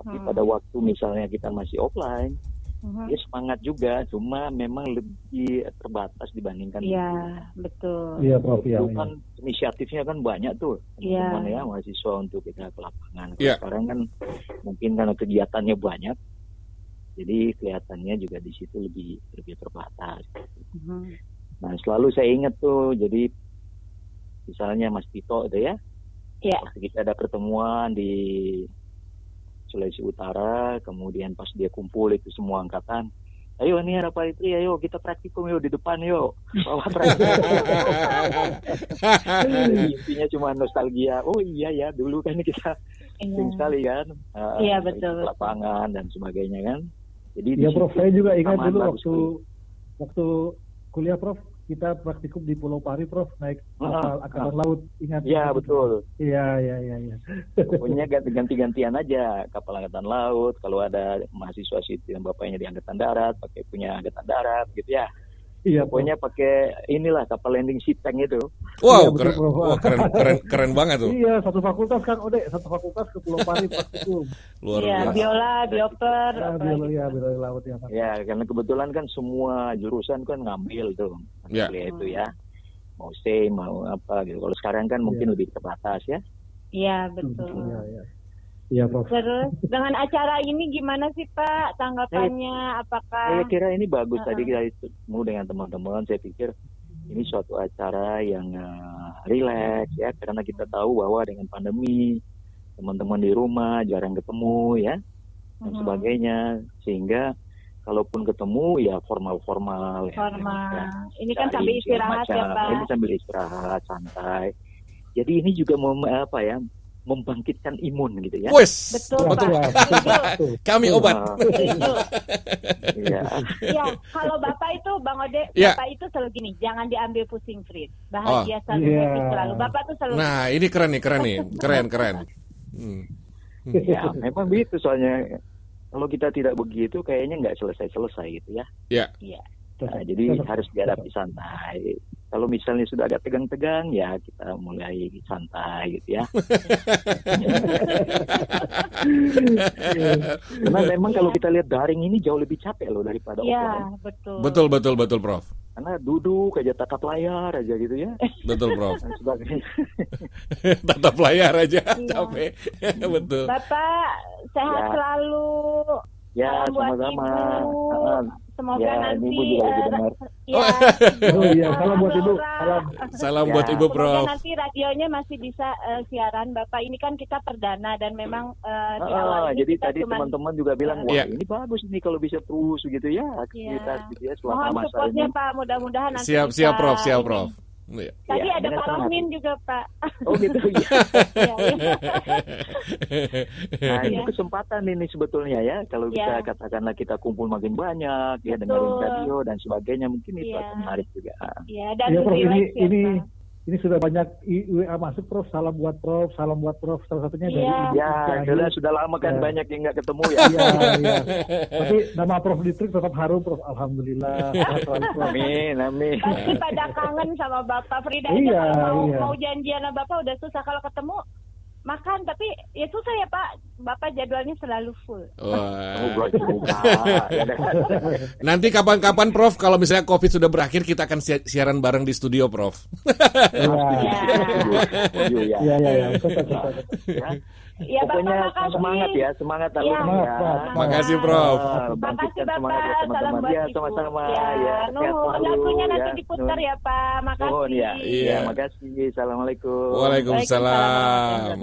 Speaker 17: Tapi
Speaker 5: Hmm.
Speaker 17: pada waktu misalnya kita masih offline,
Speaker 5: Mhm.
Speaker 17: ya semangat juga, cuma memang lebih terbatas dibandingkan
Speaker 5: Iya, betul.
Speaker 2: Iya, Prof, iya,
Speaker 17: Dulu kan inisiatifnya kan banyak tuh
Speaker 5: Iya.
Speaker 17: teman-teman ya mahasiswa untuk kita ke lapangan.
Speaker 1: Iya.
Speaker 17: Sekarang kan mungkin karena kegiatannya banyak, jadi kelihatannya juga di situ lebih lebih terbatas.
Speaker 5: Mhm.
Speaker 17: Nah selalu saya ingat tuh, jadi misalnya Mas Tito itu ya,
Speaker 5: Iya.
Speaker 17: waktu kita ada pertemuan di Sulawesi Utara, kemudian pas dia kumpul itu semua angkatan, ayo nih ada Pak Itri, ayo kita praktikum yuk di depan yuk, bawa praktikum. Intinya cuma nostalgia, oh iya ya dulu kan kita
Speaker 5: Iya.
Speaker 17: sering sekali kan, uh,
Speaker 5: Iya, betul,
Speaker 17: lapangan dan sebagainya kan. Jadi di
Speaker 2: Iya Prof, saya juga ingat dulu waktu waktu kuliah Prof, kita praktikum di Pulau Pari Prof, naik kapal
Speaker 17: Ah,
Speaker 2: angkatan
Speaker 17: ah.
Speaker 2: laut, ingat?
Speaker 17: Iya betul.
Speaker 2: Iya, iya, iya, iya.
Speaker 17: Pokoknya ganti- ganti-gantian aja kapal angkatan laut. Kalau ada mahasiswa situ yang bapaknya di angkatan darat, pakai punya angkatan darat gitu ya.
Speaker 2: Iya,
Speaker 17: Pokoknya pakai inilah kapal landing ship tank itu.
Speaker 1: Wow,
Speaker 2: Iya, betul,
Speaker 1: keren, wah, keren, keren, keren banget tuh.
Speaker 2: Iya, satu fakultas kan, Ode, satu fakultas ke Pulau Pari praktikum.
Speaker 1: Luar
Speaker 5: Iya,
Speaker 1: biasa.
Speaker 5: biola, bioper,
Speaker 2: Ya,
Speaker 5: gitu.
Speaker 2: ya, biologi laut ya. Pak.
Speaker 17: Ya, karena kebetulan kan semua jurusan kan ngambil tuh
Speaker 1: Ya.
Speaker 17: kuliah itu ya. Mau C, mau apa gitu. Kalau sekarang kan mungkin lebih terbatas ya.
Speaker 5: Iya, betul.
Speaker 2: Iya, iya. Iya, Prof.
Speaker 5: Terus dengan acara ini gimana sih Pak tanggapannya? Apakah
Speaker 17: Saya kira ini bagus.
Speaker 5: Uh-uh.
Speaker 17: Tadi kita ketemu dengan teman-teman, saya pikir ini suatu acara yang uh, rileks ya, karena kita tahu bahwa dengan pandemi teman-teman di rumah jarang ketemu ya dan sebagainya, sehingga kalaupun ketemu ya formal-formal. ya,
Speaker 5: formal?
Speaker 17: ya,
Speaker 5: Ini kan
Speaker 17: cari
Speaker 5: sambil istirahat ya
Speaker 17: macam.
Speaker 5: Pak.
Speaker 17: Ini sambil istirahat, santai. Jadi ini juga mem, apa ya, membangkitkan imun gitu ya.
Speaker 1: Wes,
Speaker 5: Betul,
Speaker 1: betul.
Speaker 5: Pak. Setuju.
Speaker 1: Kami obat.
Speaker 5: Setuju.
Speaker 17: Iya.
Speaker 5: Ya, kalau Bapak itu Bang Ode,
Speaker 1: Ya.
Speaker 5: Bapak itu selalu gini, jangan diambil pusing Frit. Bahagia
Speaker 1: Oh.
Speaker 5: selalu,
Speaker 2: Iya.
Speaker 5: happy selalu. Bapak tuh selalu
Speaker 1: Nah, ini keren nih, keren nih, keren, keren. Hmm.
Speaker 17: Ya, memang begitu soalnya kalau kita tidak begitu kayaknya nggak selesai-selesai gitu ya.
Speaker 1: Ya.
Speaker 5: Iya.
Speaker 17: Nah, jadi harus dihadapi santai. Kalau misalnya sudah agak tegang-tegang ya kita mulai santai gitu ya. Karena memang kalau kita lihat daring ini jauh lebih capek loh daripada
Speaker 5: Iya,
Speaker 17: offline.
Speaker 5: betul.
Speaker 1: Betul, betul, betul, Prof.
Speaker 17: Karena duduk aja tatap layar aja gitu ya.
Speaker 1: Betul, Prof. Tatap layar aja,
Speaker 5: Iya.
Speaker 1: capek. betul.
Speaker 5: Bapak sehat
Speaker 17: Ya.
Speaker 5: selalu.
Speaker 17: Ya, sama-sama.
Speaker 5: Semoga
Speaker 17: ya,
Speaker 5: nanti
Speaker 17: Ibu juga lagi
Speaker 5: eh,
Speaker 17: dengar.
Speaker 5: ya,
Speaker 2: Oh iya, salam buat Ibu. Salam.
Speaker 1: Salam
Speaker 17: Ya.
Speaker 1: buat Ibu,
Speaker 5: Semoga
Speaker 1: Prof.
Speaker 5: nanti radionya masih bisa eh, siaran Bapak. Ini kan kita perdana dan memang eh, di
Speaker 17: Ah,
Speaker 5: awal ini
Speaker 17: jadi
Speaker 5: kita
Speaker 17: tadi
Speaker 5: cuman
Speaker 17: teman-teman juga bilang wah
Speaker 1: Iya.
Speaker 17: ini bagus nih kalau bisa terus gitu ya
Speaker 5: Iya.
Speaker 17: aktivitas gitu ya selama
Speaker 5: mohon
Speaker 17: masa
Speaker 5: supportnya
Speaker 17: ini.
Speaker 5: Pak. Mudah-mudahan nanti
Speaker 1: Siap, siap, Prof, siap,
Speaker 5: ini.
Speaker 1: Iya.
Speaker 5: Tadi
Speaker 17: Iya,
Speaker 5: ada Rohmin juga Pak.
Speaker 17: Oh gitu ya. Nah, itu
Speaker 5: Iya.
Speaker 17: kesempatan ini sebetulnya ya kalau kita
Speaker 5: Iya.
Speaker 17: katakanlah kita kumpul makin banyak ya dengerin radio dan sebagainya mungkin itu akan menarik juga.
Speaker 5: Iya, dan
Speaker 2: ini
Speaker 5: ya,
Speaker 2: ini
Speaker 5: Pak.
Speaker 2: Ini sudah banyak WA masuk Prof. Salam buat Prof, salam buat Prof. Salah satunya dari
Speaker 5: Iya.
Speaker 2: Ibu
Speaker 17: Ya, sudah sudah lama kan
Speaker 2: Ya.
Speaker 17: banyak yang nggak ketemu ya.
Speaker 2: Iya, iya. Tapi nama Prof Ditrik tetap harum, Prof. Alhamdulillah.
Speaker 17: Amin, amin.
Speaker 5: Pasti pada kangen sama Bapak Frida aja
Speaker 2: Iya,
Speaker 5: kalau mau,
Speaker 2: iya.
Speaker 5: mau janjian sama Bapak udah susah kalau ketemu makan tapi ya susah ya Pak. Bapak jadwalnya selalu full.
Speaker 1: Wah.
Speaker 17: Ya,
Speaker 1: Nanti kapan-kapan Prof kalau misalnya Covid sudah berakhir kita akan si- siaran bareng di studio Prof.
Speaker 17: Iya,
Speaker 2: Iya, iya, iya. Betul, betul, betul.
Speaker 5: Ya, Bapak,
Speaker 17: Pokoknya
Speaker 5: makasih.
Speaker 17: semangat ya, semangat alumni ya.
Speaker 5: semangat.
Speaker 1: Makasih, Prof.
Speaker 17: Ah, Bangkitkan semangat ya teman-teman. Ya, sama-sama. Ya, sehat
Speaker 5: Nuhun. Lagunya nanti
Speaker 17: ya.
Speaker 5: diputar ya Pak. Makasih.
Speaker 17: Nuhun ya.
Speaker 1: Iya.
Speaker 17: Iya, makasih. Assalamualaikum.
Speaker 1: Waalaikumsalam.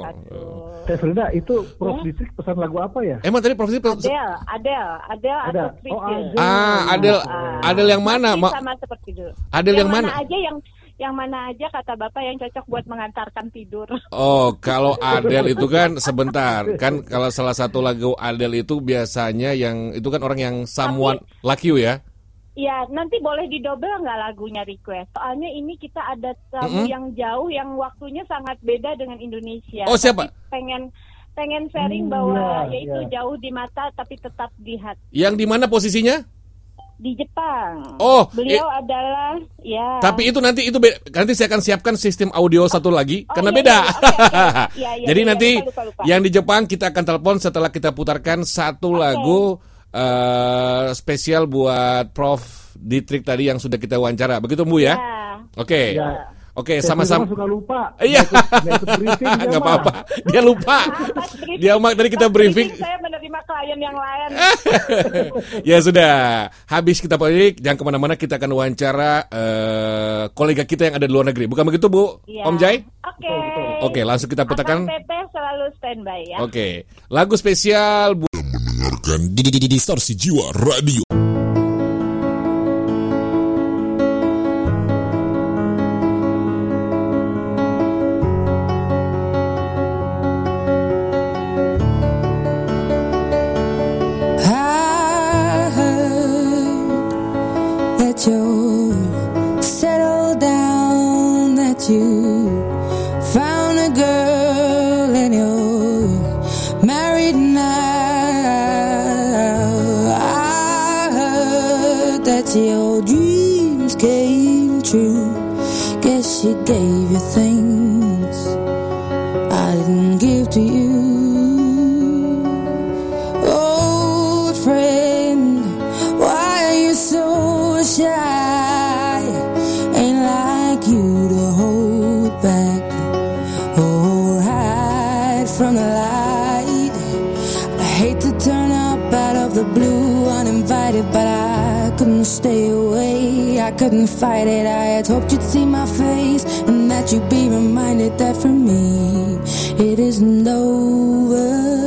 Speaker 2: Teh Frida, itu Prof Distrik pesan lagu apa ya?
Speaker 1: Emang tadi Prof Distrik
Speaker 5: Adel, Adel, Adel
Speaker 2: Ada.
Speaker 5: atau
Speaker 2: Oh,
Speaker 5: Priscil.
Speaker 2: Adele.
Speaker 1: Ah, Adel, Adel yang mana?
Speaker 5: Sama seperti dulu.
Speaker 1: Adel yang mana?
Speaker 5: aja yang yang mana aja kata Bapak yang cocok buat mengantarkan tidur.
Speaker 1: Oh, kalau Adele itu kan sebentar. Kan kalau salah satu lagu Adele itu biasanya yang itu kan orang yang someone like you ya.
Speaker 5: Ya, nanti boleh didobel nggak lagunya request? Soalnya ini kita ada tamu
Speaker 1: Mm-mm.
Speaker 5: yang jauh yang waktunya sangat beda dengan Indonesia.
Speaker 1: Oh, siapa?
Speaker 5: Tapi pengen pengen sharing
Speaker 2: Hmm,
Speaker 5: bahwa
Speaker 2: ya,
Speaker 5: yaitu
Speaker 2: ya.
Speaker 5: jauh di mata tapi tetap di hati.
Speaker 1: Yang di mana posisinya?
Speaker 5: Di Jepang.
Speaker 1: Oh,
Speaker 5: beliau adalah ya.
Speaker 1: Tapi itu nanti itu be- nanti saya akan siapkan sistem audio satu lagi
Speaker 5: Oh,
Speaker 1: karena
Speaker 5: iya,
Speaker 1: beda.
Speaker 5: iya, oke, oke. Iya, iya,
Speaker 1: Jadi
Speaker 5: iya,
Speaker 1: nanti
Speaker 5: lupa, lupa, lupa.
Speaker 1: yang di Jepang kita akan telepon setelah kita putarkan satu lagu eh, spesial buat Prof Ditrik tadi yang sudah kita wawancara. Begitu Bu ya? Oke.
Speaker 2: Ya.
Speaker 1: Oke,
Speaker 2: Teh
Speaker 1: sama-sama.
Speaker 2: Suka lupa.
Speaker 1: Iya.
Speaker 2: Nggak ikut briefing dia,
Speaker 1: Nggak
Speaker 2: mah.
Speaker 1: apa-apa. Dia lupa. Dia mak tadi kita briefing.
Speaker 5: Saya menerima klien yang lain.
Speaker 1: ya sudah, habis kita break, jangan ke mana-mana kita akan wawancara eh, kolega kita yang ada di luar negeri. Bukan begitu Bu,
Speaker 5: Iya.
Speaker 1: Om Jai?
Speaker 5: Oke.
Speaker 1: Oke, langsung kita putarkan.
Speaker 5: Akang Teteh selalu standby ya.
Speaker 1: Oke, lagu spesial Bu.
Speaker 14: Mendengarkan di, di, di, distorsi jiwa radio.
Speaker 18: You found a girl and you're married now. I heard that your dreams came true. I couldn't fight it. I had hoped you'd see my face and that you'd be reminded that for me it isn't over.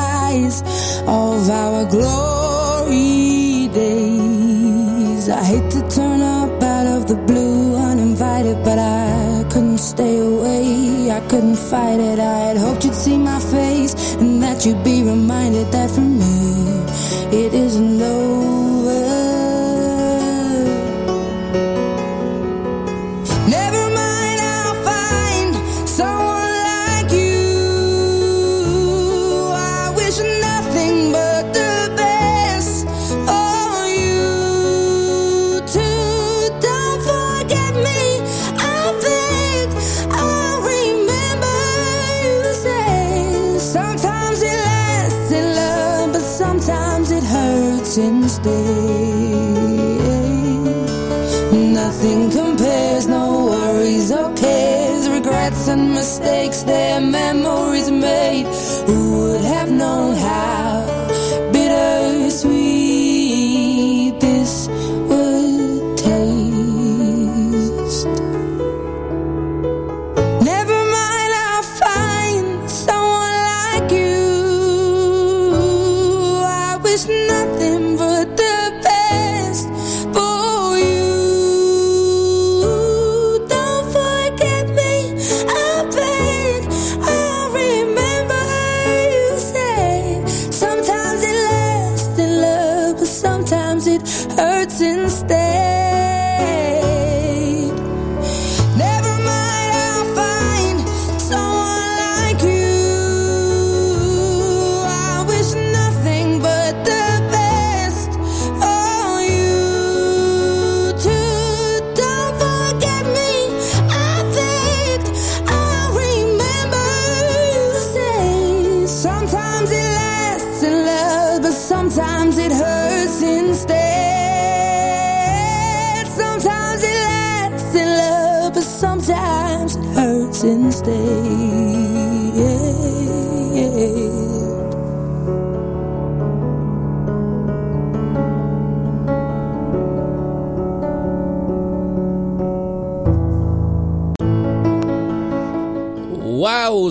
Speaker 18: of our glory days. I hate to turn up out of the blue uninvited, but I couldn't stay away. I couldn't fight it. I had hoped you'd see my face and that you'd be reminded that for me it isn't over.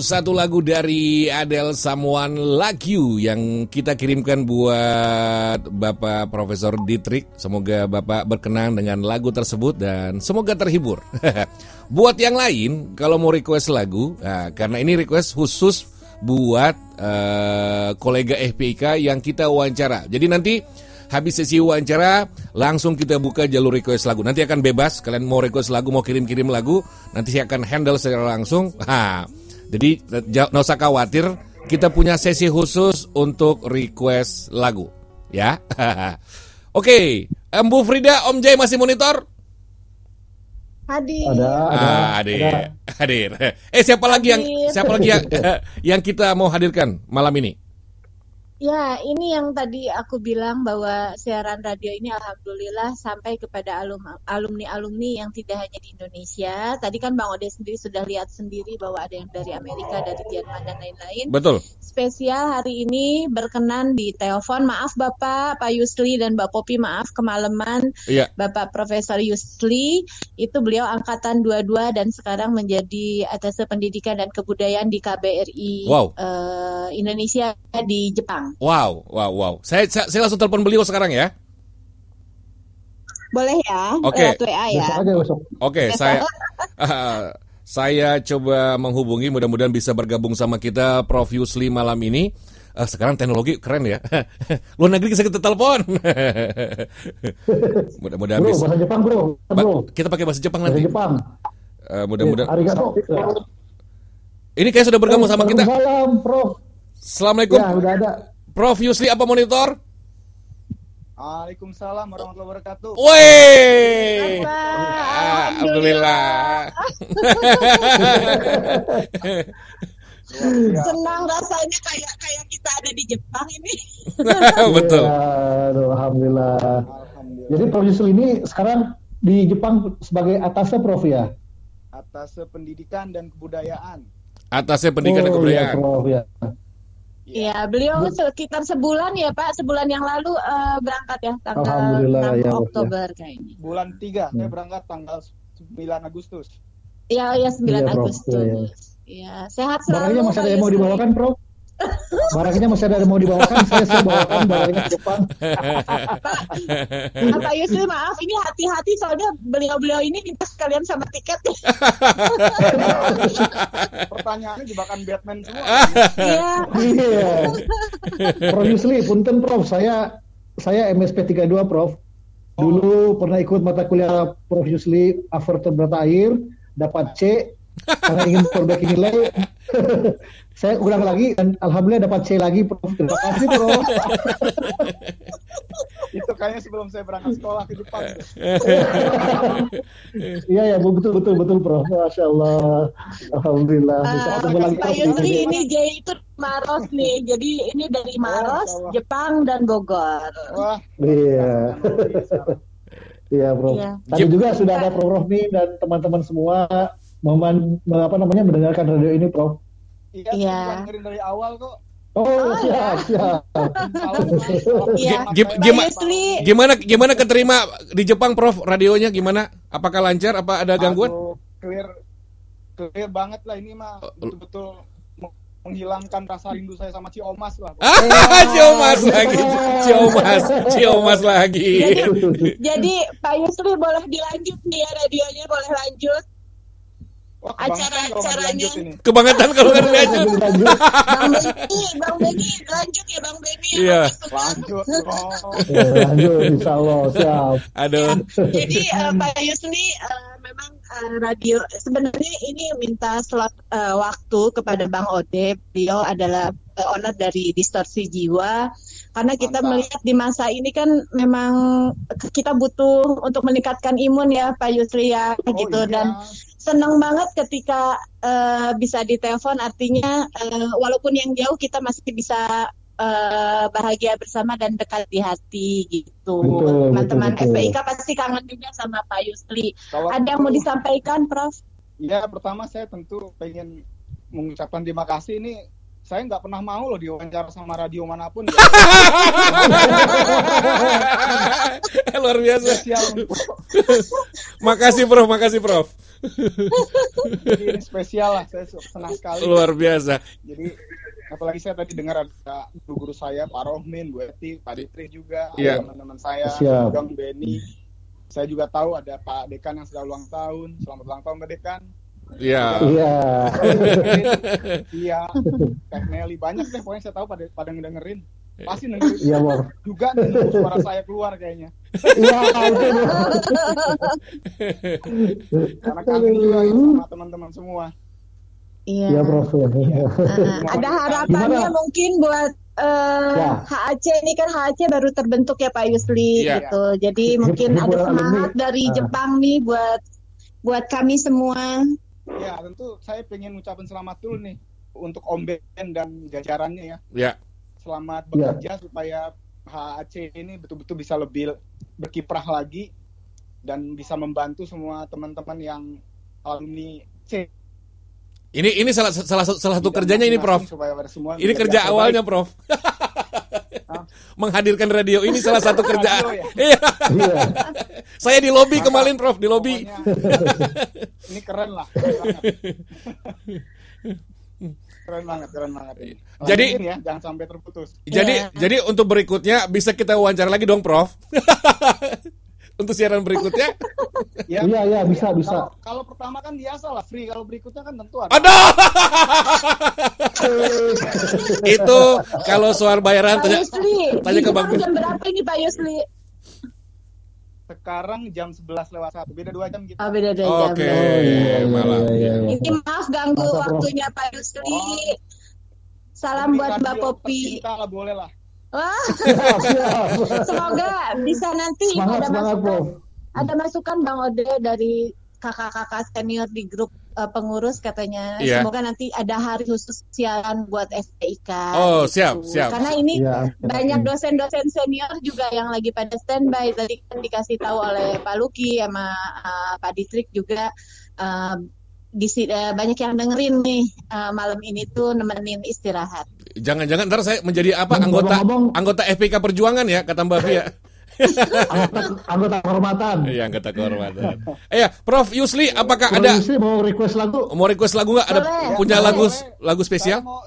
Speaker 1: Satu lagu dari Adele Someone Like You yang kita kirimkan buat Bapak Profesor Dietrich. Semoga Bapak berkenan dengan lagu tersebut dan semoga terhibur. buat yang lain, kalau mau request lagu, nah, karena ini request khusus buat eh, kolega FPIK yang kita wawancara. Jadi nanti habis sesi wawancara langsung kita buka jalur request lagu. Nanti akan bebas kalian mau request lagu, mau kirim-kirim lagu, nanti saya akan handle secara langsung. Ha. Jadi nggak usah khawatir, kita punya sesi khusus untuk request lagu, ya. Oke, Em, Bu Frida, Om Jay masih monitor?
Speaker 19: Hadir.
Speaker 1: Ah, hadir, hadir. Eh siapa lagi yang
Speaker 19: Hadir.
Speaker 1: siapa lagi yang, yang kita mau hadirkan malam ini?
Speaker 19: Ya, ini yang tadi aku bilang bahwa siaran radio ini alhamdulillah sampai kepada alum- alumni-alumni yang tidak hanya di Indonesia. Tadi kan Bang Ode sendiri sudah lihat sendiri bahwa ada yang dari Amerika, dari Jerman dan lain-lain.
Speaker 1: Betul.
Speaker 19: Spesial hari ini berkenan di telepon. Maaf Bapak, Pak Yusli dan Mbak Popi, maaf kemalaman.
Speaker 1: Iya.
Speaker 19: Bapak Profesor Yusli itu beliau angkatan 22 dan sekarang menjadi atas pendidikan dan kebudayaan di KBRI
Speaker 1: Wow.
Speaker 19: eh, Indonesia di Jepang.
Speaker 1: Wow, wow, wow. Saya saya, saya langsung telepon beliau sekarang ya.
Speaker 19: Boleh ya? Lewat WA ya.
Speaker 1: Oke, saya ah, saya coba menghubungi mudah-mudahan bisa bergabung sama kita Prof Yusli malam ini. Eh, sekarang teknologi keren ya. Luar negeri bisa kita telepon. mudah-mudahan
Speaker 2: Bro,
Speaker 1: bisa.
Speaker 2: bahasa Jepang bro.
Speaker 1: Ba-
Speaker 2: bro.
Speaker 1: kita pakai bahasa Jepang
Speaker 2: Bahasa
Speaker 1: nanti.
Speaker 2: Jepang.
Speaker 1: Eh, mudah-mudahan.
Speaker 2: Arigato.
Speaker 1: Ini kayak sudah bergabung sama kita.
Speaker 2: Salam, Prof.
Speaker 1: Assalamualaikum.
Speaker 2: Ya, udah ada.
Speaker 1: Prof Yusli apa monitor?
Speaker 20: Waalaikumsalam warahmatullahi wabarakatuh.
Speaker 1: Woi. Alhamdulillah.
Speaker 19: Senang rasanya kayak kayak kita ada di Jepang ini.
Speaker 1: Betul.
Speaker 2: Ya, aduh, alhamdulillah. Jadi Prof Yusuf ini sekarang di Jepang sebagai atasnya Prof ya?
Speaker 20: Atas pendidikan dan kebudayaan.
Speaker 1: Atasnya pendidikan dan
Speaker 2: Oh,
Speaker 1: kebudayaan.
Speaker 2: iya, Prof ya.
Speaker 19: Iya, beliau sekitar sebulan ya Pak, sebulan yang lalu eh, berangkat ya tanggal
Speaker 2: Alhamdulillah,
Speaker 19: 6
Speaker 2: ya, ya.
Speaker 19: Oktober kayaknya.
Speaker 20: Bulan 3, saya
Speaker 2: Hmm.
Speaker 20: berangkat tanggal 9 Agustus.
Speaker 19: Iya, ya 9
Speaker 2: Iya, Prof.
Speaker 19: Agustus.
Speaker 2: Iya, iya.
Speaker 19: Iya, sehat selalu.
Speaker 2: Barangnya masih ada yang mau dibawakan Prof? Barangnya masih ada yang mau dibawakan, saya siap bawakan barangnya ke Jepang.
Speaker 19: Ah, Pak Yusri maaf ini hati-hati soalnya beliau-beliau ini minta sekalian sama tiket.
Speaker 20: Pertanyaannya jebakan Batman semua.
Speaker 19: Iya.
Speaker 2: Iya. Prof Yusli, punten Prof, saya saya MSP 32 Prof. Dulu pernah ikut mata kuliah Prof Yusli Vertebrata Air, dapat C, karena ingin perbaiki nilai. saya ulang lagi dan alhamdulillah dapat C lagi Prof. Terima kasih Prof.
Speaker 20: Itu kayaknya sebelum saya berangkat sekolah ke Jepang.
Speaker 2: Iya ya, betul betul betul Prof. Masya Allah. Alhamdulillah. Bisa
Speaker 19: Ah,
Speaker 2: ketemu lagi
Speaker 19: Pak
Speaker 2: Prof. di
Speaker 19: Yusri
Speaker 2: sini.
Speaker 19: ini J itu Maros nih. Jadi ini dari Maros, Jepang dan Bogor.
Speaker 20: Wah,
Speaker 2: Iya. Iya, Bro.
Speaker 19: Iya.
Speaker 2: Tadi juga sudah ada Prof Rohmi dan teman-teman semua meman, apa namanya mendengarkan radio ini, Prof.
Speaker 20: Iya,
Speaker 19: Iya.
Speaker 20: dengerin dari awal kok.
Speaker 2: Oh, siap, siap.
Speaker 19: Iya.
Speaker 1: Gim-
Speaker 19: Pak
Speaker 1: gima- Gimana gimana keterima di Jepang Prof radionya gimana? Apakah lancar apa ada gangguan?
Speaker 20: Aduh, clear, clear banget lah ini mah
Speaker 1: Oh,
Speaker 20: betul-betul meng- menghilangkan rasa rindu saya sama Ciomas lah.
Speaker 1: Ah, Ciomas lagi. Ciomas, Ciomas lagi.
Speaker 19: jadi Pak Yusli boleh dilanjut nih ya radionya boleh lanjut. Acara-acaranya.
Speaker 1: Kebangetan kalau nggak dilanjut.
Speaker 19: Bang Benny, Bang Benny, lanjut ya Bang Benny.
Speaker 1: Iya.
Speaker 20: Lanjut.
Speaker 2: Ya, lanjut, insya Allah, siap.
Speaker 1: Aduh.
Speaker 19: Jadi eh, Pak Yusli eh, memang eh, radio sebenarnya ini minta slot eh, waktu kepada Bang Ode. Beliau adalah owner dari Distorsi Jiwa. Karena kita melihat di masa ini kan memang kita butuh untuk meningkatkan imun ya Pak Yusli ya gitu dan senang banget ketika eh, bisa ditelepon artinya eh, walaupun yang jauh kita masih bisa eh, bahagia bersama dan dekat di hati gitu.
Speaker 20: Betul,
Speaker 19: Teman-teman
Speaker 20: betul, betul.
Speaker 19: FPIK pasti kangen juga sama Pak Yusli.
Speaker 20: Kalau
Speaker 19: Ada yang mau disampaikan, Prof?
Speaker 20: Ya, pertama saya tentu pengen mengucapkan terima kasih ini saya nggak pernah mau loh diwawancara sama radio mana pun. ya.
Speaker 1: Luar biasa.
Speaker 20: Spesial untuk
Speaker 1: Makasih Prof, makasih Prof.
Speaker 20: jadi ini spesial lah, saya senang sekali.
Speaker 1: Luar biasa.
Speaker 20: Jadi apalagi saya tadi dengar ada guru-guru saya, Pak Rohmin, Bu Eti, Pak Ditri juga, ada teman-teman saya,
Speaker 2: Siap.
Speaker 20: Bang Beni. Saya juga tahu ada Pak Dekan yang sudah ulang tahun. Selamat ulang tahun Pak Dekan.
Speaker 1: Iya.
Speaker 2: Iya.
Speaker 20: Iya, Teh Nelly banyak deh pokoknya saya tahu pada pada ngedengerin. Pasti dengerin.
Speaker 2: Iya, Bor.
Speaker 20: Juga nih suara saya keluar kayaknya.
Speaker 2: Iya, itu.
Speaker 20: Karena kangen juga sama teman-teman semua.
Speaker 19: Iya.
Speaker 2: Iya, Prof.
Speaker 19: Uh, ada harapannya
Speaker 2: Gimana?
Speaker 19: mungkin buat eh,
Speaker 2: Ya.
Speaker 19: HAC ini kan HAC baru terbentuk ya Pak Yusli
Speaker 20: Iya.
Speaker 19: gitu. Jadi mungkin ada semangat dari
Speaker 2: Ah.
Speaker 19: Jepang nih buat buat kami semua.
Speaker 20: Ya, tentu saya pengen ngucapin selamat dulu nih untuk Om Ben dan jajarannya ya.
Speaker 1: Ya.
Speaker 20: Selamat
Speaker 2: Ya.
Speaker 20: bekerja supaya HAC ini betul-betul bisa lebih berkiprah lagi dan bisa membantu semua teman-teman yang alumni C.
Speaker 1: Ini ini salah salah salah satu kerjanya ini Prof.
Speaker 20: Supaya pada semua
Speaker 1: Ini kerja awalnya Prof. Menghadirkan radio ini salah satu kerjaan.
Speaker 20: Radio ya?
Speaker 1: Iya.
Speaker 2: Iya.
Speaker 1: Saya di lobi kemarin Prof, di lobi.
Speaker 20: Ini keren lah. Keren banget. Keren banget, banget ini.
Speaker 1: Jadi-
Speaker 20: ya, jangan sampai terputus.
Speaker 1: Jadi jadi untuk berikutnya bisa kita wawancara lagi dong Prof. untuk siaran berikutnya.
Speaker 20: Ya,
Speaker 2: Iya, iya, bisa, bisa.
Speaker 20: Kalau, kalau pertama kan biasa lah free, kalau berikutnya kan tentu ada.
Speaker 1: Aduh. Itu kalau soal bayaran tanya
Speaker 19: Yusli,
Speaker 1: tanya ke Bang
Speaker 19: jam berapa ini Pak Yusli?
Speaker 20: Sekarang jam 11 lewat 1, beda 2 jam gitu.
Speaker 19: Oh, beda dua jam.
Speaker 1: Oke,
Speaker 2: iya,
Speaker 1: malam.
Speaker 2: iya, iya.
Speaker 19: Ini maaf ganggu
Speaker 2: Masa,
Speaker 19: waktunya Pak Yusli. Salam
Speaker 20: Ini
Speaker 19: buat Mbak Popi.
Speaker 20: tercinta lah boleh lah.
Speaker 19: Wah,
Speaker 2: Siap, siap.
Speaker 19: semoga bisa nanti
Speaker 2: Semangat,
Speaker 19: ada
Speaker 2: semangat,
Speaker 19: masukan,
Speaker 2: Prof.
Speaker 19: ada masukan Bang Ode dari kakak-kakak senior di grup eh, pengurus katanya.
Speaker 1: Iya.
Speaker 19: Semoga nanti ada hari khusus siaran buat FPIK.
Speaker 1: Oh,
Speaker 19: gitu.
Speaker 1: siap, siap.
Speaker 19: Karena ini
Speaker 2: Iya,
Speaker 19: banyak dosen-dosen senior juga yang lagi pada standby. Tadi kan dikasih tahu oleh Pak Luki sama eh, Pak Distrik juga eh, di eh, banyak yang dengerin nih eh, malam ini tuh nemenin istirahat.
Speaker 1: Jangan-jangan ntar saya menjadi apa
Speaker 2: Dan
Speaker 1: anggota
Speaker 2: ngomong-ngomong-
Speaker 1: anggota FPK Perjuangan ya kata Mbak Fia.
Speaker 2: Anggota, anggota kehormatan.
Speaker 1: Iya anggota kehormatan. Eh ya, Prof Yusli, apakah
Speaker 2: Prof.
Speaker 1: ada
Speaker 2: Yusli mau request lagu?
Speaker 1: mau request lagu nggak? Ada
Speaker 19: Boleh,
Speaker 1: punya
Speaker 20: boleh,
Speaker 1: lagu
Speaker 20: boleh.
Speaker 1: lagu spesial?
Speaker 20: Saya mau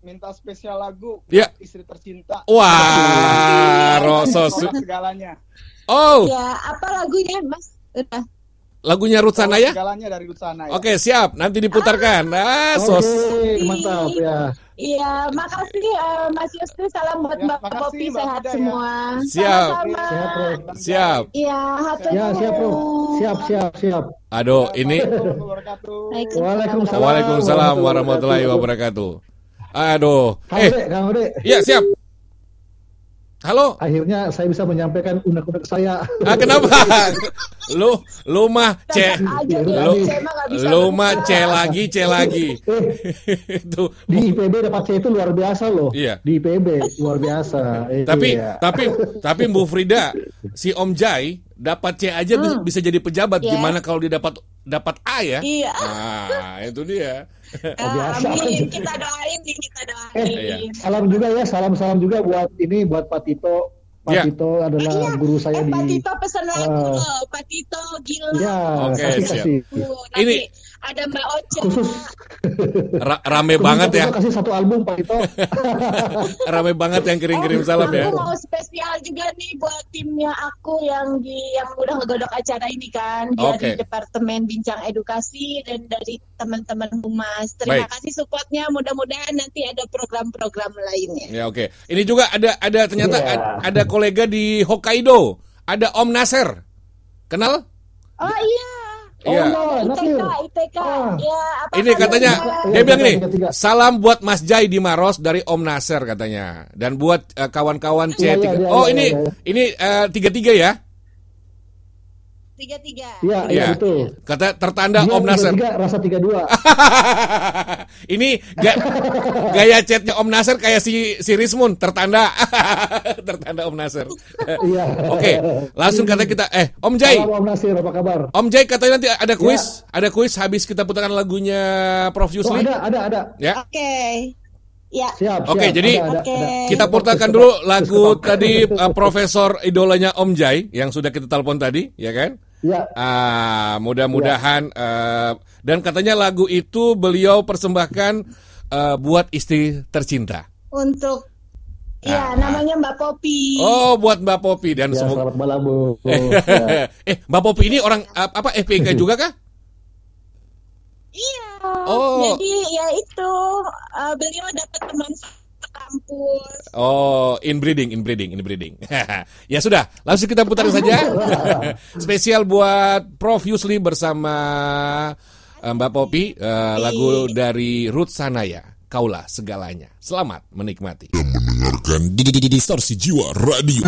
Speaker 20: minta spesial lagu
Speaker 1: Ya.
Speaker 20: istri tercinta.
Speaker 1: Wah, Rosso.
Speaker 20: Tolak segalanya.
Speaker 1: Oh,
Speaker 19: Ya, apa lagunya, Mas? Udah.
Speaker 1: Lagunya Ruth Sanaya?
Speaker 20: Segalanya dari Lutsana ya.
Speaker 1: Oke, siap. Nanti diputarkan. Ah,
Speaker 2: Oke,
Speaker 1: sos.
Speaker 2: mantap ya.
Speaker 19: Iya, makasih eh, Mas Yusri. Salam buat
Speaker 20: Ya,
Speaker 19: Mbak
Speaker 20: makasih,
Speaker 19: Popi.
Speaker 20: Mbak
Speaker 19: Sehat
Speaker 20: ya.
Speaker 19: semua.
Speaker 1: Siap.
Speaker 19: Sama-sama.
Speaker 2: Siap, Prof.
Speaker 1: Siap.
Speaker 19: Iya, hatur
Speaker 2: Ya, siap, Prof. Siap, siap, siap.
Speaker 1: Aduh, ini.
Speaker 2: Waalaikumsalam.
Speaker 1: Waalaikumsalam warahmatullahi wabarakatuh. Aduh. Eh,
Speaker 2: Kang
Speaker 1: iya siap. Halo.
Speaker 2: Akhirnya saya bisa menyampaikan unek-unek saya.
Speaker 1: Ah, kenapa? lu lu mah C lu, lu mah C lagi C lagi. Tuh.
Speaker 2: Di IPB dapat C itu luar biasa loh.
Speaker 1: Iya.
Speaker 2: Di IPB luar biasa.
Speaker 1: Tapi
Speaker 2: Iya.
Speaker 1: tapi tapi Bu Frida, si Om Jai dapat C aja bisa-
Speaker 19: Hmm.
Speaker 1: bisa jadi pejabat.
Speaker 19: Iya.
Speaker 1: Gimana kalau dia dapat dapat A ya?
Speaker 19: Iya.
Speaker 1: Nah, itu dia.
Speaker 2: biasa.
Speaker 19: Amin, kita doain kita doain.
Speaker 2: Eh,
Speaker 1: Iya.
Speaker 2: salam juga ya, salam-salam juga buat ini buat Pak Tito. Pak
Speaker 1: Ya.
Speaker 2: Tito adalah guru saya
Speaker 19: Eh,
Speaker 2: di
Speaker 19: Pak Tito pesan lagu
Speaker 2: eh,
Speaker 19: loh, Pak Tito gila.
Speaker 2: Ya,
Speaker 1: Oke,
Speaker 2: kasih
Speaker 1: siap.
Speaker 2: kasih.
Speaker 1: Ini
Speaker 19: ada Mbak Ocha.
Speaker 2: Khusus
Speaker 1: ra- rame
Speaker 2: khusus
Speaker 1: banget ya.
Speaker 2: Kasih satu album Pak Tito.
Speaker 1: Rame banget yang kirim-kirim salam ya.
Speaker 19: Aku mau spesial juga nih buat timnya aku yang di yang udah ngegodok acara ini kan dari
Speaker 1: Oke.
Speaker 19: Departemen Bincang Edukasi dan dari teman-teman humas. Terima
Speaker 1: Baik.
Speaker 19: kasih supportnya. Mudah-mudahan nanti ada program-program lainnya.
Speaker 1: Ya oke. Ini juga ada ada ternyata
Speaker 2: Iya.
Speaker 1: ad- ada kolega di Hokkaido. Ada Om Nasir. Kenal?
Speaker 19: Oh iya.
Speaker 1: Iya.
Speaker 2: Oh,
Speaker 19: ITK,
Speaker 2: Nasir.
Speaker 19: ITK. Ya, apa
Speaker 1: Ini katanya
Speaker 2: Iya,
Speaker 1: dia bilang
Speaker 2: tiga,
Speaker 1: nih,
Speaker 2: tiga, tiga.
Speaker 1: salam buat Mas Jai di Maros dari Om Nasir katanya. Dan buat eh, kawan-kawan
Speaker 2: Iya,
Speaker 1: C3.
Speaker 2: iya, iya,
Speaker 1: oh,
Speaker 2: iya,
Speaker 1: ini
Speaker 2: iya, iya.
Speaker 1: ini eh, tiga-tiga ya?
Speaker 19: Tiga-tiga.
Speaker 2: Iya, iya
Speaker 1: Iya.
Speaker 2: betul.
Speaker 1: Kata tertanda
Speaker 2: Dia
Speaker 1: Om Nasir.
Speaker 2: tiga, rasa 32.
Speaker 1: ini ga- gaya chatnya Om Nasir kayak si si Rismun tertanda tertanda Om Nasir.
Speaker 2: Iya.
Speaker 1: Oke, langsung kata kita eh Om Jai.
Speaker 2: Salam Om Nasir, apa kabar?
Speaker 1: Om Jai katanya nanti ada kuis, ada kuis habis kita putarkan lagunya Prof
Speaker 2: Oh,
Speaker 1: Yusli.
Speaker 2: ada, ada, ada.
Speaker 1: Ya.
Speaker 19: Oke. Ya.
Speaker 2: Siap,
Speaker 1: Oke,
Speaker 2: siap.
Speaker 1: jadi
Speaker 2: Ada, ada,
Speaker 19: Oke.
Speaker 2: ada.
Speaker 1: kita putarkan dulu lagu tadi uh, Profesor idolanya Om Jai yang sudah kita telepon tadi, ya kan?
Speaker 2: Ya.
Speaker 1: Ah, mudah-mudahan uh, dan katanya lagu itu beliau persembahkan uh, buat istri tercinta.
Speaker 19: Untuk
Speaker 1: Ah.
Speaker 19: Ya, namanya Mbak Popi.
Speaker 1: Oh, buat Mbak Popi dan
Speaker 2: Ya,
Speaker 1: semoga
Speaker 2: selamat malam, Bu. Ya.
Speaker 1: eh Mbak Popi ini orang uh, apa FPK juga kah?
Speaker 19: Iya.
Speaker 1: Oh.
Speaker 19: Jadi ya itu uh, beliau dapat teman kampus.
Speaker 1: Oh, inbreeding, inbreeding, inbreeding. ya sudah, langsung kita putar saja. Spesial buat Prof Yusli bersama eh, Mbak Popi, eh, lagu dari Ruth Sanaya, Kaulah Segalanya. Selamat menikmati.
Speaker 14: Mendengarkan di, di, di, distorsi jiwa radio.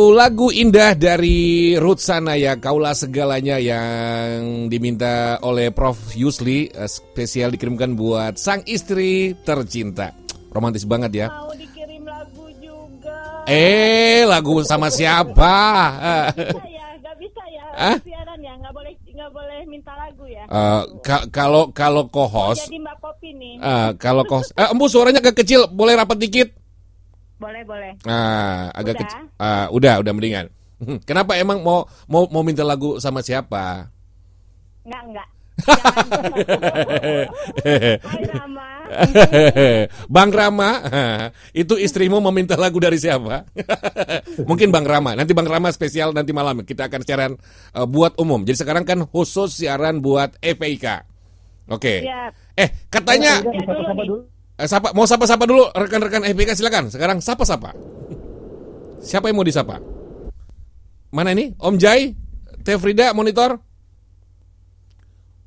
Speaker 1: Wow, lagu indah dari Ruth Sanaya, Kaulah Segalanya yang diminta oleh Prof. Yusli, eh, spesial dikirimkan buat sang istri tercinta. Romantis banget ya.
Speaker 5: Mau dikirim lagu juga.
Speaker 1: Eh, lagu sama siapa?
Speaker 5: ya, nggak bisa ya.
Speaker 1: Hah?
Speaker 5: Siaran ya, nggak boleh nggak boleh minta lagu ya.
Speaker 1: Ka- kalau kalau co-host,
Speaker 5: jadi Mbak Popi nih.
Speaker 1: eh, kalau co-host, eh, embu suaranya agak kecil, boleh rapat dikit?
Speaker 5: Boleh, boleh.
Speaker 1: Ah, agak
Speaker 5: Udah?
Speaker 1: kecil. Ah, udah, udah mendingan. Kenapa emang mau mau mau minta lagu sama siapa?
Speaker 5: Enggak, enggak.
Speaker 1: Bang Rama, itu istrimu meminta lagu dari siapa? Mungkin Bang Rama. Nanti Bang Rama spesial nanti malam kita akan siaran eh, buat umum. Jadi sekarang kan khusus siaran buat FPIK. Oke.
Speaker 5: Siap.
Speaker 1: Eh, katanya
Speaker 2: Ya, dulu.
Speaker 1: Eh, sapa mau sapa-sapa dulu rekan-rekan FPIK silakan. Sekarang sapa-sapa. Siapa yang mau disapa? Mana ini? Om Jai, Teh Frida monitor?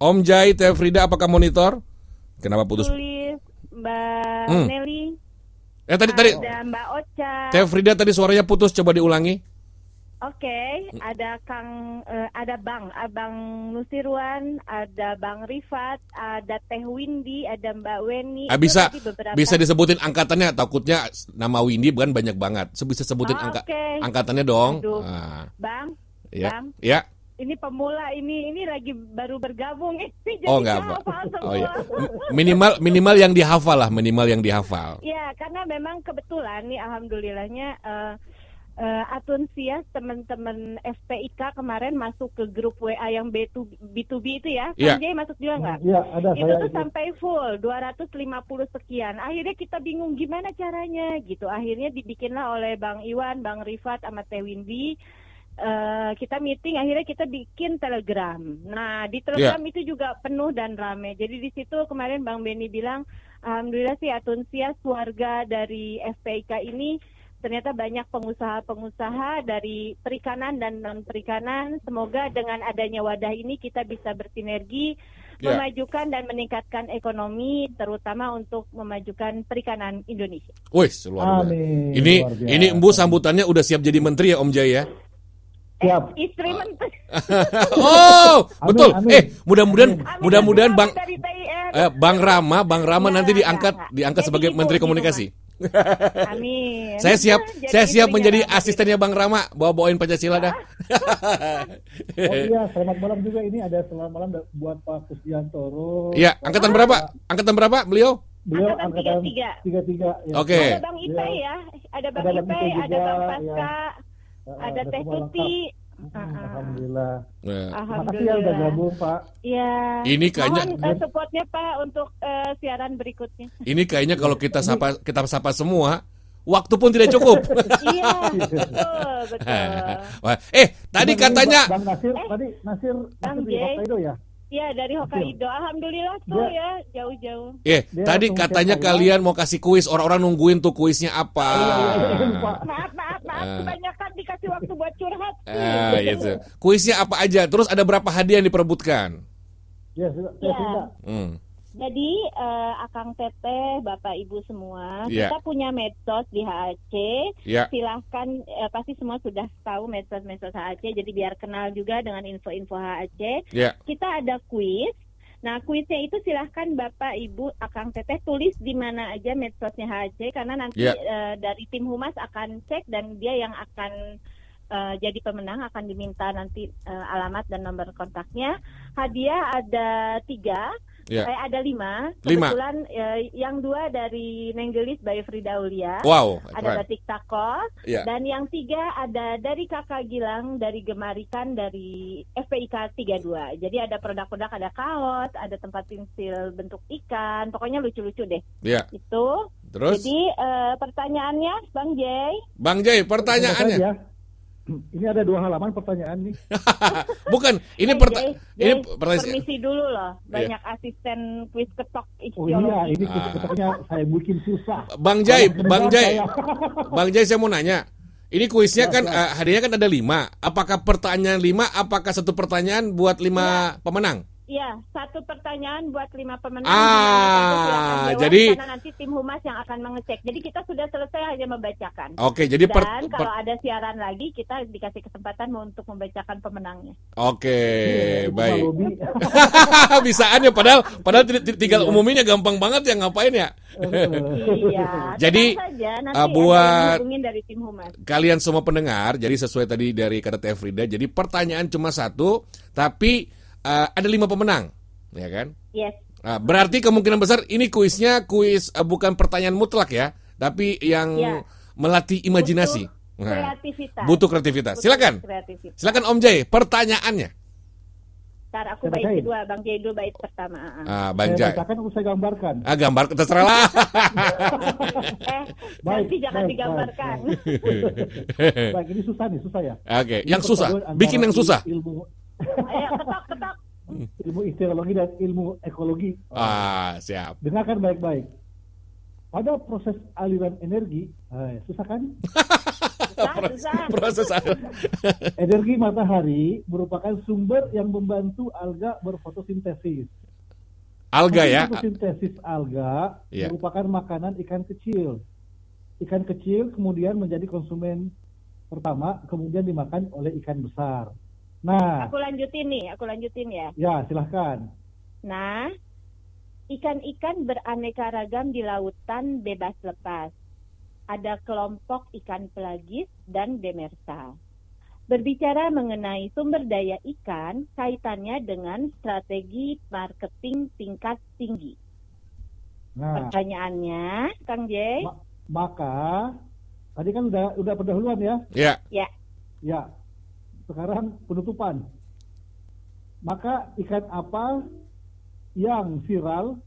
Speaker 1: Om Jai, Teh Frida apakah monitor? Kenapa putus?
Speaker 5: Tulis Mbak
Speaker 1: Hmm.
Speaker 5: Nelly.
Speaker 1: Eh tadi tadi
Speaker 5: Ada Mbak Ocha.
Speaker 1: Teh Frida tadi suaranya putus coba diulangi.
Speaker 5: Oke, ada Kang, eh, ada Bang, Abang Nusirwan, ada Bang Rifat, ada Teh Windy, ada Mbak Weni.
Speaker 1: Ah, bisa
Speaker 5: beberapa.
Speaker 1: bisa disebutin angkatannya takutnya nama Windy bukan banyak banget. Bisa sebutin
Speaker 5: Ah,
Speaker 1: angka
Speaker 5: oke.
Speaker 1: angkatannya dong.
Speaker 5: Aduh.
Speaker 1: Ah,
Speaker 5: Bang,
Speaker 1: ya.
Speaker 5: Bang,
Speaker 1: Ya.
Speaker 5: ini pemula, ini ini lagi baru bergabung, ini jadi
Speaker 1: Oh enggak
Speaker 5: nggak
Speaker 1: apa.
Speaker 5: semua.
Speaker 1: Oh ya. Minimal minimal yang dihafal lah, minimal yang dihafal.
Speaker 5: Ya, karena memang kebetulan nih, alhamdulillahnya eh eh, Atunsias teman-teman FPIK kemarin masuk ke grup WA yang B2, B2B itu ya.
Speaker 2: Iya.
Speaker 5: Sanjay masuk juga nggak?
Speaker 2: Iya, ada
Speaker 5: Itu
Speaker 2: saya
Speaker 5: tuh
Speaker 2: ikut.
Speaker 5: sampai full 250 sekian. Akhirnya kita bingung gimana caranya gitu. Akhirnya dibikinlah oleh Bang Iwan, Bang Rifat, sama Teh Windy. eh, kita meeting akhirnya kita bikin telegram. Nah di telegram
Speaker 21: Iya.
Speaker 5: itu juga penuh dan rame. Jadi di situ kemarin Bang Benny bilang, alhamdulillah sih Atunsias warga dari FPIK ini ternyata banyak pengusaha-pengusaha dari perikanan dan non perikanan. Semoga dengan adanya wadah ini kita bisa bersinergi
Speaker 1: Ya.
Speaker 5: memajukan dan meningkatkan ekonomi, terutama untuk memajukan perikanan Indonesia.
Speaker 1: Wih, luar biasa.
Speaker 2: Amin,
Speaker 1: Ini
Speaker 2: luar biasa.
Speaker 1: ini Embu sambutannya udah siap jadi menteri ya Om Jai ya.
Speaker 2: Siap.
Speaker 5: Istri menteri.
Speaker 1: oh,
Speaker 2: Amin,
Speaker 1: betul.
Speaker 2: amin.
Speaker 1: Eh, mudah-mudahan mudah-mudahan Bang eh, Bang Rama, Bang Rama nanti diangkat diangkat
Speaker 5: Jadi
Speaker 1: sebagai
Speaker 5: ibu
Speaker 1: Menteri Komunikasi.
Speaker 5: Amin.
Speaker 1: Saya siap,
Speaker 5: Jadi
Speaker 1: saya siap menjadi
Speaker 5: Rama.
Speaker 1: asistennya Bang Rama, bawa-bawain Pancasila dah.
Speaker 2: Oh iya, selamat malam juga ini ada selamat malam buat Pak Kusdiantoro.
Speaker 1: Iya, angkatan berapa? Angkatan berapa beliau?
Speaker 2: Beliau
Speaker 5: Angkatan tiga.
Speaker 2: tiga tiga. ya.
Speaker 1: Oke.
Speaker 5: Ada Bang Ipe ya, ada Bang
Speaker 2: Ada Bang
Speaker 5: Ipe,
Speaker 2: Ipe
Speaker 5: ada Bang
Speaker 2: ya.
Speaker 5: Pasca,
Speaker 2: Ah,
Speaker 5: ada
Speaker 2: ada
Speaker 5: Teh Tuti.
Speaker 2: Alhamdulillah.
Speaker 1: Nah,
Speaker 2: Terima kasih ya udah gabung Pak.
Speaker 5: Iya.
Speaker 1: Ini kayaknya-
Speaker 5: Mohon eh, supportnya Pak untuk eh, siaran berikutnya.
Speaker 1: Ini kayaknya kalau kita sapa kita sapa semua, waktu pun tidak cukup.
Speaker 5: iya, betul, betul.
Speaker 1: Wah, eh, tadi katanya
Speaker 2: Bang Bang Nasir tadi Nasir
Speaker 5: Bang
Speaker 2: Nasir di
Speaker 5: Jay.
Speaker 2: Hokkaido ya?
Speaker 5: Iya, dari Hokkaido. Alhamdulillah tuh ya, jauh-jauh.
Speaker 1: Eh,
Speaker 2: Dia
Speaker 1: tadi katanya kalian mau kasih kuis, orang-orang nungguin tuh kuisnya apa.
Speaker 5: Maaf, maaf, maaf,
Speaker 1: Ah.
Speaker 5: kebanyakan dikasih waktu buat curhat.
Speaker 1: Ah, itu. Kuisnya apa aja? Terus ada berapa hadiah yang diperebutkan?
Speaker 2: Ya, sudah.
Speaker 5: Iya.
Speaker 2: sudah.
Speaker 1: Hmm.
Speaker 5: Jadi eh, Akang Teteh, Bapak Ibu semua,
Speaker 1: Iya.
Speaker 5: kita punya medsos di HAC.
Speaker 1: Iya.
Speaker 5: Silahkan, eh, pasti semua sudah tahu medsos-medsos HAC. Jadi biar kenal juga dengan info-info HAC.
Speaker 1: Iya.
Speaker 5: Kita ada kuis. Nah, kuisnya itu silahkan Bapak, Ibu, Akang Teteh tulis di mana aja medsosnya HAC karena nanti
Speaker 1: Iya.
Speaker 5: eh, dari tim humas akan cek dan dia yang akan eh, jadi pemenang akan diminta nanti eh, alamat dan nomor kontaknya. Hadiah ada tiga,
Speaker 1: Iya.
Speaker 5: eh, ada lima.
Speaker 1: Lima.
Speaker 5: Kebetulan eh, yang dua dari Nenggelis by Frida Aulia.
Speaker 1: Wow,
Speaker 5: Ada
Speaker 1: keren.
Speaker 5: batik takos.
Speaker 1: Iya.
Speaker 5: Dan yang tiga ada dari Kakak Gilang dari Gemarikan dari FPIK 32. Jadi ada produk-produk ada kaos, ada tempat pensil bentuk ikan, pokoknya lucu-lucu deh.
Speaker 1: Iya.
Speaker 5: Itu.
Speaker 1: Terus?
Speaker 5: Jadi eh, pertanyaannya Bang Jay.
Speaker 1: Bang Jay, pertanyaannya.
Speaker 2: Ya. Ini ada dua halaman pertanyaan nih.
Speaker 1: Bukan, ini
Speaker 5: Eh,
Speaker 1: perta
Speaker 5: Jay,
Speaker 1: ini pertanyaan
Speaker 5: permisi dulu loh.
Speaker 1: Iya.
Speaker 5: Banyak asisten kuis ketok
Speaker 2: Oh iya,
Speaker 5: istiologi.
Speaker 2: ini ketoknya saya bikin susah.
Speaker 1: Bang
Speaker 2: Kalau
Speaker 1: Bang
Speaker 2: saya-
Speaker 1: Bang Jay saya mau nanya. Ini kuisnya
Speaker 2: Ya,
Speaker 1: kan eh, hadiahnya kan ada lima. Apakah pertanyaan lima? Apakah satu pertanyaan buat lima pemenang?
Speaker 5: Iya, satu pertanyaan buat lima pemenang.
Speaker 1: Ah,
Speaker 5: Silakan jawab,
Speaker 1: jadi-
Speaker 5: karena nanti tim humas yang akan mengecek. Jadi kita sudah selesai hanya membacakan.
Speaker 1: Oke, jadi per-
Speaker 5: dan
Speaker 1: per-
Speaker 5: kalau ada siaran lagi kita dikasih kesempatan untuk membacakan pemenangnya.
Speaker 1: Oke,
Speaker 2: Iya,
Speaker 1: baik. Bisaan ya padahal padahal ti- ti- tinggal umuminnya gampang banget ya ngapain ya?
Speaker 5: Iya.
Speaker 1: Jadi
Speaker 5: saja, nanti
Speaker 1: uh,
Speaker 5: yang
Speaker 1: buat
Speaker 5: dari tim humas.
Speaker 1: kalian semua pendengar, jadi sesuai tadi dari kata Teh Frida, jadi pertanyaan cuma satu, tapi uh, ada lima pemenang, ya kan?
Speaker 5: Yes.
Speaker 1: Nah, berarti kemungkinan besar ini kuisnya kuis uh, bukan pertanyaan mutlak ya, tapi yang
Speaker 5: Ya.
Speaker 1: melatih imajinasi. Nah,
Speaker 5: Kreativitas.
Speaker 1: butuh kreativitas.
Speaker 5: Butuh
Speaker 1: Silakan.
Speaker 5: kreativitas.
Speaker 1: Silakan Om Jay, pertanyaannya.
Speaker 5: Ntar aku bait
Speaker 2: bacain.
Speaker 5: kedua, Bang Jay dulu bait pertama. ah, ah.
Speaker 1: Ah, Bang
Speaker 2: Saya atau saya gambarkan?
Speaker 1: Ah, gambar terserah lah.
Speaker 5: eh,
Speaker 2: Baik,
Speaker 5: nanti jangan
Speaker 2: baik,
Speaker 5: digambarkan.
Speaker 2: Baik, ini susah nih, susah ya.
Speaker 1: Oke,
Speaker 2: Ini
Speaker 1: yang susah. Bikin yang susah.
Speaker 2: Ilmu
Speaker 5: Ayo ketok ketok.
Speaker 2: ilmu istiologi dan ilmu ekologi.
Speaker 1: Ah, siap.
Speaker 2: Dengarkan baik-baik. Pada proses aliran energi, eh, susah kan?
Speaker 1: Proses
Speaker 2: energi matahari merupakan sumber yang membantu alga berfotosintesis.
Speaker 1: Alga ya.
Speaker 2: Fotosintesis alga
Speaker 1: Iya.
Speaker 2: merupakan makanan ikan kecil. Ikan kecil kemudian menjadi konsumen pertama, kemudian dimakan oleh ikan besar. Nah,
Speaker 5: Aku lanjutin nih, aku lanjutin ya.
Speaker 2: ya silahkan.
Speaker 5: Nah, ikan-ikan beraneka ragam di lautan bebas lepas. Ada kelompok ikan pelagis dan demersal. Berbicara mengenai sumber daya ikan, kaitannya dengan strategi marketing tingkat tinggi.
Speaker 2: Nah,
Speaker 5: Pertanyaannya, Kang J?
Speaker 2: maka tadi kan udah udah pendahuluan ya.
Speaker 1: Ya.
Speaker 5: Ya.
Speaker 2: Ya. Sekarang penutupan. Maka ikan apa yang viral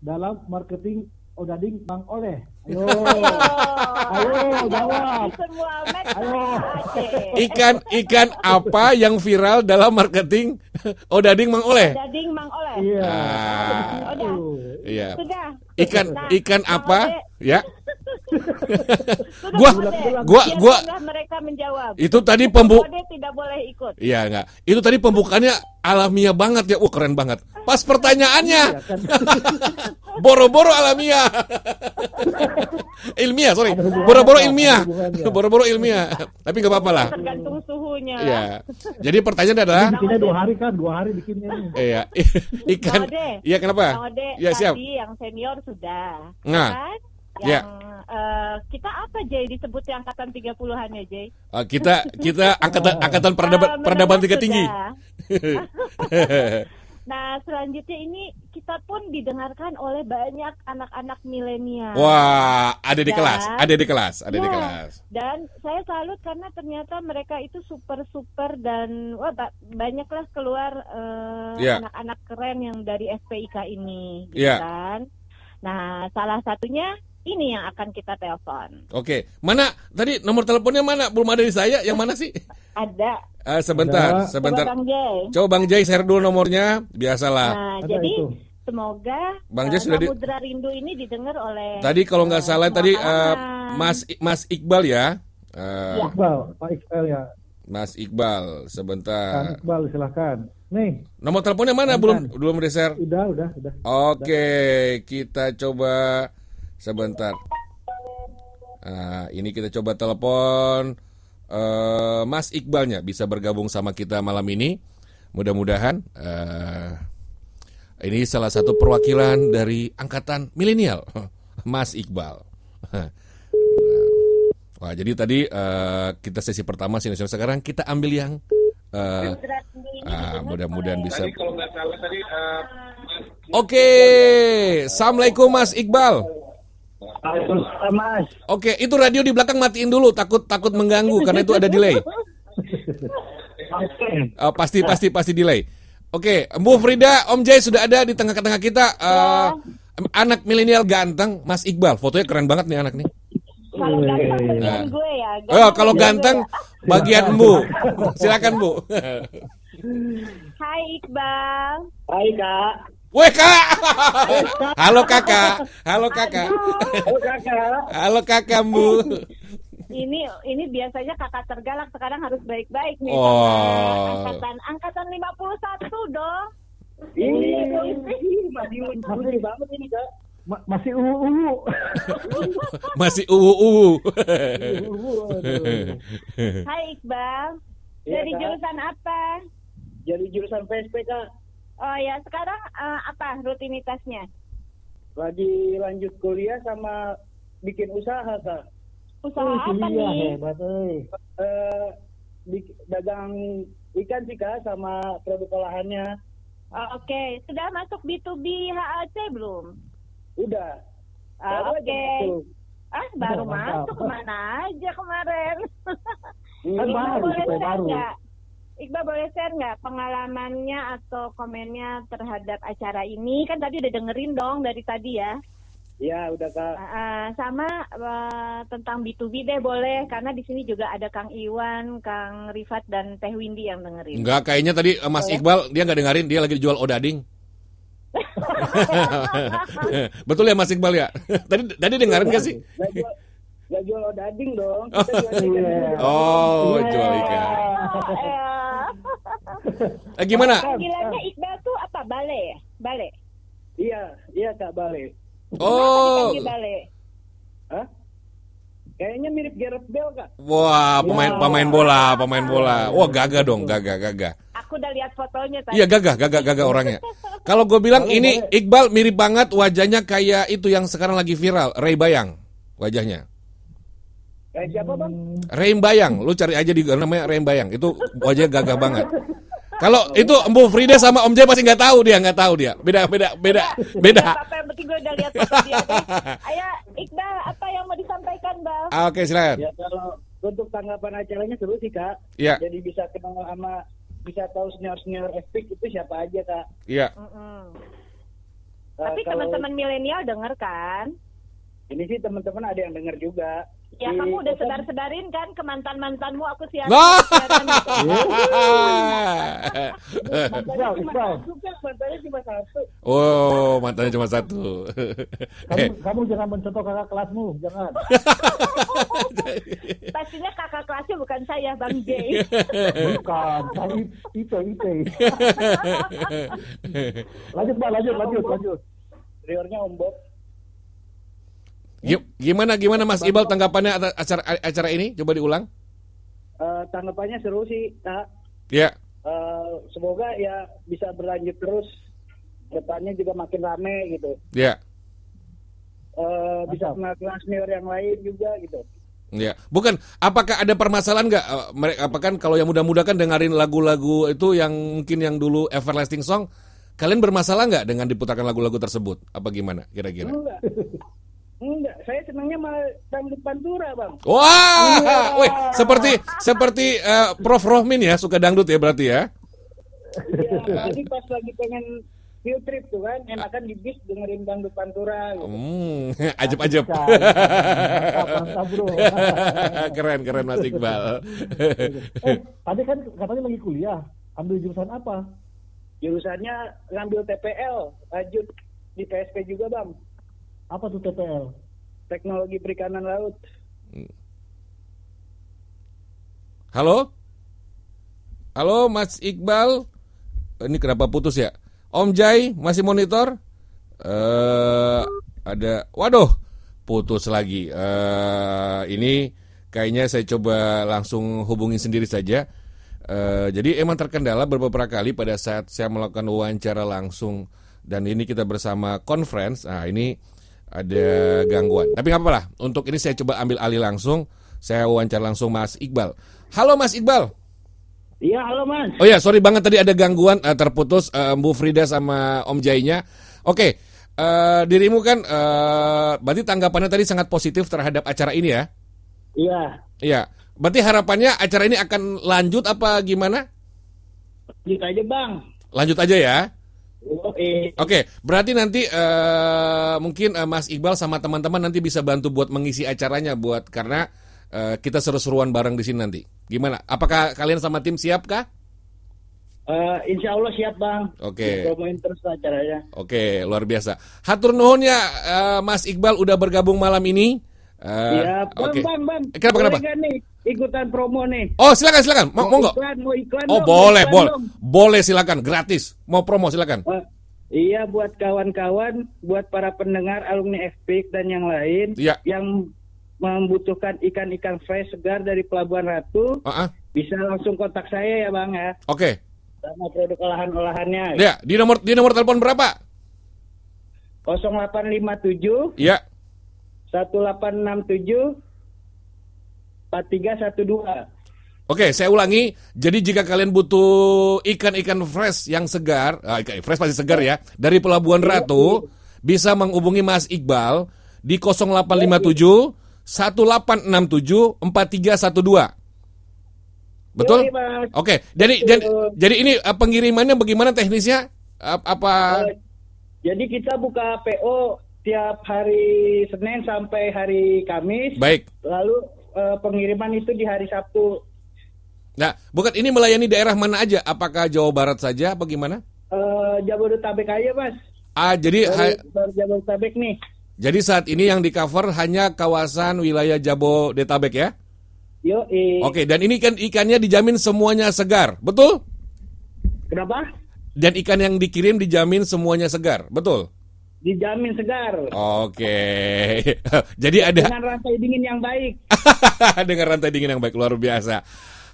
Speaker 2: dalam marketing Odading Mang Oleh? Ayo. Ayo jawab. Ayo.
Speaker 1: Ikan ikan apa yang viral dalam marketing Odading Mang Oleh?
Speaker 5: Dading Mang Oleh.
Speaker 2: Iya.
Speaker 1: Ah, iya.
Speaker 5: Sudah.
Speaker 1: Ikan
Speaker 5: Nah,
Speaker 1: ikan apa? Ya. Gua gua gua
Speaker 5: mereka menjawab.
Speaker 1: Itu tadi pembu-
Speaker 5: Kode tidak boleh ikut.
Speaker 1: Iya enggak. Itu tadi pembukaannya alamiah banget ya. Wah, keren banget. Pas pertanyaannya boro-boro alamiah. ilmiah, sorry. Boro-boro ilmiah. Boro-boro ilmiah. Tapi nggak apa-apa lah.
Speaker 5: Tergantung suhunya.
Speaker 1: Iya. Jadi pertanyaan adalah
Speaker 2: Bikinnya dua hari kan, dua hari bikinnya.
Speaker 1: Iya, ikan. Iya, kenapa? Iya, siap.
Speaker 5: tadi yang senior sudah.
Speaker 1: Nah.
Speaker 5: Kan?
Speaker 1: Ya.
Speaker 5: Yang eh, kita apa Jay disebut yang angkatan 30-an ya Jay?
Speaker 1: Ah, kita kita angkatan angkatan peradaban
Speaker 5: Ah,
Speaker 1: peradaban tingkat tinggi.
Speaker 5: Nah, selanjutnya ini kita pun didengarkan oleh banyak anak-anak milenial.
Speaker 1: Wah, ada di
Speaker 5: Dan-
Speaker 1: kelas, ada di kelas, ada di
Speaker 5: Ya,
Speaker 1: kelas.
Speaker 5: Dan saya salut karena ternyata mereka itu super super dan wah ba- banyaklah keluar eh,
Speaker 1: Ya.
Speaker 5: anak-anak keren yang dari SPIK ini, gitu
Speaker 1: Ya.
Speaker 5: kan. Nah, salah satunya ini yang akan kita telepon.
Speaker 1: Oke, mana tadi nomor teleponnya mana? Belum ada di saya. Yang mana sih?
Speaker 5: Ada.
Speaker 1: Ah, sebentar,
Speaker 2: Ada.
Speaker 1: sebentar.
Speaker 5: Coba Bang Jay.
Speaker 1: Coba Bang Jay share dulu nomornya, biasalah.
Speaker 5: Nah,
Speaker 2: Ada
Speaker 5: jadi
Speaker 2: itu.
Speaker 5: semoga
Speaker 1: Bang
Speaker 5: eh,
Speaker 1: Jay sudah di-
Speaker 5: Rindu ini didengar oleh
Speaker 1: Tadi kalau nggak salah
Speaker 5: semua
Speaker 1: tadi eh,
Speaker 5: kalangan.
Speaker 1: Mas Mas Iqbal ya. Eh,
Speaker 2: Iqbal, Pak Iqbal ya.
Speaker 1: Mas Iqbal, sebentar.
Speaker 2: Iqbal silahkan. Nih,
Speaker 1: Nomor teleponnya mana? Belum belum di share.
Speaker 2: udah, udah, udah.
Speaker 1: Oke, kita coba sebentar. Nah, ini kita coba telepon eh, Mas Iqbalnya bisa bergabung sama kita malam ini. Mudah-mudahan eh, ini salah satu perwakilan dari angkatan milenial, Mas Iqbal. Wah, jadi tadi eh, kita sesi pertama sini sekarang kita ambil yang eh, ah, mudah-mudahan bisa. Oke, assalamualaikum Mas Iqbal.
Speaker 21: Mas.
Speaker 1: Oke, itu radio di belakang matiin dulu, takut takut mengganggu karena itu ada delay. Eh, pasti pasti pasti delay. Oke, Bu Frida, Om Jay sudah ada di tengah-tengah kita. Eh, Anak milenial ganteng, Mas Iqbal. Fotonya keren banget nih anak nih.
Speaker 5: Kalau ganteng
Speaker 1: Nah.
Speaker 5: gue ya.
Speaker 1: Oh, kalau ganteng bagian Bu. Silakan Bu.
Speaker 5: Hai Iqbal.
Speaker 21: Hai Kak.
Speaker 1: Weh kak, halo kakak, halo kakak,
Speaker 21: Halo Kakak.
Speaker 1: halo kakak Bu.
Speaker 5: Ini ini biasanya kakak tergalak sekarang harus baik-baik nih
Speaker 1: Oh.
Speaker 5: angkatan angkatan 51 dong.
Speaker 21: Iya, banget ini kak.
Speaker 2: Ma- masih uwu uwu.
Speaker 1: Masih uwu-uwu.
Speaker 5: Hai Iqbal.
Speaker 21: Iya,
Speaker 5: Dari jurusan apa?
Speaker 21: Jadi jurusan PSP kak.
Speaker 5: Oh ya, sekarang eh, apa rutinitasnya?
Speaker 21: Lagi lanjut kuliah sama bikin usaha kak.
Speaker 5: Usaha
Speaker 2: Oh,
Speaker 5: apa
Speaker 2: kuliah,
Speaker 5: nih?
Speaker 2: hebat.
Speaker 21: Eh, bik- dagang ikan sih kak sama produk olahannya.
Speaker 5: Oh, Oke, sudah masuk B2B HAC belum?
Speaker 21: Udah.
Speaker 5: Ah,
Speaker 21: Baru
Speaker 5: Oke.
Speaker 21: masuk.
Speaker 5: Ah, baru masuk ke mana aja kemarin?
Speaker 2: Kan baru,
Speaker 5: boleh
Speaker 2: supaya
Speaker 5: share
Speaker 2: baru.
Speaker 5: nggak? Iqbal boleh share nggak pengalamannya atau komennya terhadap acara ini? Kan tadi udah dengerin dong dari tadi ya.
Speaker 21: Ya udah kak.
Speaker 5: Ah, sama eh, tentang B2B deh boleh karena di sini juga ada Kang Iwan, Kang Rifat dan Teh Windy yang dengerin.
Speaker 1: Enggak, kayaknya tadi eh, Mas Iqbal dia nggak dengerin, dia lagi jual odading. Betul ya Mas Iqbal ya? Tadi tadi dengerin gak sih?
Speaker 21: Jual, gak jual odading dong. Kita jual ikan juga.
Speaker 1: Oh, jual ikan. Eh, gimana?
Speaker 5: Panggilannya Iqbal tuh apa? Bale ya? Bale.
Speaker 21: Iya, iya kak Bale.
Speaker 1: Oh,
Speaker 5: Bale.
Speaker 21: Hah? Kayaknya mirip Gareth Bale kak.
Speaker 1: wah pemain pemain bola, pemain bola. Wah gagah dong, gagah gagah.
Speaker 5: Aku udah lihat fotonya tadi.
Speaker 1: Iya gagah, gagah, gagah orangnya. Kalau gue bilang ini Iqbal mirip banget wajahnya kayak itu yang sekarang lagi viral, Ray Bayang wajahnya.
Speaker 21: Kayak siapa bang?
Speaker 1: Bayang, lu cari aja di namanya Ray Bayang. Itu wajahnya gagah banget. Kalau itu Embu Frida sama Om Jay pasti nggak tahu dia, nggak tahu dia. Beda, beda, beda, beda.
Speaker 5: Apa yang penting gue udah lihat foto dia. Ayo Iqbal, apa yang mau disampaikan Bal?
Speaker 1: Ah, Oke, silakan.
Speaker 21: Ya kalau untuk tanggapan acaranya seru sih kak.
Speaker 1: Iya.
Speaker 21: Jadi bisa kenal sama bisa tahu senior senior FPIC itu siapa aja kak.
Speaker 1: Iya.
Speaker 5: Mm-mm.
Speaker 21: Eh,
Speaker 5: Tapi
Speaker 21: kalau
Speaker 5: teman-teman milenial denger kan?
Speaker 21: ini sih teman-teman ada yang dengar juga.
Speaker 5: Ya
Speaker 21: Di-
Speaker 5: kamu udah sedar-sedarin kan ke mantan-mantanmu aku siaran.
Speaker 1: Nah.
Speaker 5: siaran gitu.
Speaker 21: Mantannya cuma satu Kak. mantannya cuma satu.
Speaker 1: Oh, mantannya cuma satu.
Speaker 2: Kamu, kamu jangan mencontoh kakak kelasmu, jangan.
Speaker 5: Pastinya kakak kelasnya bukan saya, Bang J.
Speaker 2: Bukan, saya itu itu. Lanjut, Mbak, lanjut, lanjut, lanjut.
Speaker 21: Riornya Om Bob.
Speaker 1: Gi- Gimana gimana Mas Iqbal tanggapannya atas acara acara ini? Coba diulang.
Speaker 21: Eh, tanggapannya seru sih kak.
Speaker 1: Ya.
Speaker 21: Eh, semoga ya bisa berlanjut terus. Depannya juga makin rame gitu.
Speaker 1: Ya.
Speaker 21: Eh, bisa kenal senior yang lain juga gitu.
Speaker 1: Ya, bukan. Apakah ada permasalahan nggak? Eh, Mereka, apa kan kalau yang muda-muda kan dengerin lagu-lagu itu yang mungkin yang dulu everlasting song, kalian bermasalah nggak dengan diputarkan lagu-lagu tersebut? Apa gimana? Kira-kira?
Speaker 21: Enggak. Enggak, saya senangnya malah dangdut pantura, Bang.
Speaker 1: Wah, wih, seperti seperti eh, Prof Rohmin ya suka dangdut ya berarti ya?
Speaker 21: Iya, tadi pas lagi pengen field trip tuh kan, enakan di bis dengerin dangdut pantura gitu.
Speaker 1: Hmm, ajep-ajep. Keren keren Mas Iqbal.
Speaker 2: Eh, tadi kan katanya lagi kuliah. Ambil jurusan apa?
Speaker 21: Jurusannya ngambil TPL, lanjut di PSP juga, Bang.
Speaker 2: Apa tuh TPL?
Speaker 21: Teknologi Perikanan Laut.
Speaker 1: Halo? Halo Mas Iqbal. Ini kenapa putus ya? Om Jai masih monitor? Eh ada waduh, putus lagi. Eh ini kayaknya saya coba langsung hubungin sendiri saja. Eh jadi emang terkendala beberapa kali pada saat saya melakukan wawancara langsung dan ini kita bersama conference. Nah, ini ada gangguan. Tapi nggak apa-apa lah. Untuk ini saya coba ambil alih langsung. Saya wawancara langsung Mas Iqbal. Halo Mas Iqbal.
Speaker 21: Iya, halo Mas.
Speaker 1: Oh ya, sorry banget tadi ada gangguan eh, terputus eh, Bu Frida sama Om Jainya. Oke, eh, dirimu kan eh, berarti tanggapannya tadi sangat positif terhadap acara ini ya?
Speaker 21: Iya.
Speaker 1: Iya. Berarti harapannya acara ini akan lanjut apa gimana?
Speaker 21: Lanjut aja, Bang.
Speaker 1: Lanjut aja ya.
Speaker 21: Oke.
Speaker 1: Oke, berarti nanti eh, mungkin eh, Mas Iqbal sama teman-teman nanti bisa bantu buat mengisi acaranya buat karena eh, kita seru-seruan bareng di sini nanti. Gimana? Apakah kalian sama tim siap kah?
Speaker 21: Eh, insya Allah siap, Bang.
Speaker 1: Oke.
Speaker 21: Promoin terus acaranya.
Speaker 1: Oke, luar biasa. Hatur nuhun ya eh, Mas Iqbal udah bergabung malam ini. Eh,
Speaker 21: Iya, Bang,
Speaker 1: Oke.
Speaker 21: Bang, Bang.
Speaker 1: Kenapa
Speaker 21: Boleh
Speaker 1: kenapa?
Speaker 21: nggak nih? Ikutan promo nih.
Speaker 1: Oh, silakan silakan. Mau
Speaker 21: Mau
Speaker 1: monggo.
Speaker 21: iklan, mau iklan
Speaker 1: Oh,
Speaker 21: dong,
Speaker 1: boleh,
Speaker 21: iklan
Speaker 1: boleh.
Speaker 21: dong.
Speaker 1: Boleh silakan, gratis. Mau promo silakan.
Speaker 21: Eh, iya buat kawan-kawan, buat para pendengar alumni FPIK dan yang lain
Speaker 1: Iya.
Speaker 21: yang membutuhkan ikan-ikan fresh segar dari Pelabuhan Ratu,
Speaker 1: Ah, ah.
Speaker 21: bisa langsung kontak saya ya bang ya,
Speaker 1: Oke.
Speaker 21: sama produk olahan-olahannya.
Speaker 1: Ya, di nomor di nomor telepon berapa?
Speaker 21: 0857
Speaker 1: Ya.
Speaker 21: 1867 4312.
Speaker 1: Oke, saya ulangi. Jadi jika kalian butuh ikan-ikan fresh yang segar, ah, ikan fresh pasti segar ya, dari Pelabuhan Ratu, bisa menghubungi Mas Iqbal di 0857 1867 4312. Betul? Oke, jadi jadi, jadi ini eh, pengirimannya bagaimana teknisnya? Ap- Apa
Speaker 21: Eh, Jadi kita buka PO tiap hari Senin sampai hari Kamis.
Speaker 1: Baik.
Speaker 21: Lalu eh, pengiriman itu di hari Sabtu.
Speaker 1: Nah, bukan ini melayani daerah mana aja? Apakah Jawa Barat saja apa gimana?
Speaker 21: Eh, Jabodetabek aja, Mas.
Speaker 1: Ah, jadi
Speaker 21: Jabodetabek nih.
Speaker 1: jadi saat ini yang di cover hanya kawasan wilayah Jabodetabek ya?
Speaker 21: Yo,
Speaker 1: Oke, dan ini kan ikannya dijamin semuanya segar, betul?
Speaker 21: Kenapa?
Speaker 1: Dan ikan yang dikirim dijamin semuanya segar, betul?
Speaker 21: Dijamin segar.
Speaker 1: Oke, jadi ada
Speaker 21: Dengan rantai dingin yang baik.
Speaker 1: dengan rantai dingin yang baik luar biasa.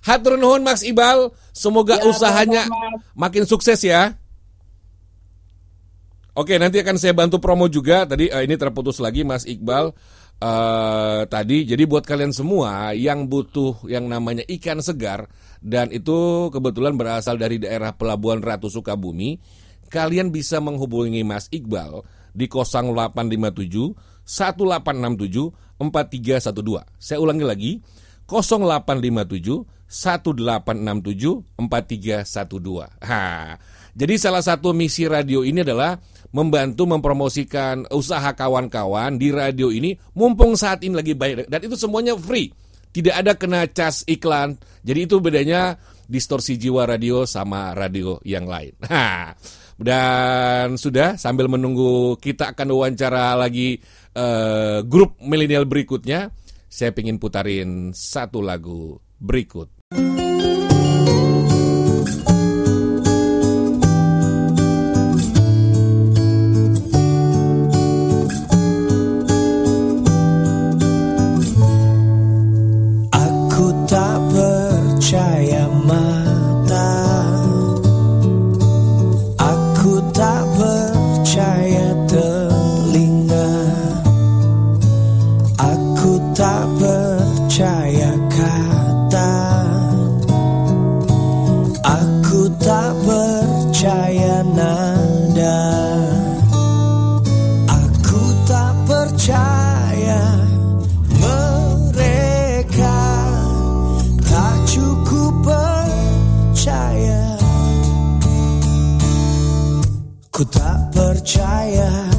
Speaker 1: Hatur nuhun Mas Ibal, semoga
Speaker 21: Ya,
Speaker 1: usahanya
Speaker 21: sama-sama.
Speaker 1: makin sukses ya. Oke, nanti akan saya bantu promo juga. Tadi eh, ini terputus lagi Mas Iqbal. eh tadi jadi buat kalian semua yang butuh yang namanya ikan segar dan itu kebetulan berasal dari daerah Pelabuhan Ratu Sukabumi, kalian bisa menghubungi Mas Iqbal di 0857 1867 4312. Saya ulangi lagi 0857 1867 4312. Ha. Jadi salah satu misi radio ini adalah membantu mempromosikan usaha kawan-kawan di radio ini mumpung saat ini lagi baik dan itu semuanya free. Tidak ada kena cas iklan. Jadi itu bedanya distorsi jiwa radio sama radio yang lain. Ha. Dan sudah sambil menunggu kita akan wawancara lagi eh, grup milenial berikutnya, saya ingin putarin satu lagu berikut.
Speaker 22: Ku tak percaya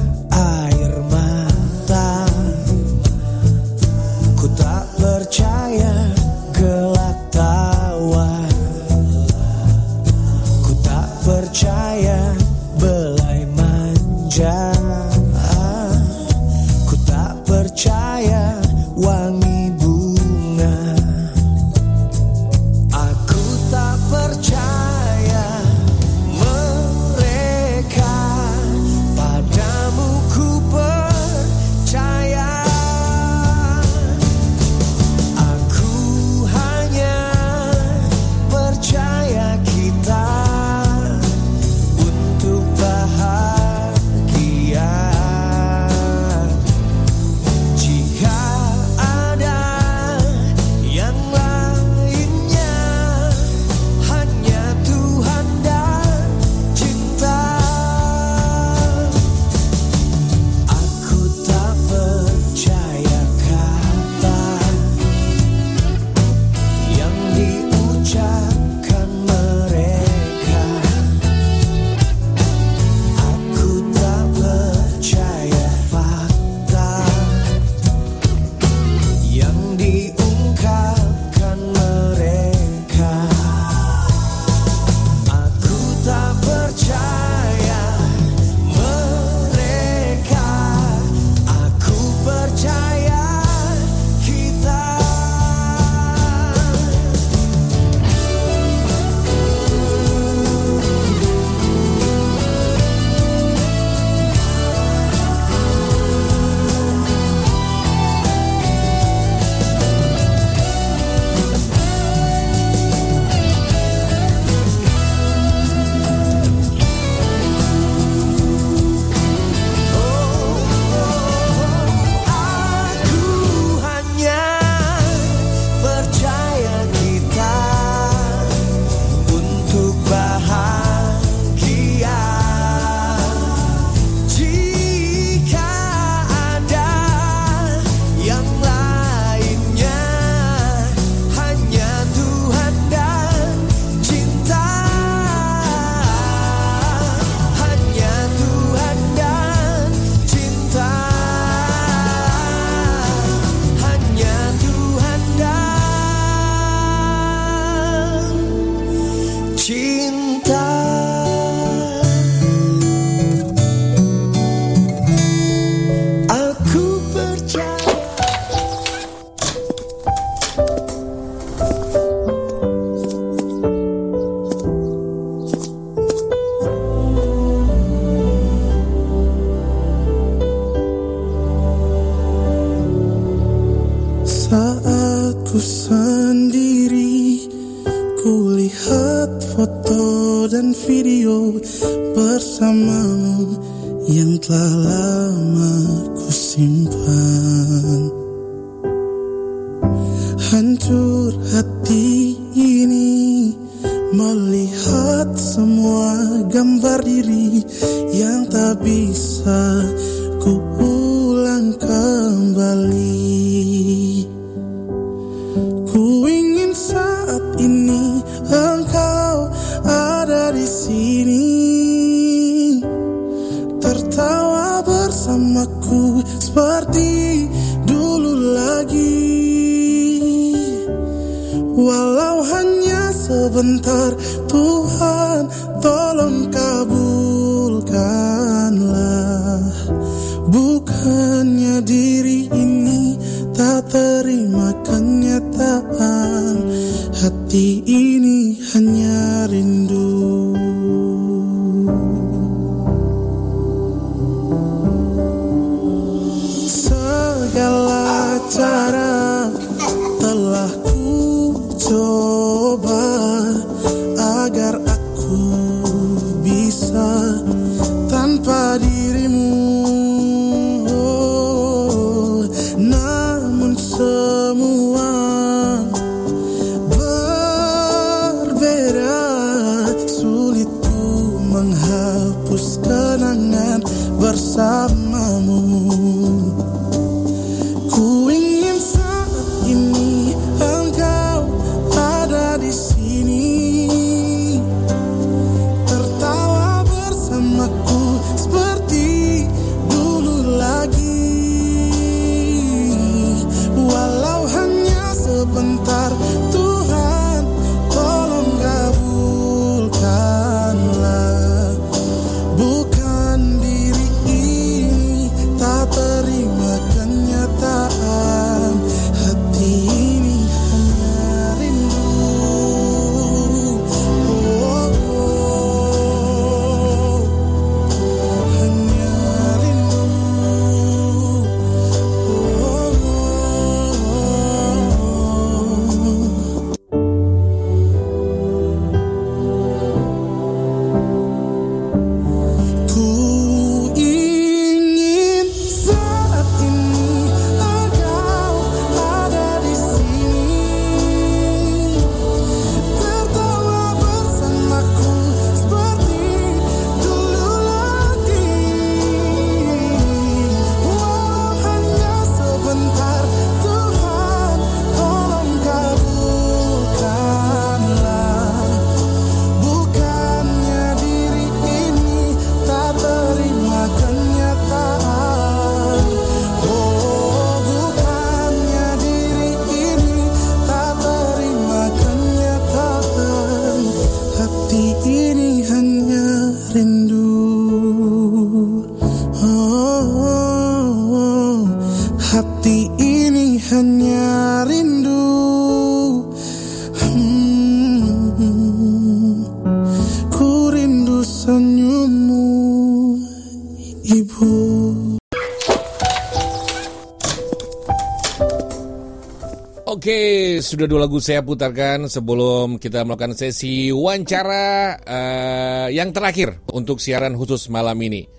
Speaker 1: sudah dua lagu saya putarkan sebelum kita melakukan sesi wawancara eh, yang terakhir untuk siaran khusus malam ini.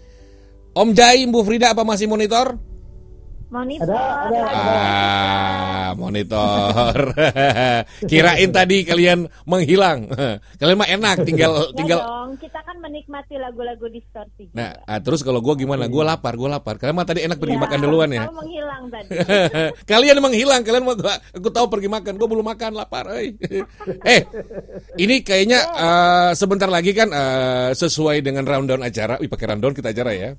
Speaker 1: Om Jai, Bu Frida apa masih monitor?
Speaker 5: Monitor.
Speaker 1: Ah, monitor. Kirain tadi kalian menghilang. Kalian mah enak tinggal
Speaker 5: Ya
Speaker 1: tinggal
Speaker 5: dong, kita kan menikmati lagu-lagu distorsi.
Speaker 1: Nah, ah, terus kalau gua gimana? Gua lapar, gua lapar. Kalian mah tadi enak pergi
Speaker 5: Ya,
Speaker 1: makan duluan ya.
Speaker 5: Menghilang tadi.
Speaker 1: kalian menghilang, kalian mau gua, aku tahu pergi makan, gua belum makan, lapar. euy. eh, ini kayaknya eh, sebentar lagi kan eh, sesuai dengan rundown acara. Wih, pakai rundown kita acara ya.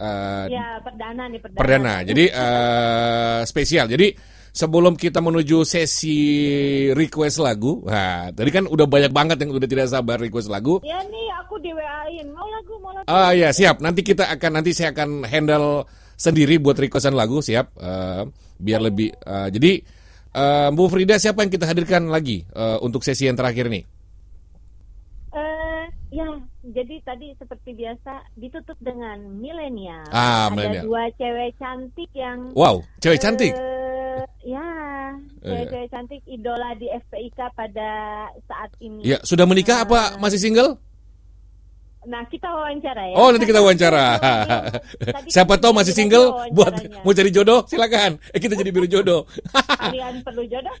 Speaker 1: Eh,
Speaker 5: ya, perdana nih, perdana.
Speaker 1: perdana. Jadi eh, spesial. Jadi sebelum kita menuju sesi request lagu, nah tadi kan udah banyak banget yang udah tidak sabar request lagu.
Speaker 5: Ya nih, aku di WA-in. Mau lagu, mau lagu.
Speaker 1: Ah ya siap. Nanti kita akan nanti saya akan handle sendiri buat requestan lagu siap. Eh, biar lebih. eh, jadi eh, Bu Frida siapa yang kita hadirkan lagi eh, untuk sesi yang terakhir nih?
Speaker 5: Eh, ya, jadi tadi seperti biasa ditutup dengan milenial.
Speaker 1: Ah,
Speaker 5: Ada
Speaker 1: milenial.
Speaker 5: dua cewek cantik yang
Speaker 1: Wow, cewek cantik.
Speaker 5: eh, ya, cewek-cewek cantik idola di FPIK pada saat ini.
Speaker 1: Ya, sudah menikah apa masih single?
Speaker 5: Nah, kita wawancara ya.
Speaker 1: Oh, nanti kita wawancara. Siapa tahu masih single buat mau cari jodoh, silakan. Eh kita jadi biru jodoh.
Speaker 5: Kalian perlu jodoh?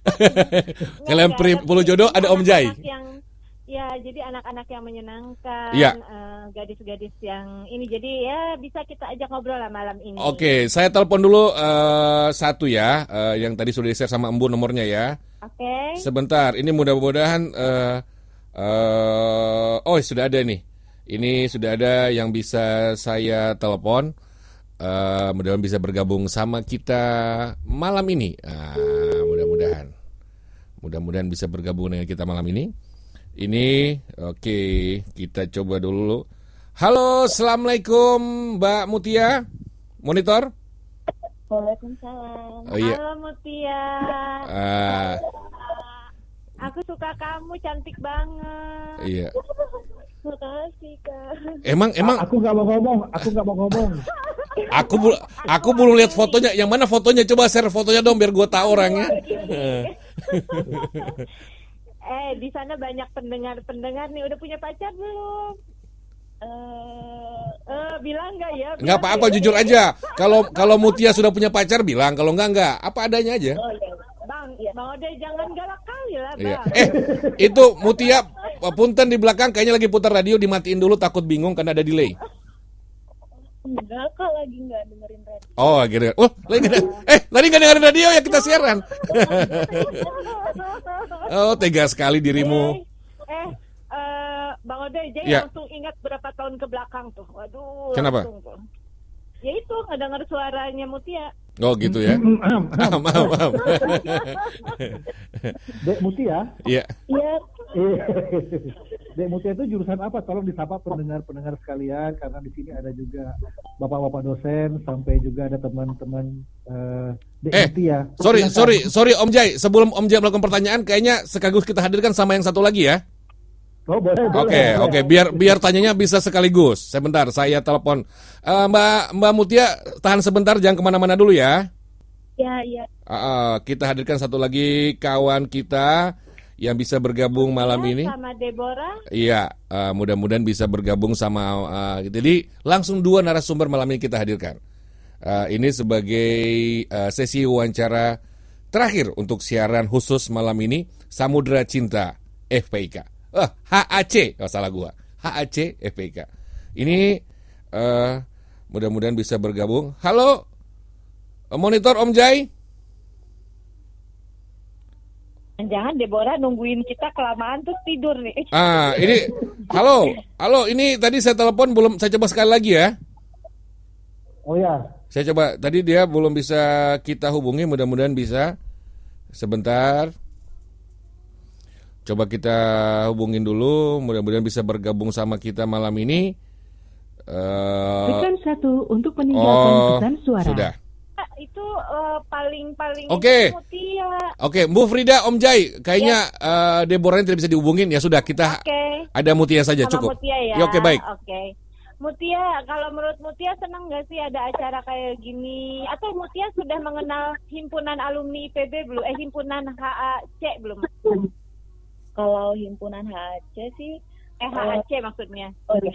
Speaker 1: Kalian perlu jodoh ada Om Jai.
Speaker 5: Yang ya jadi anak-anak yang menyenangkan,
Speaker 1: Iya.
Speaker 5: eh, gadis-gadis yang ini jadi ya bisa kita ajak ngobrol lah malam ini.
Speaker 1: Oke, saya telepon dulu eh, satu ya, eh, yang tadi sudah di-share sama Embu nomornya ya.
Speaker 5: Oke.
Speaker 1: Sebentar, ini mudah-mudahan eh eh, oh sudah ada nih. Ini sudah ada yang bisa saya telepon. Eh, mudah-mudahan bisa bergabung sama kita malam ini. Ah, mudah-mudahan. Mudah-mudahan bisa bergabung dengan kita malam ini. Ini oke, kita coba dulu. Halo, assalamualaikum Mbak Mutia, monitor.
Speaker 5: Waalaikumsalam.
Speaker 1: Oh, iya.
Speaker 5: Halo Mutia.
Speaker 1: Ah,
Speaker 5: Aku suka kamu, cantik banget.
Speaker 1: iya.
Speaker 5: Makasih kak.
Speaker 1: Emang emang
Speaker 2: Aku nggak mau ngomong, aku nggak mau ngomong.
Speaker 1: aku bel- aku belum lihat fotonya. Yang mana fotonya? Coba share fotonya dong biar gue tahu orangnya.
Speaker 5: Eh, di sana banyak pendengar-pendengar nih. Udah punya pacar belum? Eh, eh, bilang nggak ya?
Speaker 1: Nggak apa-apa,
Speaker 5: ya.
Speaker 1: jujur aja. Kalau kalau Mutia sudah punya pacar bilang, kalau enggak enggak. Apa adanya aja.
Speaker 5: Oh, iya. Bang, Bang Ode jangan galak kali lah, Bang.
Speaker 1: Iya. Eh, itu Mutia punten di belakang kayaknya lagi putar radio dimatiin dulu takut bingung karena ada delay.
Speaker 5: Enggak kok lagi nggak dengerin radio.
Speaker 1: Oh, gitu. Oh, lagi nggak- Eh, tadi nggak dengerin radio ya kita siaran. oh, tega sekali dirimu.
Speaker 5: Eh, eh, Bang Ode jadi
Speaker 1: Iya.
Speaker 5: langsung ingat berapa tahun ke belakang tuh. Waduh.
Speaker 1: Kenapa?
Speaker 5: langsung tuh. Ya itu ngedenger suaranya Mutia.
Speaker 1: Oh, gitu ya. Am, am.
Speaker 2: Dek Mutia.
Speaker 1: Iya.
Speaker 5: Iya.
Speaker 2: Dek Mutia itu jurusan apa? Tolong disapa pendengar-pendengar sekalian karena di sini ada juga bapak-bapak dosen sampai juga ada teman-teman eh, Dek
Speaker 1: Eh,
Speaker 2: Mutia.
Speaker 1: sorry, sorry, sorry Om Jai. Sebelum Om Jai melakukan pertanyaan, kayaknya sekaligus kita hadirkan sama yang satu lagi ya.
Speaker 2: Oh, boleh,
Speaker 1: Oke,
Speaker 2: boleh,
Speaker 1: oke,
Speaker 2: boleh.
Speaker 1: biar biar tanyanya bisa sekaligus. Sebentar, saya telepon Eh, Mbak Mbak Mutia. Tahan sebentar, jangan ke mana-mana dulu ya.
Speaker 5: Ya, iya.
Speaker 1: Ah, ah, kita hadirkan satu lagi kawan kita yang bisa bergabung malam ini.
Speaker 5: Sama Deborah.
Speaker 1: Iya, eh, mudah-mudahan bisa bergabung sama. eh, jadi langsung dua narasumber malam ini kita hadirkan. Eh, ini sebagai eh, sesi wawancara terakhir untuk siaran khusus malam ini Samudra Cinta FPIK. Eh, HAC, oh, salah gua. HAC FPIK. Ini eh, mudah-mudahan bisa bergabung. Halo, monitor Om Jai.
Speaker 5: Jangan Deborah nungguin kita kelamaan terus tidur nih.
Speaker 1: Ah, ini halo, halo. Ini tadi saya telepon belum. Saya coba sekali lagi ya.
Speaker 2: Oh ya.
Speaker 1: Saya coba tadi dia belum bisa kita hubungi. Mudah-mudahan bisa. Sebentar. Coba kita hubungin dulu. Mudah-mudahan bisa bergabung sama kita malam ini. Eh,
Speaker 11: Tekan satu untuk meninggalkan
Speaker 1: oh,
Speaker 11: pesan suara.
Speaker 1: sudah.
Speaker 5: Itu eh, paling-paling
Speaker 1: Oke.
Speaker 5: Mutia.
Speaker 1: Oke, Bu Frida, Om Jai, kayaknya eh, Deborah tidak bisa dihubungin. Ya sudah, kita
Speaker 5: Oke.
Speaker 1: ada Mutia saja
Speaker 5: Sama
Speaker 1: cukup.
Speaker 5: Mutia ya.
Speaker 1: Ya, oke baik.
Speaker 5: Oke. Mutia, kalau menurut Mutia senang nggak sih ada acara kayak gini? Atau Mutia sudah mengenal himpunan alumni IPB belum? Eh himpunan HAC belum?
Speaker 23: Kalau himpunan HAC sih
Speaker 5: Eh HAC maksudnya?
Speaker 23: Oh iya.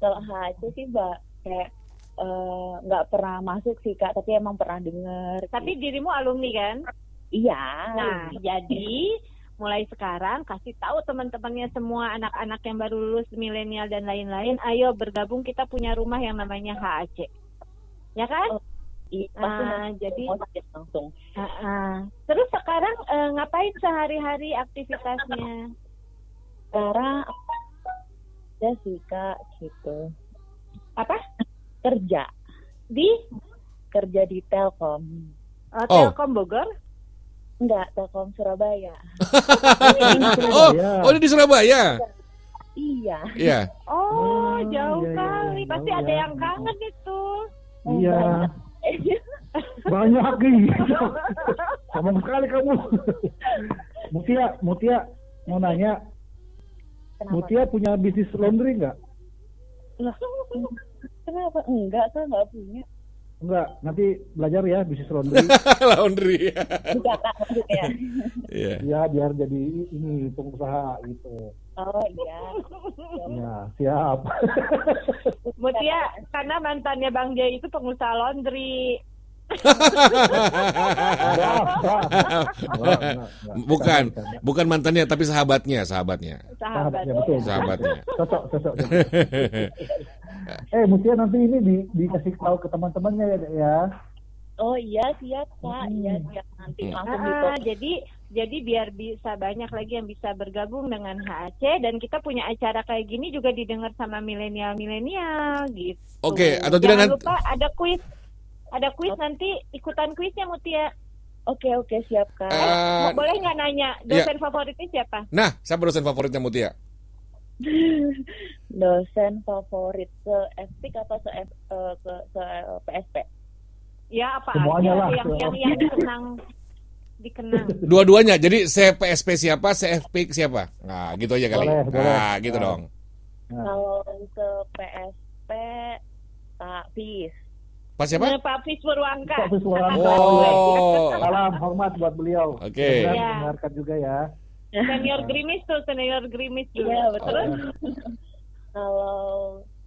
Speaker 23: Kalau HAC sih mbak kayak eh, nggak pernah masuk sih kak, tapi emang pernah dengar.
Speaker 5: Tapi dirimu alumni kan?
Speaker 23: Iya.
Speaker 5: Nah, jadi mulai sekarang kasih tahu teman-temannya semua anak-anak yang baru lulus milenial dan lain-lain, ayo bergabung kita punya rumah yang namanya HAC. Ya kan?
Speaker 23: Iya, pasti
Speaker 5: Nah, jadi
Speaker 23: sakit langsung.
Speaker 5: Ah, ah. Terus sekarang eh, ngapain sehari-hari aktivitasnya?
Speaker 23: Sekarang ya sih kak gitu.
Speaker 5: Apa?
Speaker 23: Kerja
Speaker 5: Di
Speaker 23: kerja di Telkom.
Speaker 5: eh,
Speaker 1: Oh.
Speaker 5: Telkom Bogor?
Speaker 23: Enggak, Telkom Surabaya.
Speaker 1: Oh, oh ini di Surabaya.
Speaker 23: Iya.
Speaker 1: Iya.
Speaker 5: Oh, jauh
Speaker 2: iya, iya,
Speaker 5: kali.
Speaker 2: iya,
Speaker 5: Pasti
Speaker 2: jauh
Speaker 5: ada
Speaker 2: ya.
Speaker 5: yang kangen itu.
Speaker 2: Iya. Banyak nih. Ngomong sekali kamu. Mutia, Mutia mau nanya. Mutia punya bisnis laundry nggak?
Speaker 23: Kenapa? Enggak, saya nggak punya.
Speaker 2: Enggak, nanti belajar ya bisnis laundry.
Speaker 1: Laundry.
Speaker 23: Buka kak maksudnya.
Speaker 1: Iya.
Speaker 2: ya biar jadi ini pengusaha gitu.
Speaker 23: Oh iya.
Speaker 2: Ya, siap.
Speaker 5: Mutia, karena mantannya Bang Jay itu pengusaha laundry.
Speaker 1: bukan, bukan mantannya tapi sahabatnya, sahabatnya.
Speaker 5: Sahabat.
Speaker 2: Ya, betul.
Speaker 1: Sahabatnya.
Speaker 2: Cocok, cocok. eh, Mutia nanti ini di, dikasih tahu ke teman-temannya ya, ya.
Speaker 23: Oh iya siap kak. Iya siap nanti langsung di
Speaker 5: Ah, jadi jadi biar bisa banyak lagi yang bisa bergabung dengan HAC dan kita punya acara kayak gini juga didengar sama milenial-milenial gitu.
Speaker 1: Oke, atau tidak
Speaker 5: Jangan
Speaker 1: nanti-
Speaker 5: lupa ada kuis. Ada kuis nanti ikutan kuisnya Mutia.
Speaker 23: Oke oke siap kak.
Speaker 1: Eh,
Speaker 5: Mau- boleh nggak nanya dosen favoritnya siapa?
Speaker 1: Nah, siapa dosen favoritnya Mutia?
Speaker 23: Dosen favorit se FPIK atau se, F, eh, ke, se PSP?
Speaker 5: Ya apa
Speaker 2: Semuanya
Speaker 5: aja
Speaker 2: lah.
Speaker 5: yang yang yang dikenang dikenang.
Speaker 1: Dua-duanya. Jadi CPSP siapa, CFP siapa? Nah, gitu aja kali.
Speaker 2: Boleh, boleh.
Speaker 1: Nah, gitu
Speaker 2: Nah.
Speaker 1: dong.
Speaker 23: Kalau se PSP Pak Fis.
Speaker 1: Pas siapa?
Speaker 5: Pak Fis Purwangka.
Speaker 2: Pak Fis Purwangka.
Speaker 1: Oh.
Speaker 2: Salam hormat buat beliau.
Speaker 1: Oke.
Speaker 2: Mudah-mudahan
Speaker 5: Ya.
Speaker 2: mendengarkan juga ya.
Speaker 5: Senior Grimis tuh, senior Grimis juga.
Speaker 23: Iya betul.
Speaker 5: Terus
Speaker 23: Kalau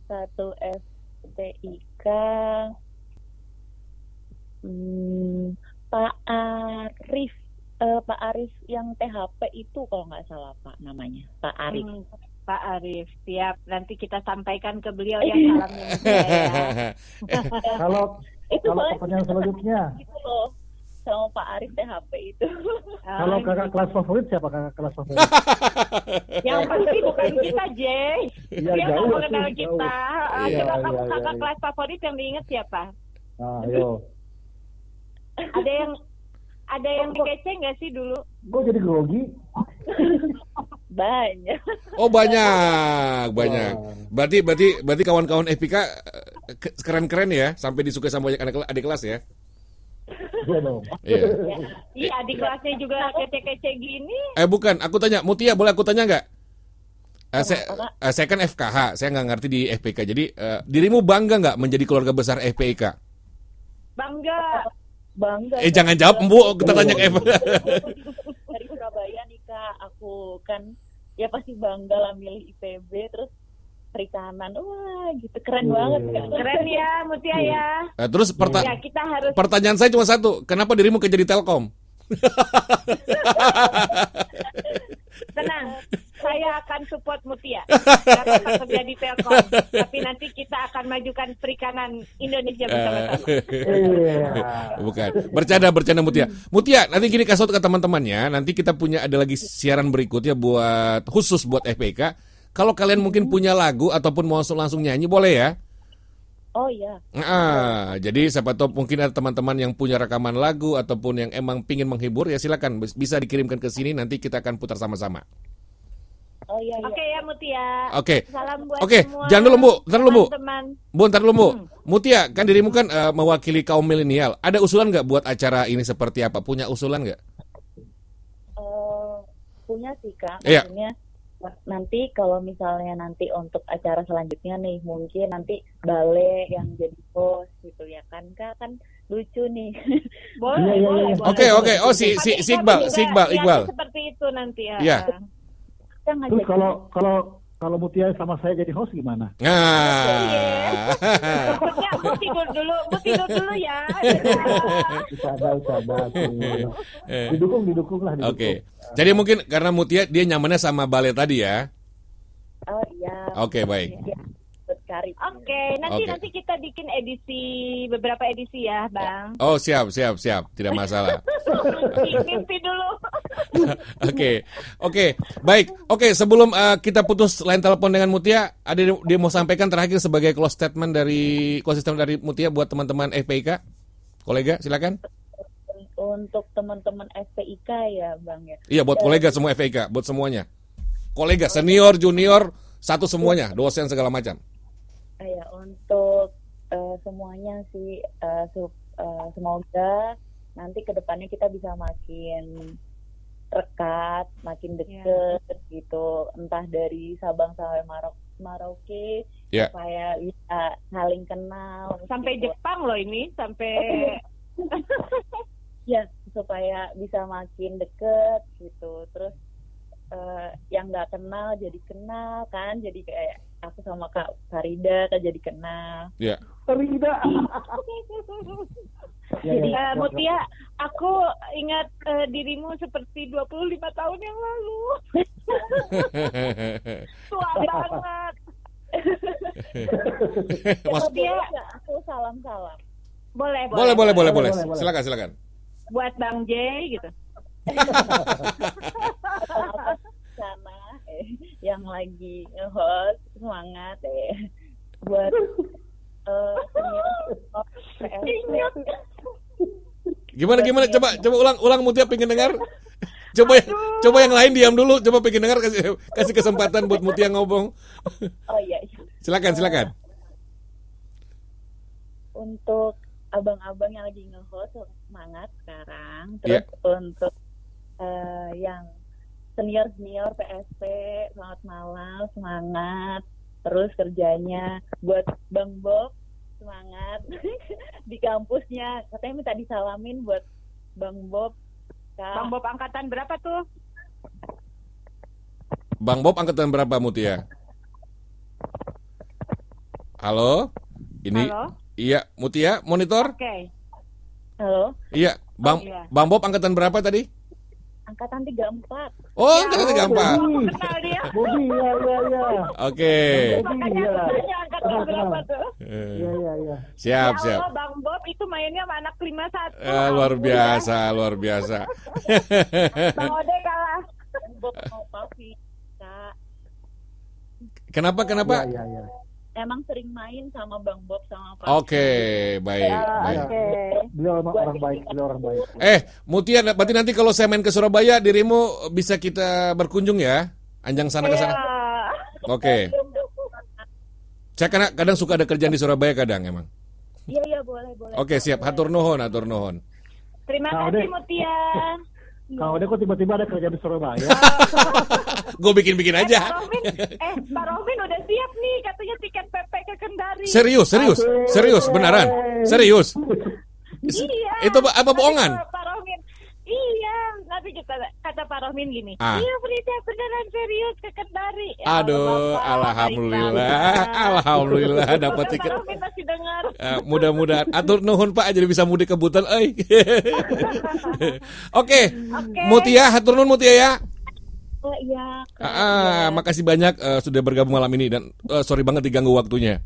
Speaker 23: satu FPIK hmm, Pak Arif eh, Pak Arif yang THP itu kalau nggak salah Pak namanya Pak Arif.
Speaker 5: Hmm, Pak Arif, siap. Nanti kita sampaikan ke beliau ya salamnya. Mutia ya.
Speaker 2: Kalau
Speaker 23: Itu
Speaker 2: kalau pertanyaan selanjutnya,
Speaker 23: gitu loh sama Pak Arif THP itu.
Speaker 2: kalau kakak kelas favorit siapa kakak kelas favorit?
Speaker 5: Yang pasti bukan kita, Jay.
Speaker 2: Iya,
Speaker 5: Dia nggak
Speaker 2: jauh
Speaker 5: mengenal
Speaker 2: sih, jauh.
Speaker 5: kita. Ah,
Speaker 2: Iya,
Speaker 5: Coba
Speaker 2: iya,
Speaker 5: kamu
Speaker 2: iya,
Speaker 5: kakak
Speaker 2: iya.
Speaker 5: kelas favorit yang diingat siapa?
Speaker 2: Ayo.
Speaker 5: Ada yang ada yang kece nggak sih dulu?
Speaker 2: Gue jadi grogi.
Speaker 23: Banyak.
Speaker 1: Oh, banyak, banyak. Berarti berarti berarti kawan-kawan FPK eh, ke- keren-keren ya, sampai disukai sama banyak anak adik kelas ya.
Speaker 2: Iya dong.
Speaker 1: Iya.
Speaker 5: Iya, adik kelasnya juga kece-kece gini.
Speaker 1: Eh bukan, aku tanya, Mutia boleh aku tanya nggak? Eh, saya, eh, saya kan FKH, saya nggak ngerti di FPK. Jadi eh, dirimu bangga nggak menjadi keluarga besar FPK?
Speaker 5: Bangga.
Speaker 23: Bangga.
Speaker 1: Eh jangan jawab, Bu. Kita tanya ke F.
Speaker 23: Dari Surabaya nih Kak, aku kan ya pasti bangga lah milih IPB terus perikanan. Wah, gitu keren banget Kak.
Speaker 5: Keren ya, Mutia ya.
Speaker 1: Eh, terus perta-
Speaker 5: Ya, kita harus
Speaker 1: pertanyaan saya cuma satu, kenapa dirimu kerja di Telkom?
Speaker 5: tenang. Saya akan support Mutia. Dapat kerja di Telkom. Tapi nanti kita akan majukan perikanan Indonesia bersama-sama.
Speaker 2: Iya.
Speaker 1: Bukan. Bercanda, bercanda Mutia. Mutia, nanti gini kasih tau ke teman-temannya, nanti kita punya ada lagi siaran berikutnya buat khusus buat FPK. Kalau kalian mungkin punya lagu ataupun mau langsung langsung nyanyi boleh ya?
Speaker 23: Oh iya.
Speaker 1: Ah, jadi siapa tahu mungkin ada teman-teman yang punya rekaman lagu ataupun yang emang pingin menghibur ya silakan bisa dikirimkan ke sini nanti kita akan putar sama-sama.
Speaker 23: Oh iya iya.
Speaker 5: Oke ya Mutia.
Speaker 1: Oke.
Speaker 5: Salam buat
Speaker 1: Oke,
Speaker 5: semua
Speaker 1: jangan dulu Bu, ntar dulu Bu. Bu, ntar dulu Bu. Mutia, kan dirimu kan eh, mewakili kaum milenial. Ada usulan nggak buat acara ini seperti apa? Punya usulan nggak?
Speaker 23: Eh, punya sih Kak,
Speaker 1: Iya.
Speaker 23: maksudnya nanti kalau misalnya nanti untuk acara selanjutnya nih mungkin nanti Bale yang jadi host gitu ya kan Kak kan lucu nih.
Speaker 5: Boleh,
Speaker 2: Iya,
Speaker 5: boleh.
Speaker 1: Oke, oke. Oh, si si si Iqbal, si Iqbal,
Speaker 5: niatnya
Speaker 1: Iqbal.
Speaker 5: Seperti itu nanti ya.
Speaker 1: Iya.
Speaker 23: Kita
Speaker 2: Terus
Speaker 23: ngajakin
Speaker 2: kalau kalau kalau Mutia sama saya jadi host gimana?
Speaker 1: Nah.
Speaker 5: Maksudnya aku tidur dulu, aku tidur dulu ya.
Speaker 2: Bercanda. tuh.
Speaker 1: Eh.
Speaker 2: Didukung, didukung lah.
Speaker 1: Oke. Jadi mungkin karena Mutia dia nyamannya sama Bale tadi ya.
Speaker 23: Oh iya.
Speaker 1: Oke, baik.
Speaker 23: Ya, Karib.
Speaker 5: Oke, nanti
Speaker 1: Oke.
Speaker 5: nanti kita bikin edisi beberapa edisi ya, Bang.
Speaker 1: Oh, siap, siap, siap. Tidak masalah.
Speaker 5: Mimpi dulu.
Speaker 1: Oke, oke, baik. Oke, sebelum eh, kita putus line telepon dengan Mutia, ada dia mau sampaikan terakhir sebagai close statement dari close statement dari Mutia buat teman-teman FPIK, kolega, silakan.
Speaker 23: Untuk teman-teman FPIK ya Bang ya.
Speaker 1: Iya, buat
Speaker 23: Eh,
Speaker 1: kolega semua FPIK, buat semuanya. Kolega, senior, junior, satu semuanya, dosen segala macam.
Speaker 23: Ya, untuk eh, semuanya sih eh, su- eh, semoga nanti ke depannya kita bisa makin rekat, makin deket gitu, entah dari Sabang sampai Marok Maroke
Speaker 1: Ya.
Speaker 23: supaya bisa saling kenal
Speaker 5: Sampai
Speaker 23: gitu.
Speaker 5: Jepang loh ini, sampai
Speaker 23: ya supaya bisa makin deket gitu terus eh, yang nggak kenal jadi kenal kan jadi kayak aku sama kak Farida kan jadi kenal
Speaker 1: Ya.
Speaker 2: Farida Ya,
Speaker 5: Jadi,
Speaker 2: ya,
Speaker 5: eh,
Speaker 2: ya,
Speaker 5: Mutia, aku ingat eh, dirimu seperti 25 tahun yang lalu. Tua banget.
Speaker 1: Mas-
Speaker 23: Mutia aku salam salam
Speaker 5: Boleh,
Speaker 1: boleh, boleh, boleh, boleh.
Speaker 2: boleh, boleh.
Speaker 1: Silakan, silakan.
Speaker 5: Buat Bang J gitu.
Speaker 23: Sana eh, yang lagi nge-host semangat eh buat eh,
Speaker 1: Gimana gimana coba coba ulang ulang Mutia pengen dengar. Coba coba yang lain diam dulu, coba pengen dengar kasih kasih kesempatan buat Mutia ngomong.
Speaker 23: oh iya, iya.
Speaker 1: Silakan, silakan.
Speaker 23: untuk abang-abang yang lagi nge-host semangat sekarang
Speaker 1: Iya.
Speaker 23: terus untuk eh, yang senior senior PSP selamat malam semangat terus kerjanya buat Bang Bob semangat di kampusnya katanya minta disalamin buat Bang Bob Kak.
Speaker 5: Bang Bob angkatan berapa tuh?
Speaker 1: Bang Bob angkatan berapa Mutia? Halo? Ini
Speaker 5: Halo?
Speaker 1: Iya, Mutia monitor?
Speaker 5: Oke.
Speaker 23: halo
Speaker 1: Iya, Bang
Speaker 23: Oh, iya.
Speaker 1: Bang Bob angkatan berapa tadi?
Speaker 23: Angkatan 34
Speaker 1: Oh, angkatan tiga empat.
Speaker 5: Kenal dia.
Speaker 2: Bobby ya ya ya
Speaker 1: Oke.
Speaker 2: Bobby ya
Speaker 5: Tanya angkatan berapa tuh?
Speaker 1: Eh,
Speaker 2: ya ya ya
Speaker 1: Siap,
Speaker 5: ya
Speaker 1: siap.
Speaker 5: Allah, Bang Bob itu mainnya sama anak 51.
Speaker 1: Eh, luar biasa, luar biasa.
Speaker 5: Bang Ode kalah.
Speaker 23: Bob mau
Speaker 1: kenapa, kenapa?
Speaker 2: ya ya
Speaker 23: emang sering main sama Bang Bob sama Pak
Speaker 1: Oke, baik,
Speaker 23: Ya,
Speaker 1: baik.
Speaker 23: oke.
Speaker 2: beliau emang orang baik beliau orang baik
Speaker 1: Eh, Mutia, berarti nanti kalau saya main ke Surabaya, dirimu bisa kita berkunjung ya? Anjang sana ke sana. Oke. Saya kadang, kadang suka ada kerjaan di Surabaya kadang emang.
Speaker 23: Iya iya boleh boleh.
Speaker 1: Oke, siap. Hatur nuhun, hatur nuhun.
Speaker 5: Terima
Speaker 2: Kak
Speaker 5: kasih. Mutia.
Speaker 2: Kalau ada kok tiba-tiba ada kerja di Surabaya
Speaker 1: Gue bikin-bikin aja.
Speaker 5: Pak Romin, eh Pak Romin udah siap nih katanya tiket PP ke Kendari.
Speaker 1: Serius, serius, serius, beneran, serius.
Speaker 5: Iya.
Speaker 1: Itu apa- bohongan?
Speaker 5: Pak iya. Nanti kita kata Pak Romin gini,
Speaker 1: Ah.
Speaker 5: iya Frida beneran serius ke Kendari. Ya
Speaker 1: Aduh,
Speaker 5: Allah, Bapak,
Speaker 1: alhamdulillah,
Speaker 5: banget.
Speaker 1: alhamdulillah dapat tiket.
Speaker 5: Pak Romin masih dengar.
Speaker 1: Eh, mudah-mudahan atur nuhun Pak jadi bisa mudik ke Buton euy. Oke. Mutia hatur nuhun Mutia ya.
Speaker 23: Oh iya.
Speaker 1: Ah, ah, makasih banyak eh, sudah bergabung malam ini dan eh, sorry banget diganggu waktunya.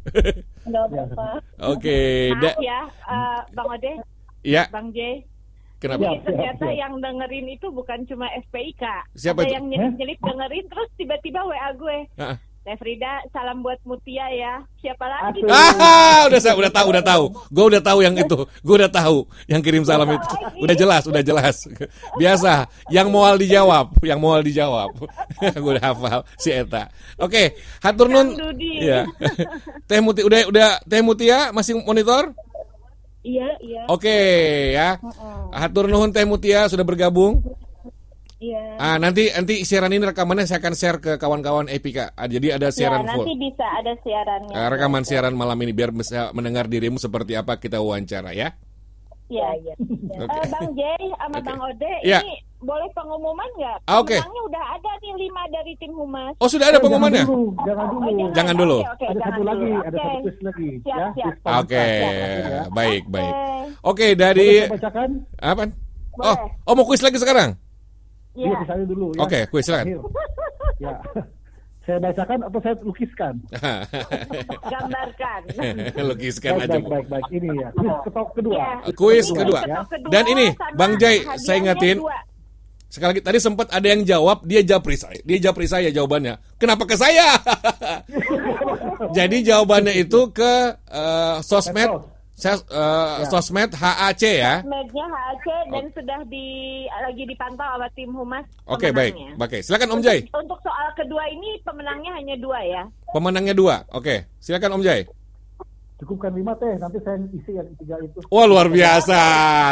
Speaker 23: Enggak apa-apa.
Speaker 1: Oke,
Speaker 5: Maaf ya, eh, Bang Ode,
Speaker 1: Iya.
Speaker 5: Bang J.
Speaker 1: Kenapa?
Speaker 5: Jadi ternyata yang dengerin itu bukan cuma SPIK.
Speaker 1: Siapa
Speaker 5: Ada
Speaker 1: itu?
Speaker 5: yang nyelip-nyelip dengerin terus tiba-tiba WA gue.
Speaker 1: Ah.
Speaker 5: Teh Frida, salam buat Mutia ya. Siapa lagi?
Speaker 1: Ah, udah sa- udah tahu, udah tahu. Gue udah tahu yang itu. Gue udah tahu yang kirim salam itu. Udah jelas, udah jelas. Biasa, yang mual dijawab, yang mual dijawab. Gue udah hafal si Eta. Oke, hatur nun. Iya. Teh Mutia udah udah Teh Mutia masih monitor?
Speaker 23: Iya iya.
Speaker 1: Oke ya. Hatur nuhun Teh Mutia sudah bergabung.
Speaker 23: Iya.
Speaker 1: Ah, nanti nanti siaran ini rekamannya saya akan share ke kawan-kawan Epika. Ah, jadi ada siaran
Speaker 5: ya,
Speaker 1: full.
Speaker 5: nanti bisa ada siarannya.
Speaker 1: Eh, rekaman siaran malam ini biar bisa mendengar dirimu seperti apa kita wawancara ya.
Speaker 5: Iya,
Speaker 23: iya.
Speaker 1: Oke.
Speaker 5: Eh, Bang Jay sama Bang Ode,
Speaker 1: Iya.
Speaker 5: ini boleh pengumuman nggak?
Speaker 1: Ah, oke.
Speaker 5: Pemenangnya udah ada nih lima dari tim humas.
Speaker 1: Oh, sudah ada pengumumannya?
Speaker 2: jangan dulu
Speaker 1: Jangan dulu.
Speaker 5: Oke, oke,
Speaker 2: ada
Speaker 5: jangan
Speaker 2: satu lagi
Speaker 5: dulu.
Speaker 2: ada
Speaker 5: Oke.
Speaker 2: satu quiz lagi
Speaker 5: Siap,
Speaker 2: ya
Speaker 5: siap.
Speaker 2: quiz
Speaker 1: Oke,
Speaker 2: cepat, ya.
Speaker 1: baik, baik. Oke,
Speaker 2: Boleh
Speaker 1: dari
Speaker 2: bacakan
Speaker 1: apa? Oh, oh mau kuis lagi sekarang?
Speaker 2: Iya, saya dulu ya.
Speaker 1: Oke, kuis silakan.
Speaker 2: Akhir. Ya. Saya bacakan atau saya lukiskan?
Speaker 5: Gambarkan.
Speaker 1: Lukiskan
Speaker 2: baik,
Speaker 1: aja,
Speaker 2: baik, baik, baik. Ini ya. Kuis ketok kedua.
Speaker 5: Iya.
Speaker 1: Kuis
Speaker 2: Kedua,
Speaker 1: kedua.
Speaker 2: ya.
Speaker 1: Dan ini, Bang Jai, saya ingetin. Sekali lagi tadi sempat ada yang jawab, dia japri saya. Dia japri saya jawabannya. Kenapa ke saya? Jadi jawabannya itu ke eh, sosmed ses-
Speaker 5: Ya.
Speaker 1: sosmed HAC ya.
Speaker 5: Mednya HAC dan sudah di lagi dipantau sama tim humas.
Speaker 1: Oke, baik.
Speaker 5: pemenangnya.
Speaker 1: Oke, silakan Om Jai.
Speaker 5: Untuk soal kedua ini pemenangnya hanya dua ya.
Speaker 1: Pemenangnya dua. Oke, silakan Om Jai.
Speaker 2: Cukupkan lima teh, nanti saya isi yang tiga itu.
Speaker 1: Wah luar biasa,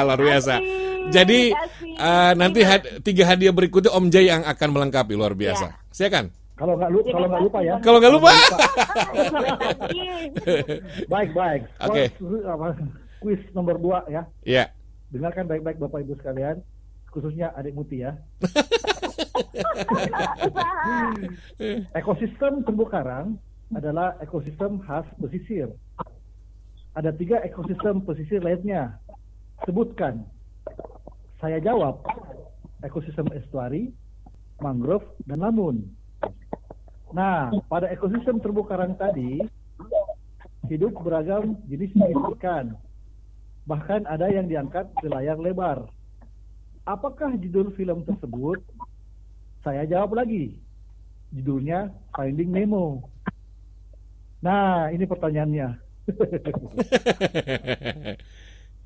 Speaker 1: luar biasa. Jadi eh, nanti had- tiga hadiah berikutnya Om Jai yang akan melengkapi luar biasa. Silakan.
Speaker 2: Kalau nggak lu, kalau nggak lupa ya.
Speaker 1: Kalau nggak lupa.
Speaker 2: baik baik.
Speaker 1: Oke.
Speaker 2: Apa, Kuis nomor dua ya.
Speaker 1: Iya.
Speaker 2: Dengarkan baik-baik Bapak Ibu sekalian, khususnya adik Muti ya. ekosistem terumbu karang adalah ekosistem khas pesisir. Ada tiga ekosistem pesisir lainnya. Sebutkan. Saya jawab. Ekosistem estuari, mangrove, dan lamun. Nah, pada ekosistem terumbu karang tadi hidup beragam jenis-jenis ikan. Bahkan ada yang diangkat ke layar lebar. Apakah judul film tersebut? Saya jawab lagi. Judulnya Finding Nemo. Nah, ini pertanyaannya.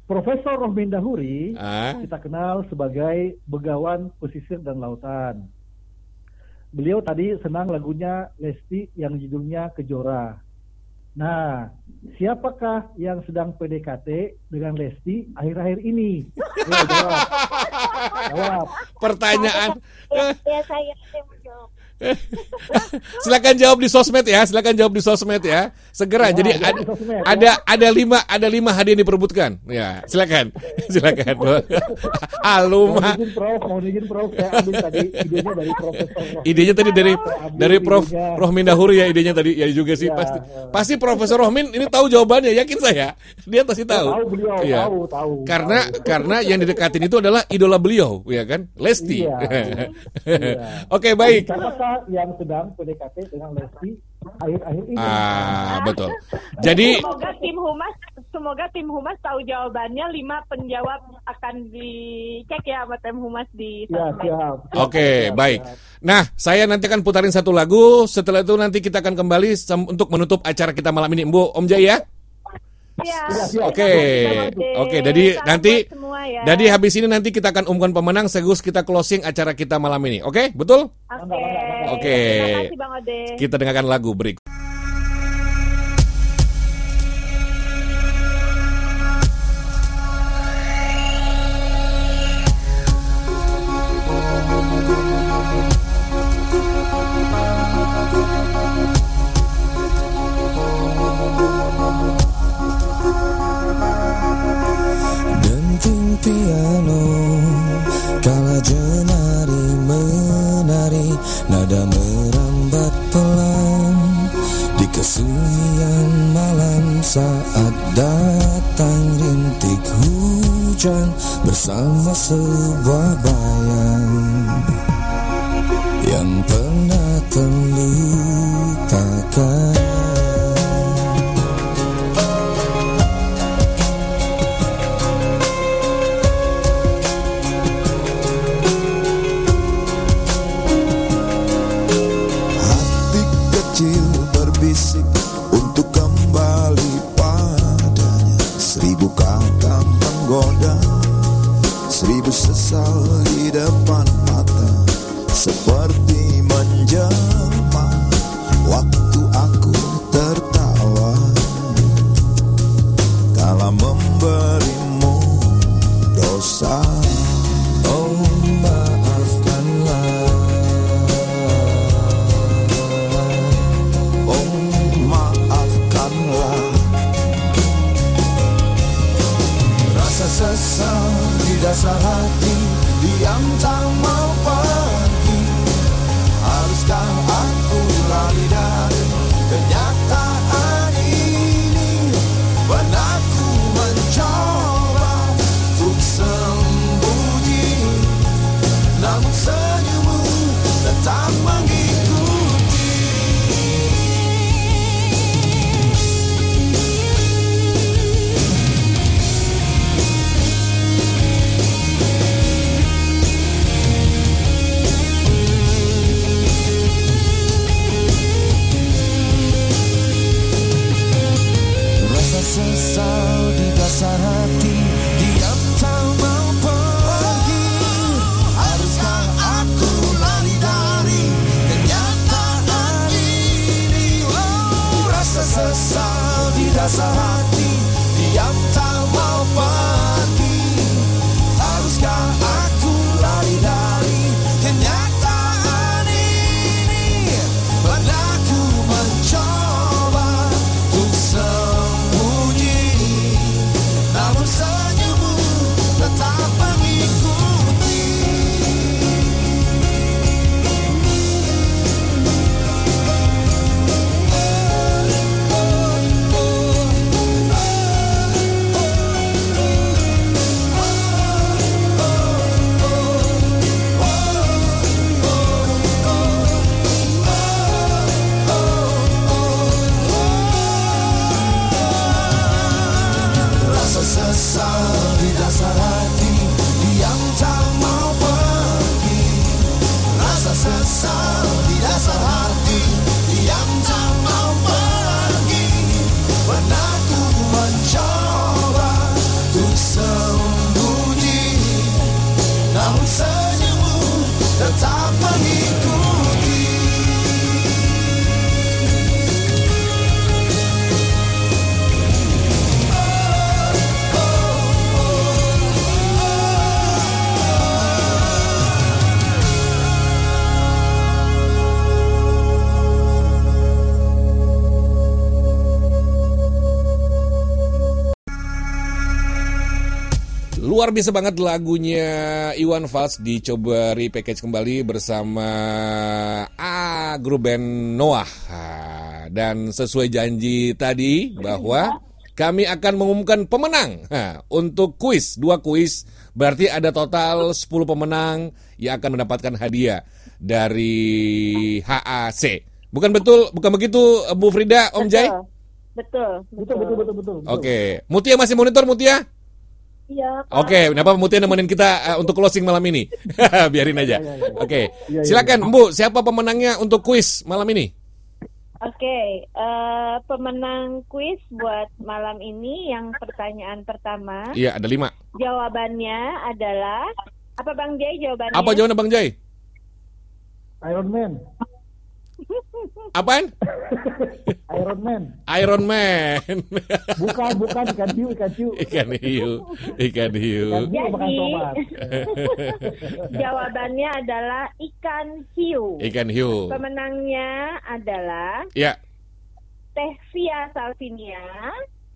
Speaker 2: Profesor Rohmin Dahuri
Speaker 1: Ah.
Speaker 2: kita kenal sebagai begawan pesisir dan lautan. Beliau tadi senang lagunya Lesti yang judulnya Kejora. Nah, siapakah yang sedang PDKT dengan Lesti akhir-akhir ini? Jawab. Jawab.
Speaker 1: Pertanyaan.
Speaker 5: Ya saya.
Speaker 1: silakan jawab di sosmed ya, silakan jawab di sosmed ya. Segera.
Speaker 2: Ya,
Speaker 1: Jadi ada,
Speaker 2: ya.
Speaker 1: ada ada lima ada lima hadiah yang diperebutkan. Ya, silakan. Silakan. Aluma.
Speaker 2: Mohon izin Prof, mohon izin Prof, saya ambil tadi idenya dari Profesor.
Speaker 1: Idenya tadi dari dari Prof
Speaker 2: idenya.
Speaker 1: Rohmin Dahuri ya idenya tadi ya juga sih
Speaker 2: Ya,
Speaker 1: pasti
Speaker 2: ya.
Speaker 1: pasti Profesor Rohmin ini tahu jawabannya yakin saya dia pasti tahu.
Speaker 2: Tahu beliau, tahu, tahu.
Speaker 1: Karena karena yang didekatin itu adalah idola beliau ya kan Lesti.
Speaker 2: Iya. Iya.
Speaker 1: Oke baik.
Speaker 2: Yang sedang PDKT dengan Lesti akhir-akhir ini?
Speaker 1: Ah betul. Jadi
Speaker 5: semoga tim humas semoga tim humas tahu jawabannya lima penjawab akan dicek ya sama tim humas di
Speaker 2: Ya, siap.
Speaker 1: Oke, baik. Nah, saya nanti akan putarin satu lagu. Setelah itu nanti kita akan kembali sem- untuk menutup acara kita malam ini, Bu Om Jaya. Oke, oke. Jadi nanti,
Speaker 5: ya.
Speaker 1: jadi habis ini nanti kita akan umumkan pemenang. Segus kita closing acara kita malam ini. Oke, betul?
Speaker 5: Oke.
Speaker 1: Oke.
Speaker 5: Terima kasih Bang Ode.
Speaker 1: Kita dengarkan lagu berikut.
Speaker 22: Piano Kala jenari Nada merambat pelan Di kesunyian malam Saat datang rintik hujan Bersama sebuah bayang Yang pernah terlupakan
Speaker 16: Gordon, sleep with the soul. Di dasar
Speaker 1: Biasa banget lagunya Iwan Fals dicoba repackage kembali bersama A grup band Noah. Ah, Dan sesuai janji tadi bahwa kami akan mengumumkan pemenang Ha, untuk kuis, dua kuis. Berarti ada total 10 pemenang yang akan mendapatkan hadiah dari HAC. Bukan betul, bukan begitu Bu Frida, Om Jai?
Speaker 23: Betul.
Speaker 2: Betul, betul, betul, betul.
Speaker 1: Oke, Mutia masih monitor Mutia?
Speaker 23: Iya.
Speaker 1: Oke, kenapa Mutia nemenin kita eh, untuk closing malam ini? Biarin aja. Oke,
Speaker 2: Iya, iya,
Speaker 1: silakan Bu, siapa pemenangnya untuk kuis malam ini?
Speaker 5: Oke, eh, pemenang kuis buat malam ini yang pertanyaan pertama.
Speaker 1: Iya, ada lima.
Speaker 5: Jawabannya adalah apa Bang Jay jawabannya?
Speaker 1: Apa jawabannya Bang Jai?
Speaker 2: Iron Man.
Speaker 1: Apaan?
Speaker 2: Iron Man.
Speaker 1: Iron Man.
Speaker 2: Bukan, bukan ikan hiu, ikan hiu.
Speaker 1: Ikan hiu, ikan hiu.
Speaker 2: Ikan hiu makan
Speaker 5: Jadi-. Jawabannya adalah ikan hiu.
Speaker 1: Ikan hiu.
Speaker 5: Pemenangnya adalah
Speaker 1: Ya.
Speaker 5: Teh Via Salvinia,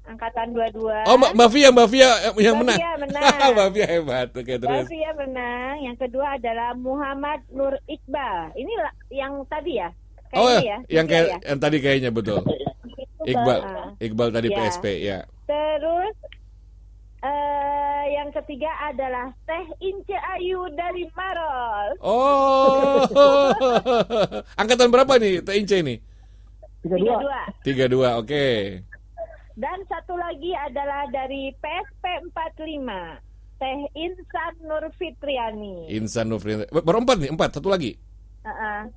Speaker 5: angkatan 22.
Speaker 1: Oh, Mbak Mbak Via, Mbak Via eh, yang
Speaker 5: Mbak
Speaker 1: menang.
Speaker 5: Menang.
Speaker 1: Mbak Via hebat. Oke,
Speaker 5: Mbak
Speaker 1: terus.
Speaker 5: Via menang. Yang kedua adalah Muhammad Nur Iqbal. Ini yang tadi ya?
Speaker 1: Oh,
Speaker 5: Kayaknya ya.
Speaker 1: yang kayak
Speaker 5: ya?
Speaker 1: yang tadi kayaknya betul. Iqbal,
Speaker 5: Ah.
Speaker 1: Iqbal tadi
Speaker 5: Ya.
Speaker 1: PSP, ya.
Speaker 5: Terus eh yang ketiga adalah Teh Ince Ayu dari Maros.
Speaker 1: Oh. Angkatan berapa nih Teh Ince ini?
Speaker 5: Tiga dua.
Speaker 1: Tiga dua, oke.
Speaker 5: Dan satu lagi adalah dari PSP 45. Teh Insan Nur Fitriani.
Speaker 1: Insan Nufri. Baru empat nih, empat. Satu lagi.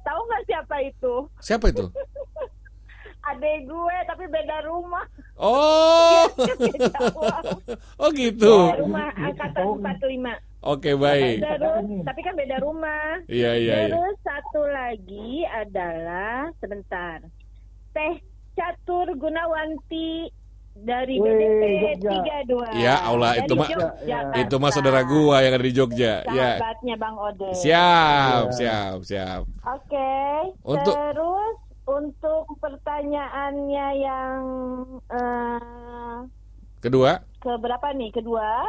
Speaker 5: Tahu nggak siapa itu?
Speaker 1: Siapa itu?
Speaker 5: Adek gue tapi beda rumah.
Speaker 1: Oh. Oh gitu.
Speaker 5: Beda rumah angkatan 45.
Speaker 1: Oke, baik.
Speaker 5: Terus, tapi kan beda rumah.
Speaker 1: Iya, iya, iya.
Speaker 5: Terus satu lagi adalah sebentar. Teh Catur Gunawanti dari BDP
Speaker 2: Jogja.
Speaker 5: 32.
Speaker 1: Ya Allah, itu mah itu mah saudara gua yang ada di Jogja. Ya.
Speaker 5: Sahabatnya Bang Ode.
Speaker 1: Siap,
Speaker 2: Iya.
Speaker 1: siap, siap.
Speaker 5: Oke.
Speaker 1: Untuk-
Speaker 5: Terus untuk pertanyaannya yang eh,
Speaker 1: Kedua,
Speaker 5: ke berapa nih? Kedua,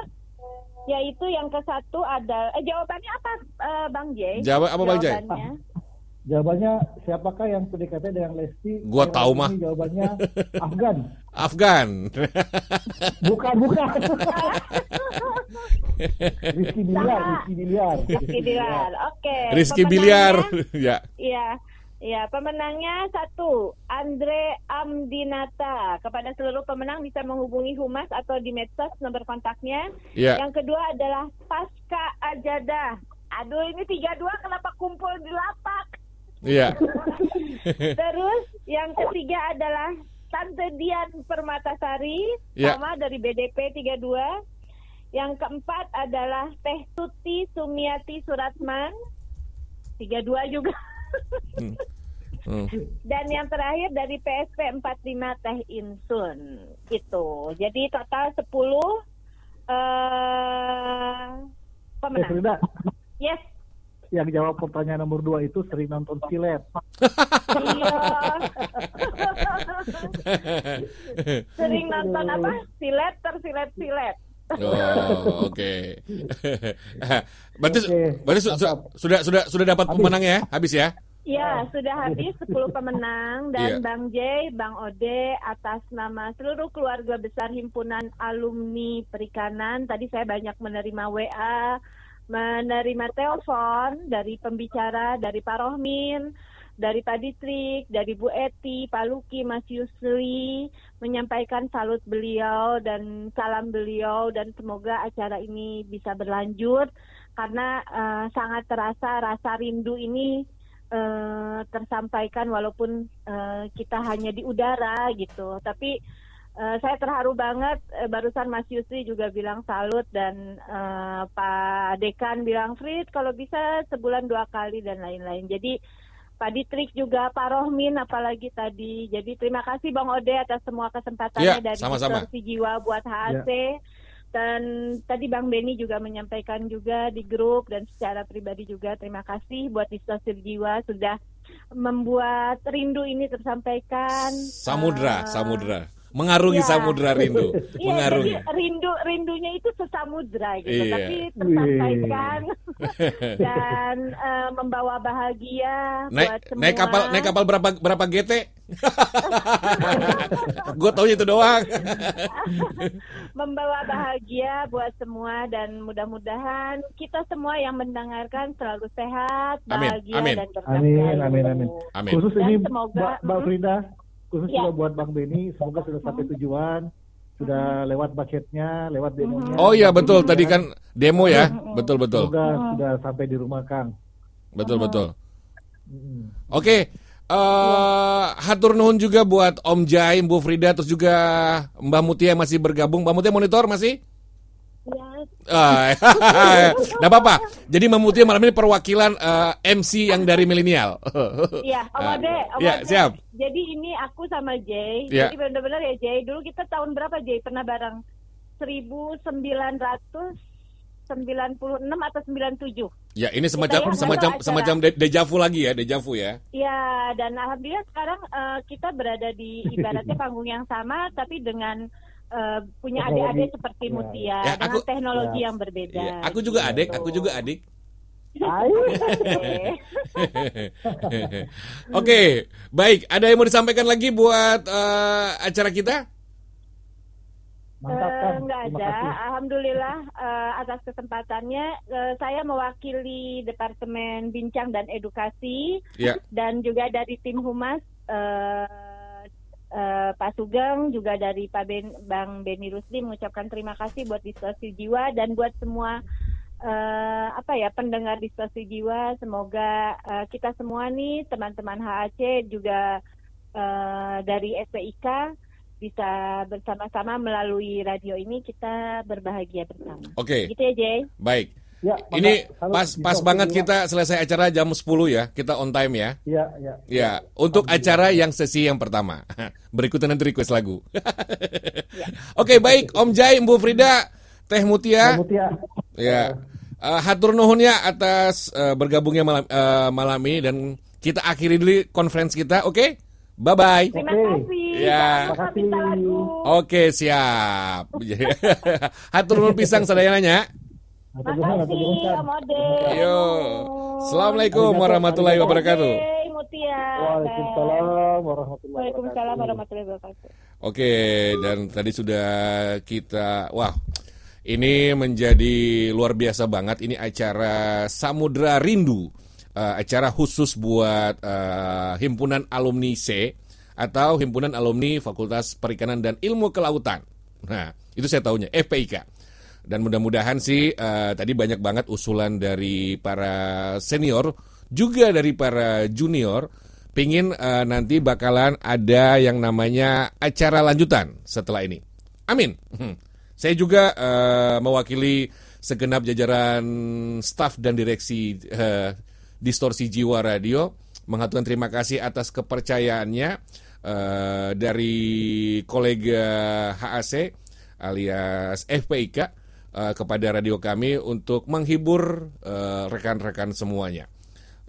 Speaker 5: yaitu yang ke satu ada eh, jawabannya apa eh, Bang J?
Speaker 1: Jawab apa, Bang Jay?
Speaker 5: Jawabannya.
Speaker 2: Siapakah yang PDKT dengan Lesti?
Speaker 1: Gua
Speaker 2: Yang
Speaker 1: tahu mah.
Speaker 2: Jawabannya Afgan.
Speaker 1: Afgan.
Speaker 2: Bukan, bukan. Rizky Biliar, Rizky Biliar.
Speaker 5: Rizky Bilar. Oke.
Speaker 1: Rizky Biliar. ya.
Speaker 5: Iya. Iya, pemenangnya satu, Andre Amdinata. Kepada seluruh pemenang bisa menghubungi Humas atau di medsos nomor kontaknya.
Speaker 1: Iya.
Speaker 5: Yang kedua adalah Pasca Ajada. Aduh, ini tiga dua kenapa kumpul di lapak?
Speaker 1: Iya.
Speaker 5: Terus yang ketiga adalah Tante Dian Permatasari,
Speaker 1: Ya.
Speaker 5: sama dari BDP 32. Yang keempat adalah Teh Tuti Sumiati Suratman, 32 juga.
Speaker 1: Hmm. Hmm.
Speaker 5: Dan yang terakhir dari PSP 45 Teh Insun. Itu. Jadi total 10 eh
Speaker 2: Eh,
Speaker 5: pemenang.
Speaker 2: Frida,
Speaker 5: Yes.
Speaker 2: Yang jawab pertanyaan nomor dua itu sering nonton silet.
Speaker 5: Iya. Sering nonton apa? Silet tersilet silet.
Speaker 1: Oh, oke. berarti berarti su- su- sudah sudah sudah dapat pemenangnya ya? Habis ya?
Speaker 5: Ya, sudah habis 10 pemenang dan
Speaker 1: Iya.
Speaker 5: Bang J, Bang Ode atas nama seluruh keluarga besar Himpunan Alumni Perikanan. Tadi saya banyak menerima WA, menerima telepon dari pembicara, dari Pak Rohmin, dari Pak Ditrik, dari Bu Eti, Pak Luki, Mas Yusli, menyampaikan salut beliau dan salam beliau dan semoga acara ini bisa berlanjut karena eh, sangat terasa rasa rindu ini eh, tersampaikan walaupun eh, kita hanya di udara gitu. Tapi eh, saya terharu banget eh, barusan Mas Yusri juga bilang salut dan eh, Pak Dekan bilang Frit kalau bisa sebulan dua kali dan lain-lain. Jadi Pak Ditrik juga Pak Rohmin apalagi tadi. Jadi terima kasih Bang Ode atas semua kesempatannya
Speaker 1: Iya,
Speaker 5: dari
Speaker 1: sama-sama.
Speaker 5: Jiwa buat HAC. Dan tadi Bang Beni juga menyampaikan juga di grup dan secara pribadi juga terima kasih buat Distorsi Jiwa sudah membuat rindu ini tersampaikan.
Speaker 1: Samudra,
Speaker 5: Eh,
Speaker 1: samudra. Mengarungi
Speaker 5: Iya.
Speaker 1: samudra rindu.
Speaker 5: Iya,
Speaker 1: mengarungi.
Speaker 5: jadi rindu rindunya itu sesamudra gitu,
Speaker 1: Iya.
Speaker 5: tapi tersampaikan dan eh, membawa bahagia
Speaker 1: Naik
Speaker 5: buat semua.
Speaker 1: naik kapal naik kapal berapa berapa GT? Gue taunya itu doang.
Speaker 5: membawa bahagia buat semua dan mudah-mudahan kita semua yang mendengarkan selalu sehat,
Speaker 1: Amin,
Speaker 5: bahagia
Speaker 1: amin.
Speaker 5: dan berkah
Speaker 2: Amin, amin, amin.
Speaker 1: Amin.
Speaker 2: Khusus
Speaker 5: Dan
Speaker 2: ini
Speaker 5: semoga-
Speaker 2: Mbak, Mbak
Speaker 5: Mm.
Speaker 2: Frida, khusus
Speaker 5: Ya.
Speaker 2: juga buat Bang Beni, semoga sudah sampai tujuan, sudah lewat budgetnya, lewat demonya.
Speaker 1: Oh iya betul tadi kan demo ya. Betul betul.
Speaker 2: Semoga sudah sampai di rumah Kang.
Speaker 1: Betul betul. Oke, eh hatur nuhun juga buat Om Jai, Bu Frida, terus juga Mbak Mutia yang masih bergabung. Mbak Mutia monitor masih? Nggak apa-apa. Jadi Mbak Mutia malam ini perwakilan eh, MC yang dari milenial.
Speaker 5: Iya, Om Ode, Om
Speaker 1: Iya,
Speaker 5: Ode.
Speaker 1: siap.
Speaker 5: Jadi ini aku sama Jay.
Speaker 1: Iya.
Speaker 5: Jadi benar-benar ya Jay. Dulu kita tahun berapa Jay? Pernah bareng 1996 atau 97.
Speaker 1: Ya, ini semacam
Speaker 5: Kita yang
Speaker 1: semacam semacam de- deja vu lagi ya, deja vu ya.
Speaker 5: Ya, dan alhamdulillah sekarang eh, kita berada di ibaratnya panggung yang sama, tapi dengan eh, punya adik-adik seperti Mutia
Speaker 1: Ya,
Speaker 5: dengan
Speaker 1: aku-
Speaker 5: teknologi
Speaker 1: ya.
Speaker 5: yang berbeda.
Speaker 1: Iya, aku juga adik, aku juga adik. Oke, baik. Ada yang mau disampaikan lagi buat eh, acara kita?
Speaker 5: Eh, nggak ada. Alhamdulillah eh, atas kesempatannya eh, saya mewakili Departemen Bincang dan Edukasi
Speaker 1: Ya.
Speaker 5: dan juga dari tim Humas eh, eh, Pak Sugeng juga dari Pak ben, Bang Beni Rusdi mengucapkan terima kasih buat distorsi jiwa dan buat semua eh, apa ya pendengar distorsi jiwa. Semoga eh, kita semua nih teman-teman HAC juga eh, dari SPIK bisa bersama-sama melalui radio ini kita berbahagia bersama.
Speaker 1: Oke.
Speaker 5: Gitu ya Jay.
Speaker 1: Baik.
Speaker 2: Ya,
Speaker 1: Ini pas pas banget
Speaker 2: juga-
Speaker 1: kita selesai acara jam 10 ya. Kita on time ya.
Speaker 2: Iya, iya.
Speaker 1: Ya, untuk acara yang sesi yang pertama. Berikutnya nanti request lagu. Oke, baik Om Jai, Bu Frida, Teh Mutia. Ya. Eh, hatur nuhun ya atas eh, bergabungnya malam eh, malam ini dan kita akhiri dulu conference kita, oke? Bye bye.
Speaker 5: Terima kasih.
Speaker 1: Ya. Oke, siap. hatur nuhun pisang sadayananya.
Speaker 5: Makasih Om Ode.
Speaker 1: Yo. Assalamualaikum warahmatullahi wabarakatuh.
Speaker 5: Jay, Mutia.
Speaker 2: Waalaikumsalam warahmatullahi
Speaker 5: Waalaikumsalam warahmatullahi wabarakatuh.
Speaker 1: Oke, dan tadi sudah kita, wah, ini menjadi luar biasa banget. Ini acara Samudra Rindu, Eh, acara khusus buat eh, himpunan alumni C atau himpunan alumni Fakultas Perikanan dan Ilmu Kelautan. Nah, itu saya tahunya FPIK. Dan mudah-mudahan sih eh, tadi banyak banget usulan dari para senior, juga dari para junior pingin eh, nanti bakalan ada yang namanya acara lanjutan setelah ini. Amin. Hmm. Saya juga eh, mewakili segenap jajaran staf dan direksi eh, Distorsi Jiwa Radio mengatakan terima kasih atas kepercayaannya eh, dari kolega HAC alias FPIK eh, kepada radio kami untuk menghibur eh, rekan-rekan semuanya.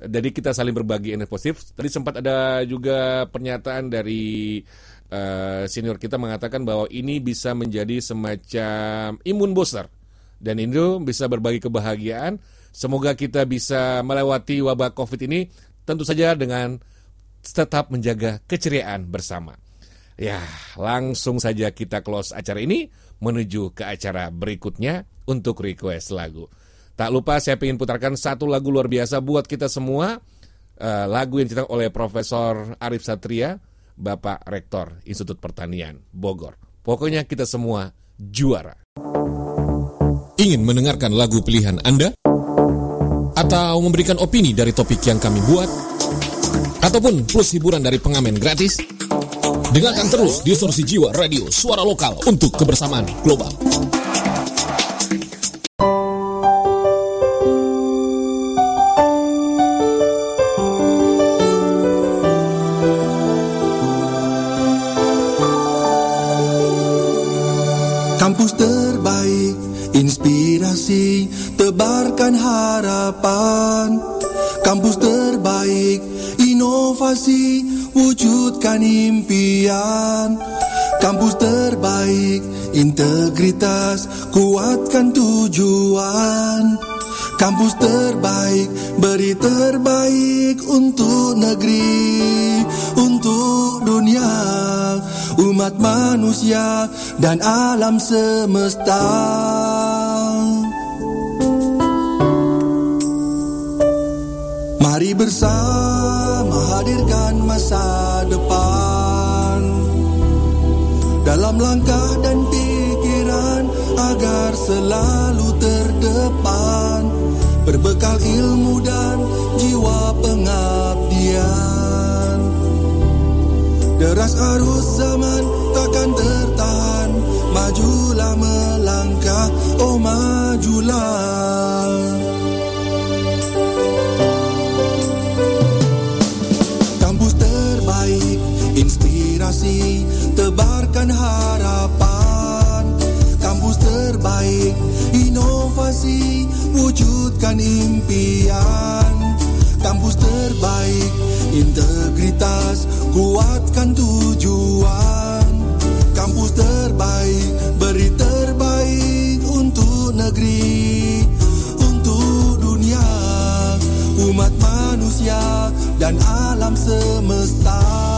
Speaker 1: Jadi kita saling berbagi energi positif. Tadi sempat ada juga pernyataan dari eh, senior kita mengatakan bahwa ini bisa menjadi semacam imun booster dan itu bisa berbagi kebahagiaan. Semoga kita bisa melewati wabah COVID ini tentu saja dengan tetap menjaga keceriaan bersama. Ya, langsung saja kita close acara ini menuju ke acara berikutnya untuk request lagu. Tak lupa saya ingin putarkan satu lagu luar biasa buat kita semua. Eh, lagu yang diciptakan oleh Profesor Arif Satria, Bapak Rektor Institut Pertanian Bogor. Pokoknya kita semua juara. Ingin mendengarkan lagu pilihan Anda? Atau memberikan opini dari topik yang kami buat? Ataupun plus hiburan dari pengamen gratis? Dengarkan terus Distorsi Jiwa Radio Suara Lokal untuk kebersamaan global.
Speaker 22: Kampus terbaik, inspirasi, tebarkan harapan. Kampus terbaik, inovasi, wujudkan impian. Kampus terbaik, integritas, kuatkan tujuan. Kampus terbaik, beri terbaik untuk negeri, untuk dunia, umat manusia dan alam semesta. Mari bersama hadirkan masa depan. Dalam langkah dan pikiran agar selalu terdepan. Berbekal ilmu dan jiwa pengabdian. Deras arus zaman takkan tertahan. Majulah melangkah oh majulah inspirasi tebarkan harapan. Kampus terbaik inovasi wujudkan impian. Kampus terbaik integritas kuatkan tujuan. Kampus terbaik beri terbaik untuk negeri untuk dunia. Umat manusia dan alam semesta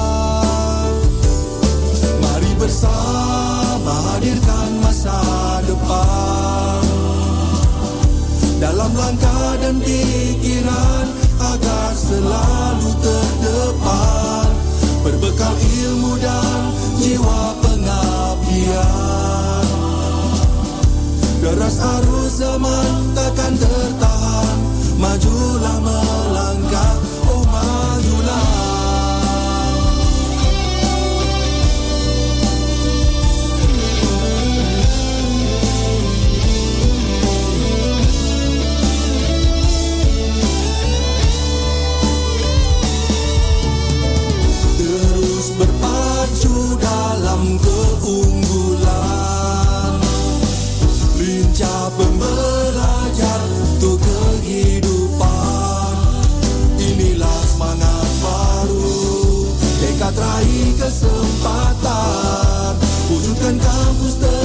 Speaker 22: bersama hadirkan masa depan. Dalam langkah dan pikiran agar selalu terdepan. Berbekal ilmu dan jiwa pengabdian. Deras arus zaman takkan tertahan. Majulah kesempatan. Wujudkan kampus terbaik